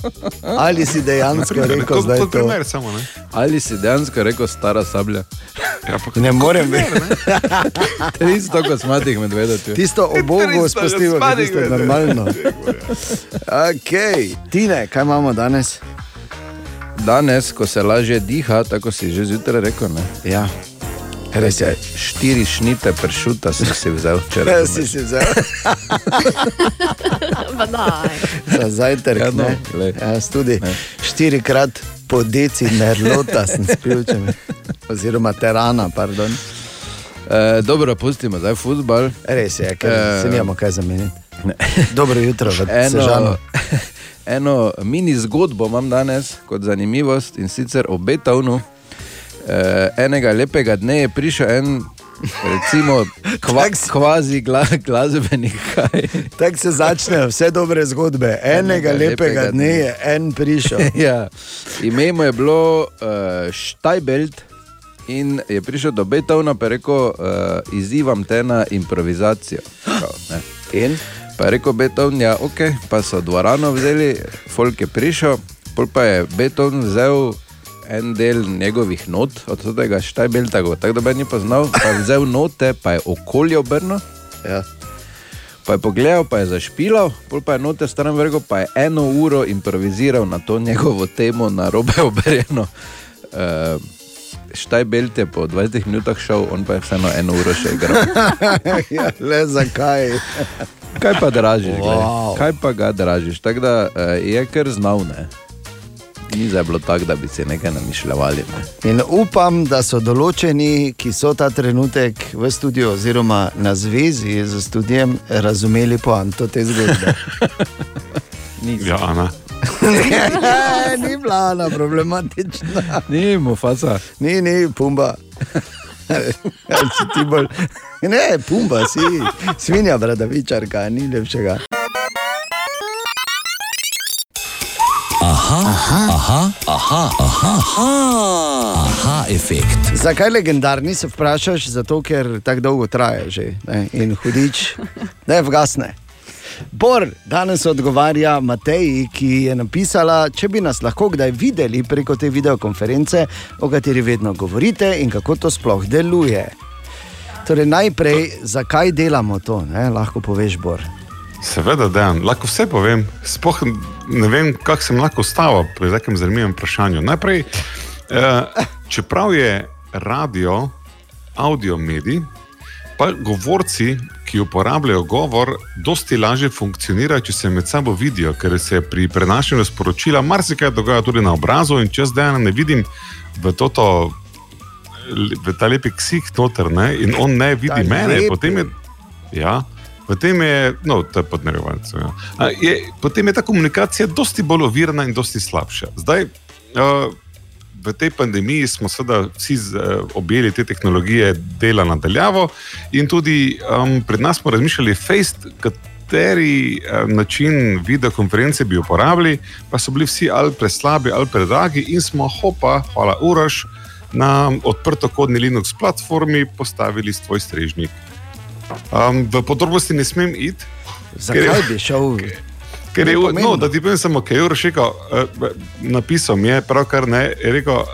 Ali si dejansko rekel kot- zdaj kot to? primer samo, ne. Ali si dejansko rekel stara sablja? Ja, pa Ne morem več. 300 kosmatih medvedov. Tisto o Bogu 300 spustimo, tisto je normalno. Okay. Tine, kaj imamo danes? Danes, ko se lažje diha, tako si že zjutraj rekel. Ne? Ja. Res je. Štiri šnite pršuta si si vzel včeraj. Res si si vzel. Za zajtrk, Ja, ja, no, ne. Jaz tudi štirikrat po deci merlota sem spil, če me. Oziroma terana, pardon. E, dobro, pustimo zdaj futbal. Res je, ker Eh, se nimamo kaj zameniti. Dobro jutro, v Eno, Sežanu. eno mini zgodbo imam danes kot zanimivost in sicer o Beethovnu. E, enega lepega dne je prišel en, recimo, kva, kvazi gla, glasbenik. kaj. Tako se začnejo vse dobre zgodbe. Enega lepega dne je en prišel. ja. Ime mu je bilo uh, Štajbelt in je prišel do Beethovna in rekel: uh, Izzivam te na improvizacijo. Kao, in? Pa je rekel Beethoven, ja, ok, pa so dvorano vzeli, folk je prišel, pol pa je Beethoven vzel en del njegovih not, od tega Štajbelta, tako da bi ni poznal, pa je vzel note, pa je okolje obrnil. Ja. Pa je pogledal, pa je zašpilal, pol pa je note stran vrgel, pa je eno uro improviziral na to njegovo temo, na robe obrjeno. Uh, Štajbelt je po 20 minutah šel, on pa je vseeno eno uro še igral. ja, le zakaj? Kaj pa dražiš? Wow. Kaj pa ga dražiš? Tako da uh, je kar znal. Ne? Ni zdaj bilo tako, da bi se nekaj namišljali. Ne? In upam, da so določeni, ki so ta trenutek v studiu, oziroma na zvezi z studijem, razumeli poanto te zgodbe. Ja, Ana. ne, ni bila ona problematična. Ni mu faca. Ni, ni, pumba. Si ti bolj. Ne, pumba si, svinja, bradavičarka, ni lepšega. Aha, aha, aha, aha, aha, aha, aha efekt. Zakaj legendarni se vprašaš? Zato, ker tako dolgo traja že ne? in hudič ne vgasne. Bor danes odgovarja Mateji, ki je napisala, če bi nas lahko kdaj videli preko te videokonference, o kateri vedno govorite in kako to sploh deluje. Torej, najprej, zakaj delamo to, ne? lahko poveš, Bor. Seveda, da lahko vse povem. Sploh ne vem, kako sem lahko ustavil pri takem zanimivem vprašanju. Najprej, eh, čeprav je radio, audio medij, pa govorci, ki uporabljajo govor, dosti lažje funkcionirajo, če se med sabo vidijo, ker se pri prenašanju sporočila marsikaj dogaja tudi na obrazu in če zdaj ne vidim v toto. V ta lepi ksih noter, ne, in on ne vidi Ta mene, lepi. potem je. Ja, Potem je, no, to je podnarevalce. Ja. A Je, potem je ta komunikacija dosti bolj ovirana in dosti slabša. Zdaj, uh, v tej pandemiji smo seveda vsi uh, objeli te tehnologije dela nadaljavo in tudi um, pred nas smo razmišljali, fejst, kateri uh, način videokonference bi uporabili, pa so bili vsi ali preslabi ali predragi in smo, hopa, hvala Uraš, na odprtokodni Linux platformi postavili svoj strežnik. Um, v podrobnosti ne smem iti. Zakaj bi šel? Ker je, no, da ti povem samo, kaj je Uroš rekel, uh, napisal mi je, pravkar ne, je rekel, uh,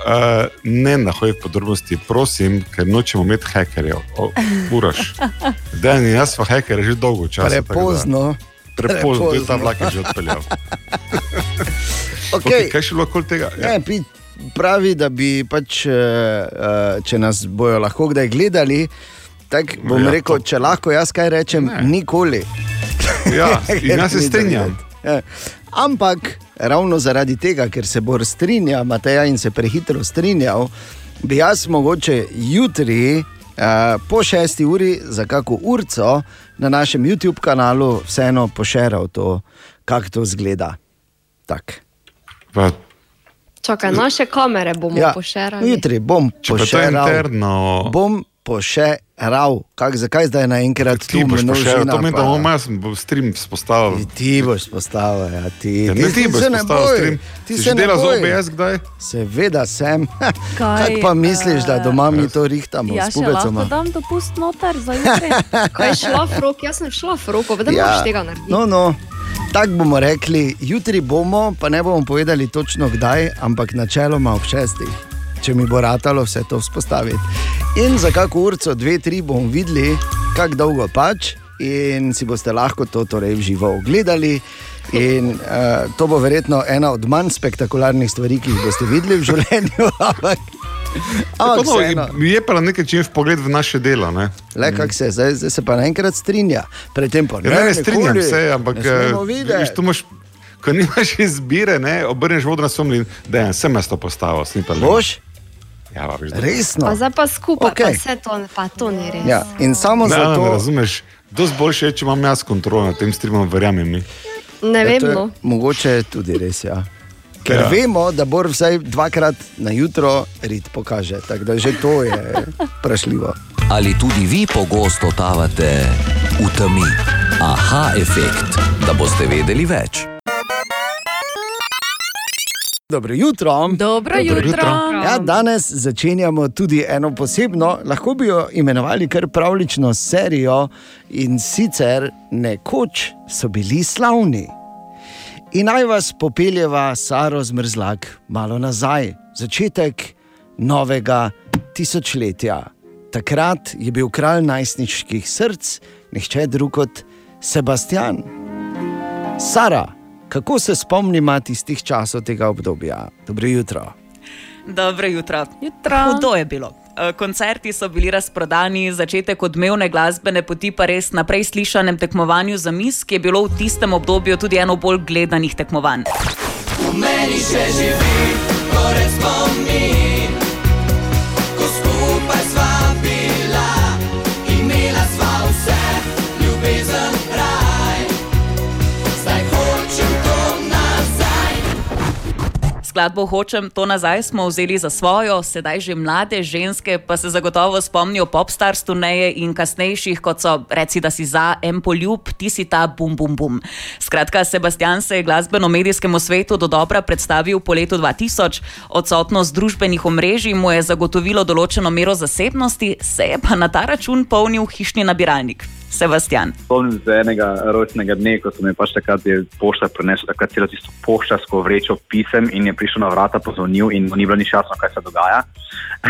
ne nahoj v podrobnosti, prosim, ker nočemo imeti hekerjev. O, Uroš, da ni jaz pa heker že dolgo časa. Prepozno. Prepozno, je ta Prepozno. vlak je že odpeljal. Okay. Okay, kaj še okoli tega? Ja. Ne, pi, pravi, da bi pač, eh, eh, če nas bojo lahko kdaj gledali, tako bom Ja, rekel, če lahko jaz kaj rečem, ne. nikoli. Ja, in Ker jaz se strinjam. Ja. Ampak ravno zaradi tega, ker se Bor strinja, Mateja in se prehitro strinjal, bi jaz mogoče jutri uh, po šesti uri za kako urco na našem YouTube kanalu vseeno pošeral to, kako to zgleda. Tak. Pa, Čakaj, naše kamere bomo ja. pošerali. Jutri bom pošeral. interno. Bom pošeral. Kak, zakaj zdaj naenkrat Ti tu boš pošel, množina to mi pa- da bom jaz bom stream spostavil. Ti boš postavil, ja, ti, Ja, ne, ti boš se ne boj, stream. Ti Si se ne delal z boj. OBS kdaj? Seveda sem. Kaj, Kaj pa misliš, da doma mi to rihtamo Ja, še lahko pubecoma? dam dopust noter za jutri. Kaj je v roko? Jaz sem šla v roko, vedno ja. moraš tega narediti. no, no. Tako bomo rekli, jutri bomo, pa ne bomo povedali točno kdaj, ampak načeloma ob šestih, če mi bo ratalo vse to vzpostaviti. In za kako urco, dve, tri bomo videli, kako dolgo pač, in si boste lahko to torej v živo ogledali. In uh, to bo verjetno ena od manj spektakularnih stvari, ki jih boste videli v življenju. Ampak, Tako, ampak no, je pa na nek način pogled v naše delo. Ne? Le kak se, zdaj, zdaj se pa naenkrat strinja. Predtem pa Ja, ne, ne strinjam nikoli se, ampak ne eh, vidiš, tu imaš, ko nimaš izbire, ne, obrneš vodo na somlin, da je sem jaz to postavil. Boš? Ja, pa, da- Resno. Pa zdaj pa skupaj, okay. Pa vse to, pa to ni res. Ja, in samo zato, ne razumeš. Dosti boljše je, če imam jaz kontrolo nad tem streamom, verjamem mi. Ne Ja, vem, to je no. Mogoče tudi res. Ja. Ker Ja. ja. vemo, da bo vsaj dvakrat na jutro rit pokaže. Tako da že to je vprašljivo. Ali tudi vi pogosto totavate v temi? Aha, efekt, da boste vedeli več. Dobro jutro. Dobro jutro. Ja, danes začenjamo tudi eno posebno, lahko bi jo imenovali kar pravlično serijo in sicer nekoč so bili slavni. In naj vas popeljeva Saro zmrzlak malo nazaj, začetek novega tisočletja. Takrat je bil kralj najstniških src, nihče drug kot Sebastian. Sara, kako se spomnimo tistih časov tega obdobja? Dobro jutro. Dobro jutro. jutro. Hudo je bilo. Eh, Koncerti so bili razprodani, začetek odmevne glasbene poti pa res na prej slišanem tekmovanju za mis, ki je bilo v tistem obdobju tudi eno bolj gledanih tekmovanj. V meni še živi gorec spomin, Skladbo Hočem to nazaj smo vzeli za svojo, sedaj že mlade ženske pa se zagotovo spomnijo popstars turneje in kasnejših, kot so reci, da si za en poljub, ti si ta bum bum bum. Skratka, Sebastian se je glasbeno-medijskemu svetu do dobra predstavil po letu 2000, odsotnost družbenih omrežij mu je zagotovilo določeno mero zasebnosti, se je pa na ta račun polnil hišni nabiralnik. Sebastian. Spomnim se enega rojstnega dne, ko so mi pač takrat pošta prinesla takrat celo tisto poštarsko vrečo pisem in je prišel na vrata, pozvonil in ni bilo nič jasno, kaj se dogaja.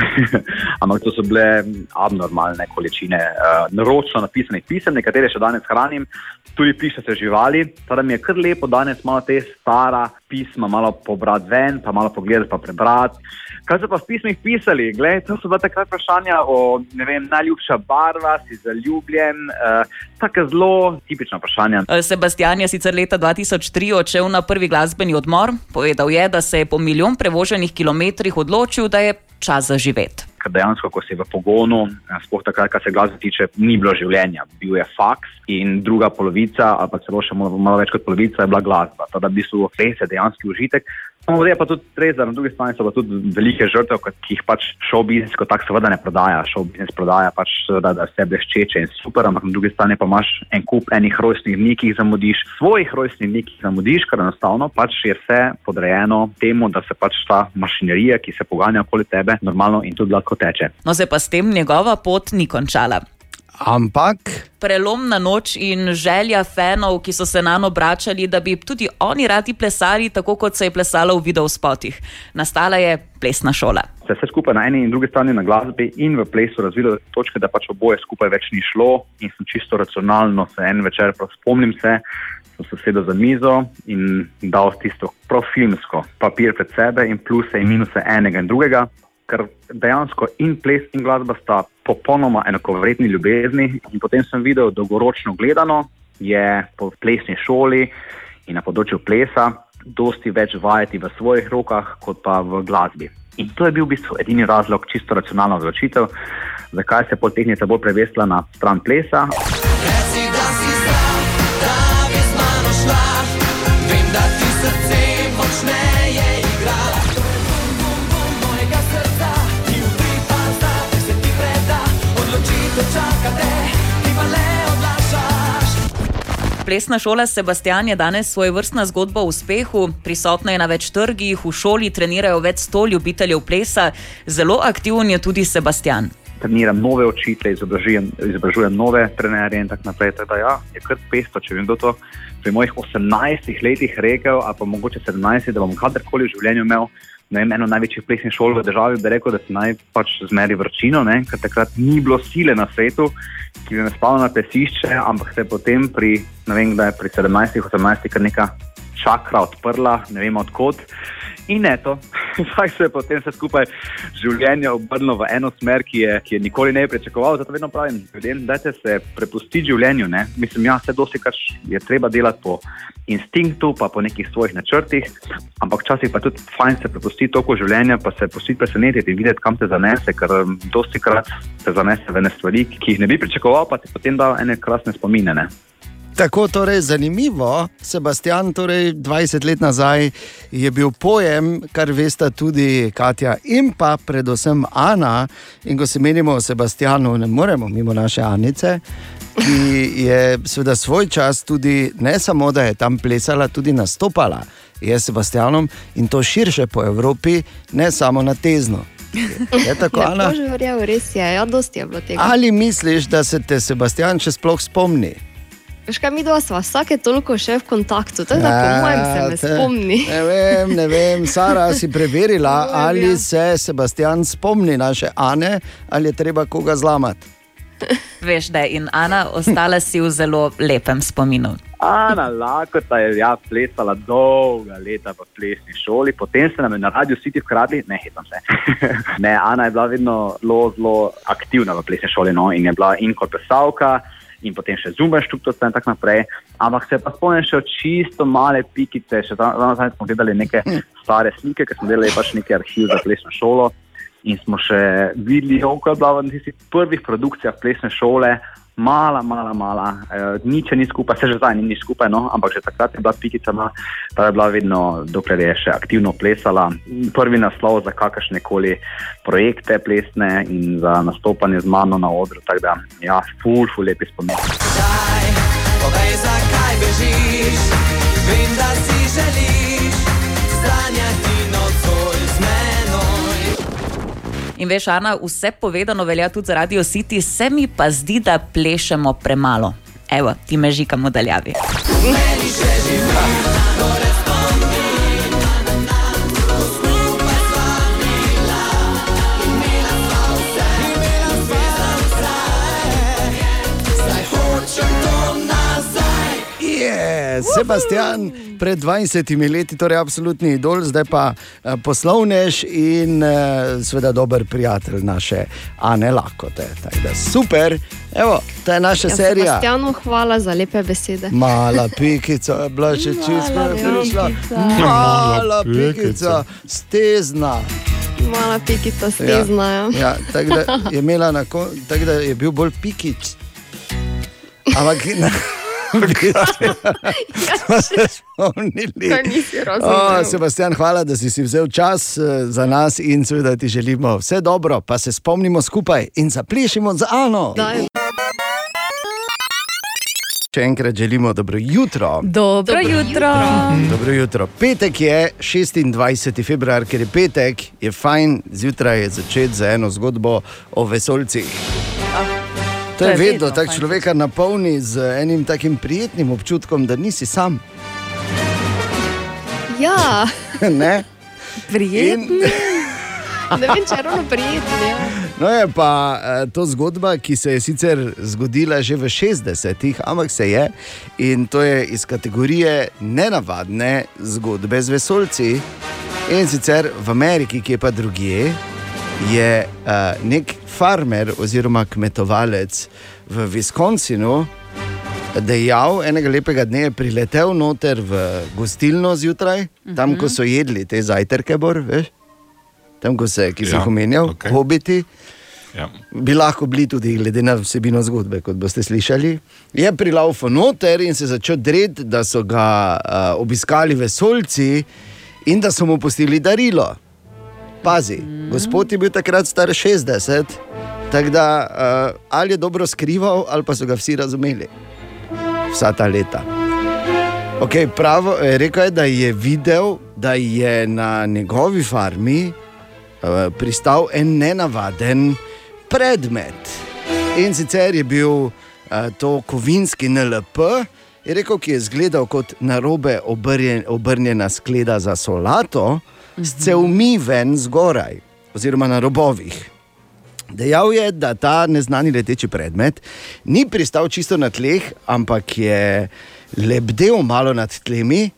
Ampak to so bile abnormalne količine uh, naročno napisanih pisem, nekatere še danes hranim, tudi pišete živali. Tako da mi je kar lepo danes malo te stara pisma malo pobrati ven, pa malo pogledati, pa prebrati. Kaj so pa v pismih pisali? Glej, to so bila takrat vprašanja o vem, najljubša barva, si zaljubljen, uh, tako zelo tipična vprašanja. Eh, Sebastian je sicer leta 2003 odšel na prvi glasbeni odmor. Povedal je, da se je po milijon prevoženih kilometrih odločil, da je čas za živeti. Ker dejansko, ko si v pogonu, eh, sploh takrat, kar se glasbe tiče, ni bilo življenja, bil je faks in druga polovica, ali pa celo še malo, malo več kot polovica, je bila glasba. Teda v bistvu res je dejanski užitek. No, je pa tudi res, da na drugi strani so pa tudi velike žrtve, ki jih pač šov biznis kot tak seveda ne prodaja. Šov biznis prodaja pač seveda, da vse bleščeče in super, ampak na drugi strani pa imaš en kup enih rojstnih dni, ki jih zamudiš, svojih rojstnih dni, ki jih zamudiš, ker enostavno pač je vse podrejeno temu, da se pač ta mašinerija, ki se poganja okoli tebe, normalno in tudi lahko teče. No, se pa s tem njegova pot ni končala. Ampak Prelomna noč in želja fanov, ki so se na njo obračali, da bi tudi oni radi plesali, tako kot se je plesalo v videospotih. Nastala je plesna šola. se je vse skupaj na eni in drugi strani na glasbi in v plesu razvilo do točke, da pač oboje skupaj več ni šlo in sem čisto racionalno se en večer, prav spomnim se, sem se sedel za mizo in dal tisto prav filmsko papir pred sebe in pluse in minuse enega in drugega, ker dejansko in ples in glasba sta popolnoma enakovredni ljubezni in potem sem videl dolgoročno gledano je po plesni šoli in na področju plesa dosti več vajeti v svojih rokah, kot pa v glasbi. In to je bil v bistvu edini razlog, čisto racionalna odločitev, zakaj se je poltehnica bolj prevesla na stran plesa. Reci, da si zdrav, da bi z mano šla. Vem, da ti srce Plesna šola Sebastian je danes svoj vrstna zgodba o uspehu. Prisotna je na več trgih, v šoli trenirajo več sto ljubiteljev plesa, zelo aktiven je tudi Sebastian. Treniram nove učitelje, izobražujem, izobražujem nove trenerje in tako naprej. Tako da ja, je kar pesto, če vem, kdo to pri mojih 18 letih rekel, ali pa mogoče 17, da bom kadarkoli v življenju imel. Vem, eno največjih plesnih šol v državi bi rekel, da se naj pač zmeri vročino, ne? ker takrat ni bilo sile na svetu, ki bi me spala na plesišče, ampak se je potem pri, ne vem, kdaj, pri 17-18 kar neka čakra odprla, ne vem odkot. In eto, zdaj se je potem vse skupaj življenje obrnilo v eno smer, ki je, ki je nikoli ne bi pričakoval. Zato vedno pravim, ljudem, dajte se prepustiti življenju. Ne? Mislim, ja, vse dosti, kar je treba delati po instinktu, pa po nekih svojih načrtih, ampak včasih pa tudi fajn se prepustiti toku življenja, pa se pustiti presenetiti in videti, kam te zanese, ker um, dosti krat te zanese v ene stvari, ki jih ne bi pričakoval, pa ti potem da ene krasne spomine. Ne? Tako torej zanimivo, Sebastian, torej 20 let nazaj je bil pojem, kar veste tudi Katja in pa predvsem Ana. In ko se menimo o Sebastianu, ne moremo mimo naše Anice, ki je seveda svoj čas tudi ne samo, da je tam plesala, tudi nastopala je s Sebastianom in to širše po Evropi, ne samo na tezno. Je tako, Ana? Bože, verjel, res je, ja, dosti je bilo tega. Ali misliš, da se te Sebastian še sploh spomni? Veš kaj, mi dva sva vsake toliko še v kontaktu, tako da po mojem se Ja, te- spomni. Ne vem, ne vem. Sara, si preverila, ali se Sebastian spomni naše Ane, ali je treba koga zlamati. Veš, da je in Ana ostala si v zelo lepem spominu. Ana Lakota je ja, plesala dolga leta v plesni šoli, potem se nam je na radiju City vkradli, ne hitam se. ne, Ana je bila vedno zelo, zelo aktivna v plesni šoli no, in je bila in kot plesalka. In potem še zumbenštruktorca in tako naprej. Ampak se pa spomnim še čisto male pikice. Še tam nazaj smo gledali neke stare slike, ker smo delali pač neki arhiv za plesno šolo. In smo še videli, kako je bila v tistih prvih produkcijah plesne šole, mala, mala, mala, eh, nič ni skupaj, se že zdaj ni skupaj, no, ampak že takrat je bila pikica, ta je bila vedno, dokler je še aktivno plesala. Prvi naslov za kakršne koli projekte plesne in za nastopanje z mano na odru, tako da, ja, ful, ful, lepi spomin. Povej, zakaj bežiš, vem, da si želiš stranjati In veš, Ana, vse povedano velja tudi za Radio City, se mi pa zdi, da plešemo premalo. Evo, ti me žikamo daljavi. Meni še živi, Sebastian, pred 20 leti, torej absolutni idol, zdaj pa eh, poslovnež in eh, seveda dober prijatelj naše Ane Lakote. Tako da super, evo, to je naša Ja, serija. Sebastianu, hvala za lepe besede. Mala pikica, je bila še čisto prišla. pikica. Mala pikica, stezna. Mala pikica stezna. Ja. Ja, tako da je imela na tako da je bil bolj pikič. Ampak smo se spomnili. O, Sebastian, hvala, da si si vzel čas eh, za nas in seveda ti želimo vse dobro, pa se spomnimo skupaj in zaplešimo za Ano. Daj. Še enkrat želimo dobro jutro. Dobro, Dobro jutro. Dobro jutro. Petek je 26. februar, ker je petek, je fajn zjutraj začeti z eno zgodbo o vesolcih. To je vedno tako človeka napolni z enim takim prijetnim občutkom, da nisi sam. Ja, ne? prijetno. Ne vem, če je ravno prijetno. Ja. No, je pa eh, to zgodba, ki se je sicer zgodila že v 60-ih, ampak se je in to je iz kategorije nenavadne zgodbe z vesolci. In sicer v Ameriki, ki je pa drugje, je uh, nek farmer oziroma kmetovalec v Wisconsinu dejal, enega lepega dne je priletel noter v gostilno zjutraj, tam, ko so jedli te zajtrke, bor, veš? tam, ko se, ki Ja, jih omenjal, okay. hobiti. Ja. Bi lahko bili tudi, glede na vsebino zgodbe, kot boste slišali. Je prilaufal noter in se začel dreti, da so ga uh, obiskali vesolci in da so mu pustili darilo. Pazi, mm. gospod je bil takrat star 60, tako da uh, ali je dobro skrival, ali pa so ga vsi razumeli. Vsa ta leta. Okay, pravo, eh, rekel je, da je videl, da je na njegovi farmi uh, pristal en nenavaden predmet. In sicer je bil uh, to kovinski NLP, je rekel, ki je izgledal kot narobe obrjen, obrnjena skleda za solato, s cevmi ven zgoraj, oziroma na robovih. Dejal je, da ta neznani leteči predmet ni pristal čisto na tleh, ampak je lebdel malo nad tlemi,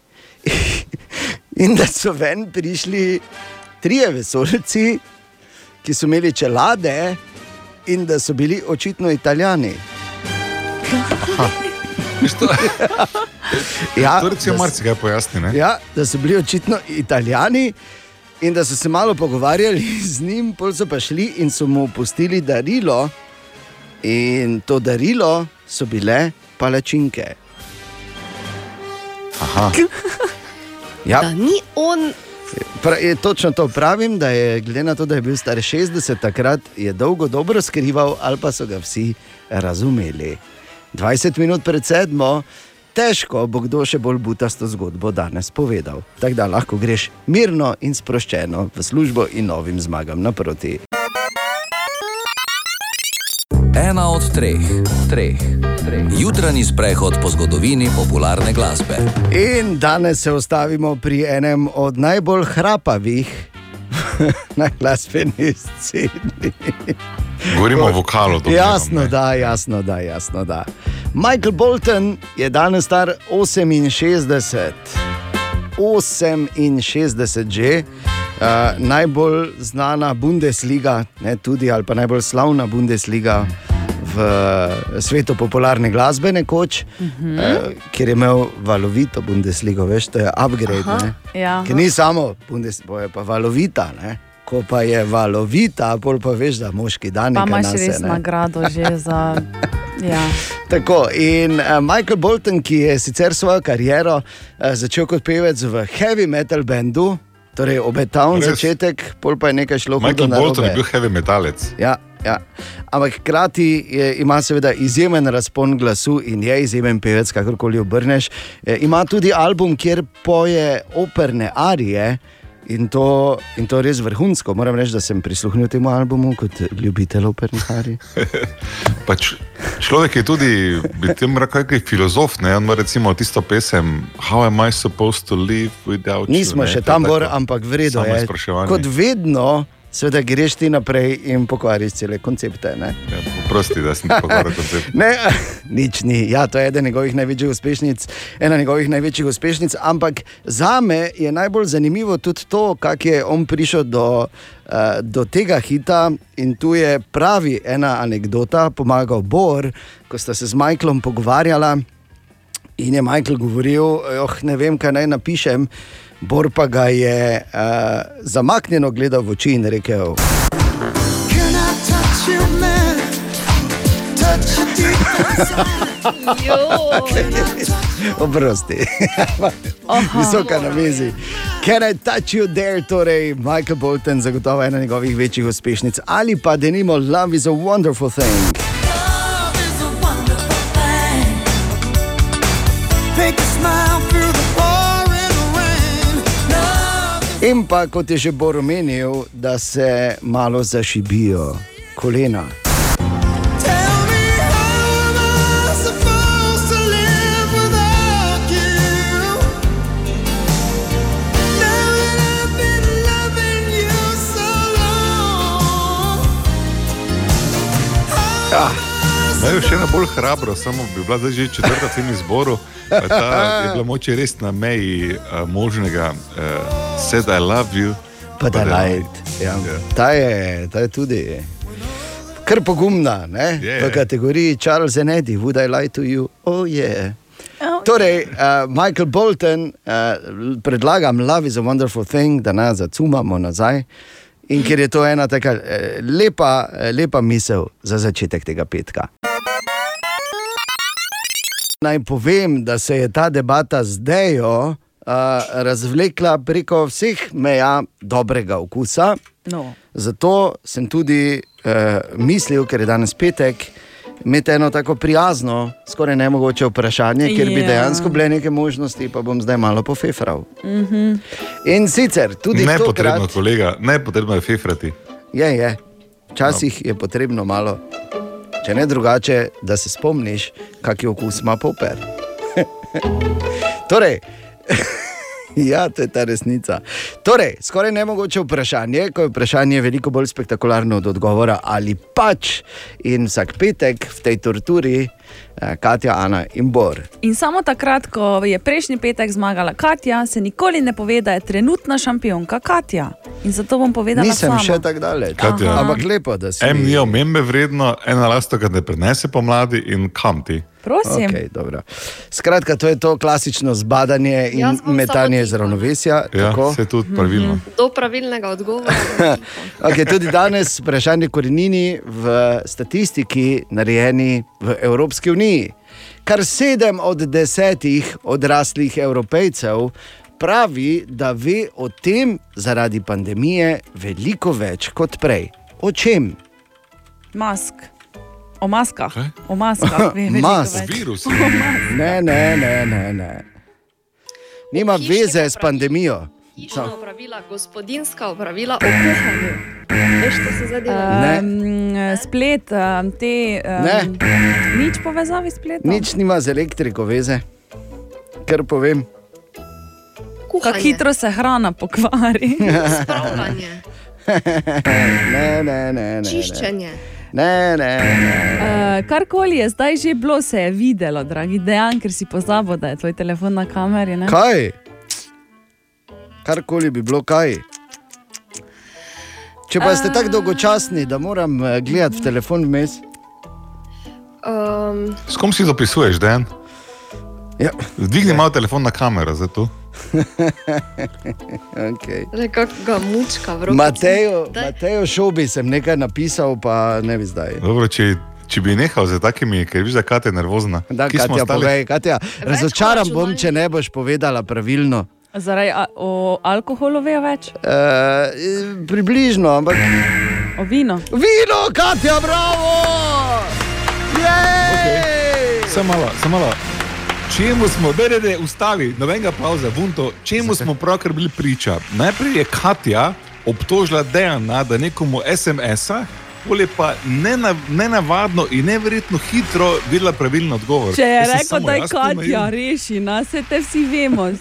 in da so ven prišli trije vesolci, ki so imeli čelade, in da so bili očitno italijani. ja, To recimo da s- marsikaj pojasni. ne? Ja, da so bili očitno italijani in da so se malo pogovarjali z njim, pol so pa šli in so mu pustili darilo. In to darilo so bile palačinke. Aha. Ja. Da ni on. Pra, je, točno to pravim, da je glede na to, da je bil star 60, takrat je dolgo dobro skrival, ali pa so ga vsi razumeli. 20 minut pred sedmo, težko bo kdo še bolj butasto zgodbo danes povedal. Tako da lahko greš mirno in sproščeno v službo in novim zmagam naproti. Ena od treh, treh, treh. Jutranji sprehod po zgodovini popularne glasbe. In danes se ustavimo pri enem od najbolj hrapavih na glasbeni sceni. Govorimo o vokalu. domnevam, Jasno, da, jasno, da, jasno, da. Michael Bolton je danes star 68, 68 že. Uh, najbolj znana Bundesliga, ne, tudi ali pa najbolj slavna Bundesliga v svetu popularne glasbe, nekoč, uh. -huh. uh, ker je imel valovito Bundesligo, veš, to je upgrade. Aha, Ne, ja. Ker ni samo Bundesliga, je pa valovita. Ne. Ko pa je valovita, pol pa veš, da moški dan Pa nekaj imaš res ne. nagrado že za. Ja. Tako, in uh, Michael Bolton, ki je sicer svojo kariero uh, začel kot pevec v heavy metal bendu, torej obetaven Res? začetek, pol pa je nekaj šlo hudo Michael Bolton je bil heavy metalec. Ja, ja. Ampak hkrati je, ima seveda izjemen razpon glasu in je izjemen pevec, kakorkoli obrneš. E, ima tudi album, kjer poje operne arije. In to, in to res vrhunsko. Moram reči, da sem prisluhnil temu albumu kot ljubitelj opernih arij. Pač človek je tudi, bi tem rekel, kaj filozof. Ne? On ima recimo tisto pesem How am I supposed to live without you? Nismo ne? še je tam, bor, ampak vredno je. Kot vedno, seveda greš ti naprej in pokvariš cele koncepte. Ne? Ja, Prosti, da sem pokvaril koncept. Ne, nič ni. Ja, to je ena njegovih največjih uspešnic, ena njegovih največjih uspešnic. Ampak za me je najbolj zanimivo tudi to, kako je on prišel do, uh, do tega hita. In tu je pravi ena anekdota, pomagal Bor, ko sta se z Michaelom pogovarjala. In je Michael govoril, oh, ne vem, kaj naj napišem. Bor pa ga je uh, zamaknjeno gledal v oči in rekel: Oprosti. Visoka na mizi. Can I touch you there? Torej, Michael Bolton, zagotovo ena njegovih večjih uspešnic. Ali pa denimo Love is a wonderful thing. Make a smile through the pouring In pa, kot je že Bor omenil, da se malo zašibijo kolena. Je še ena bolj hrabro, samo bi bila zdaj že četrta v tem izboru. Ta je bila moče res na meji uh, možnega. Uh, said I love you. Pa da light. Ja. Ta, je, ta je tudi kar pogumna, ne? Je. v kategoriji Charles and Eddie, would I lie to you? Oh, yeah. Torej, uh, Michael Bolton, uh, predlagam Love is a Wonderful Thing, da nas zacumamo nazaj. In ker je to ena taka eh, lepa, eh, lepa misel za začetek tega petka. Naj povem, da se je ta debata zdaj uh, razvlekla preko vseh meja dobrega okusa. No. Zato sem tudi uh, mislil, ker je danes petek, imeti eno tako prijazno, skoraj nemogoče vprašanje, ker bi Ja. dejansko bile neke možnosti, pa bom zdaj malo pofefral. Mhm. In sicer tudi Ne tokrat, potrebno, kolega, ne potrebno je fefrati. je, je, včasih je potrebno malo, če ne drugače, da se spomniš, kakšen okus ima poper. torej, Ja, to je ta resnica. Torej, skoraj nemogoče vprašanje, ko je vprašanje veliko bolj spektakularno od odgovora, ali pač. In vsak petek v tej torturi, Katja, Ana in Bor. In samo takrat, ko je prejšnji petek zmagala Katja, se nikoli ne pove, da je trenutna šampionka Katja. In zato bom povedala Nisem sama. še tako daleč, Katja. ampak lepo, da si. En ni omembe vredno, ena lasta, ki ne prenese pomladi in kam ti. Prosim. Okay, dobro. Skratka, to je to klasično zbadanje in metanje iz ravnovesja. Ja, tako? se tudi pravilno. Do pravilnega odgovora. okay, tudi danes vprašanje korenini v statistiki, narejeni v Evropski uniji. Kar sedem od desetih odraslih evropejcev pravi, da ve o tem zaradi pandemije veliko več kot prej. O čem? Mask. O maskah. O maskah. Mask. več. Ne, ne, ne, ne. ne. Nima veze s pandemijo. Hišna opravila, gospodinska opravila o kuhanju. Um, splet, um, te. Um, Ne. Nič povezavi s spletom. Nič nima z elektriko veze, kar povem. Kako hitro se hrana pokvari. Spravljanje, ne, ne, ne, ne. čiščenje. Ne, ne, ne. Uh, karkoli je zdaj že bilo, se je videlo, dragi dejan, ker si pozabil, da je tvoj telefon na kameri. Ne? Kaj? Karkoli bi bilo kaj. Če pa ste tako dolgočasni, da moram eh, gledati v telefon vmes. Um, S kom si dopisuješ, Dan? Ja. Dvigni malo telefon na kamero, zato. okay. Nekako ga mučka v roki. Matejo, Matejo Šobi sem nekaj napisal, pa ne bi zdaj. Dobro, če, če bi nehal z takimi, ker da je Katja nervozna. Da, Katja, povej, Katja, razočaran bom, če ne boš povedala pravilno. Zaradi o alkoholu vejo več? Uh, približno, ampak. O vino. Vino, Katja, bravo! Okay. Samo malo, samo malo. Čemu smo, ne, ne, ustavi, nobenega pauza, vunto, čemu smo pravkar bili priča? Najprej je Katja obtožila Dejana, da nekomu SMS-a, bolje pa nenav, nenavadno in neverjetno hitro videla pravilen odgovor. Če je rekel, da je Katja reši, nas se te vsi vemo.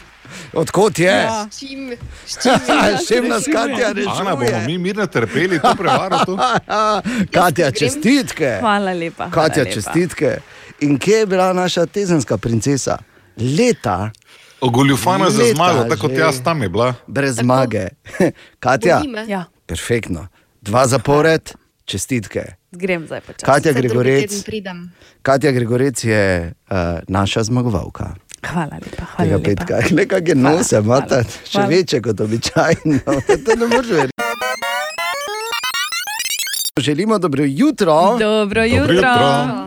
Odkot je? Ja. S čim, s S čim nas Katja rešuje? Ana, bomo mi mirno trpeli to prevaro tu? Katja, čestitke. Hvala lepa. Katja, hvala lepa. čestitke. In kje je bila naša tezenska princesa? Leta. Ogoljufana za zmago, tako kot jaz tam je bila. Brez zmage. Katja. Ja, perfektno. Dva zapored, čestitke. grem zdaj počasi. Katja pridem. Katja Gregorec je uh, naša zmagovalka. Hvala lepa. Hvala Tega lepa. petka, le kaj je nose, imate še hvala. večje kot običajno. To ne moreš verjeti. Želimo dobro jutro. Dobro jutro.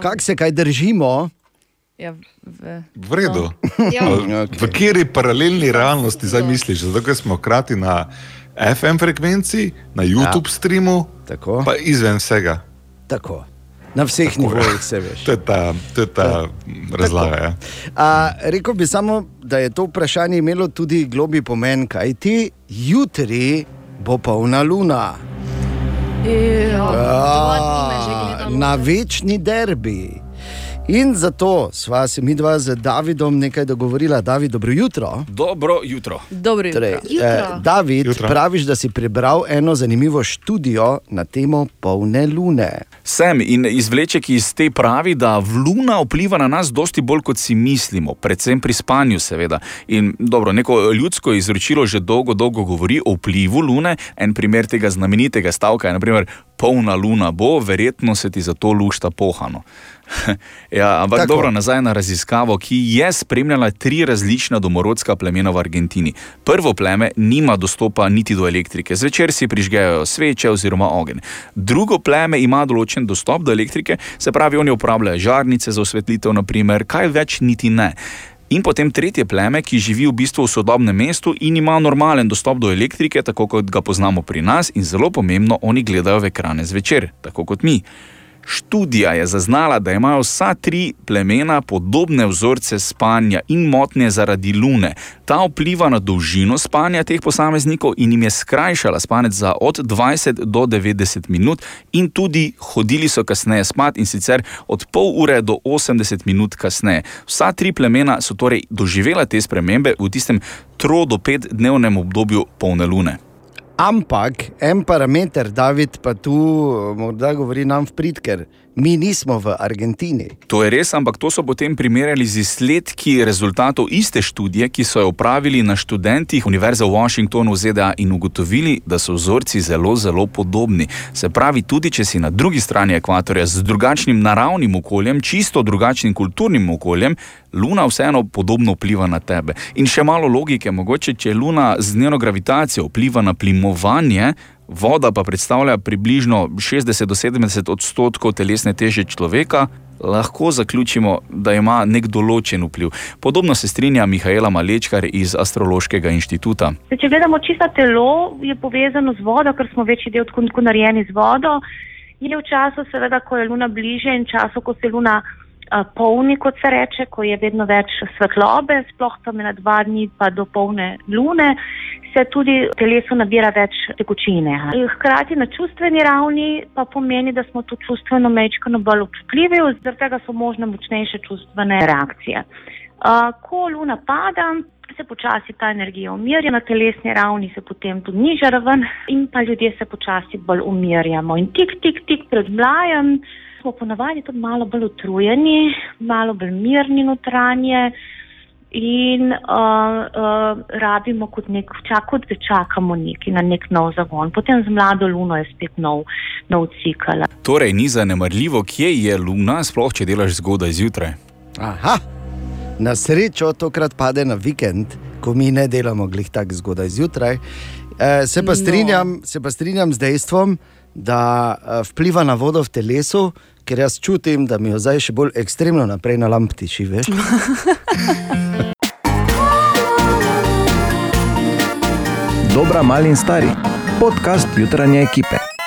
Kako se kaj držimo? Ja, v, V redu. Ja. V kateri paralelni realnosti zdaj misliš? Zato, ker smo hkrati na FM frekvenci, na YouTube ja. streamu, Tako. pa izven vsega. Tako. Na vseh nivojih se veš. To je ta, to je ta razlaga. Ja. A, rekel bi samo, da je to vprašanje imelo tudi globi pomen, kaj ti jutri bo polna luna. Ja, že A, gledamo. Na večni derbi. In zato sva se mi dva z Davidom nekaj dogovorila. David, dobro jutro. Dobro jutro. Dobro Torej, eh, David, Jutro. praviš, da si prebral eno zanimivo študijo na temo polne lune. Sem in izvleček iz te pravi, da luna vpliva na nas dosti bolj, kot si mislimo, predvsem pri spanju, seveda. In dobro, neko ljudsko izročilo že dolgo, dolgo govori o vplivu lune. En primer tega znamenitega stavka je, naprimer, polna luna bo, verjetno se ti zato lušta pohano. ja, ampak Tako. Dobro, nazaj na raziskavo, ki je spremljala tri različna domorodska plemena v Argentini. Prvo pleme nima dostopa niti do elektrike, zvečer si prižgejo sveče oziroma ogenj. Drugo pleme ima določen dostop do elektrike, se pravi, oni uporabljajo žarnice za osvetlitev, naprimer, kaj več niti ne. In potem tretje pleme, ki živi v bistvu v sodobnem mestu in ima normalen dostop do elektrike, tako kot ga poznamo pri nas, in zelo pomembno, oni gledajo v ekrane zvečer, tako kot mi. Študija je zaznala, da imajo vsa tri plemena podobne vzorce spanja in motnje zaradi lune. Ta vpliva na dolžino spanja teh posameznikov in jim je skrajšala spanec za od 20 do 90 minut, in tudi hodili so kasneje spat in sicer od pol ure do 80 minut kasneje. Vsa tri plemena so torej doživela te spremembe v tistem tro do pet dnevnem obdobju polne lune. Ampak en parameter, David, pa tu eh, morda govori nam v prid, ker mi nismo v Argentini. To je res, ampak to so potem primerjali z izsledki rezultatov iste študije, ki so jo opravili na študentih Univerze v Washingtonu v ZDA in ugotovili, da so vzorci zelo, zelo podobni. Se pravi, tudi če si na drugi strani ekvatorja z drugačnim naravnim okoljem, čisto drugačnim kulturnim okoljem, Luna vseeno podobno vpliva na tebe. In še malo logike, mogoče če Luna z njeno gravitacijo vpliva na plimovanje, voda pa predstavlja približno 60 do 70 odstotkov telesne teže človeka, lahko zaključimo, da ima nek določen vpliv. Podobno se strinja Mihajla Malečkar iz Astrološkega inštituta. Če gledamo čisto telo, je povezano z vodo, ker smo večji del tako narejeni z vodo. Je v času, seveda, ko je luna bliže in času, ko se luna polni, kot se reče, ko je vedno več svetlobe, sploh tam na dva dni pa do polne lune, se tudi telesu nabira več tekočine. In Hkrati na čustveni ravni pa pomeni, da smo tudi čustveno mečkano bolj občutljivi, zaradi tega so možne močnejše čustvene reakcije. Ko luna pada, se počasi ta energija umirja, na telesni ravni se potem tudi niža raven in pa ljudje se počasi bolj umirjamo. In tik, tik, tik pred mlajem smo ponavadi tudi malo bolj utrujeni, malo bolj mirni notranje in uh, uh, rabimo kot nek, čak, kot da čakamo neki na nek nov zagon. Potem z mlado luno je spet nov, nov cikl. Torej, ni zanemarljivo, kje je Luna, sploh če delaš zgodaj zjutraj. Aha, na srečo tokrat pade na vikend, ko mi ne delamo glih tako zgodaj zjutraj. E, se, pa No. strinjam, se pa strinjam z dejstvom, da e, vpliva na vodo v telesu, ker jaz čutim, da mi jo zdaj še bolj ekstremno naprej na lamptiši. Veš? Dobra, mali in stari. Podcast jutranje ekipe.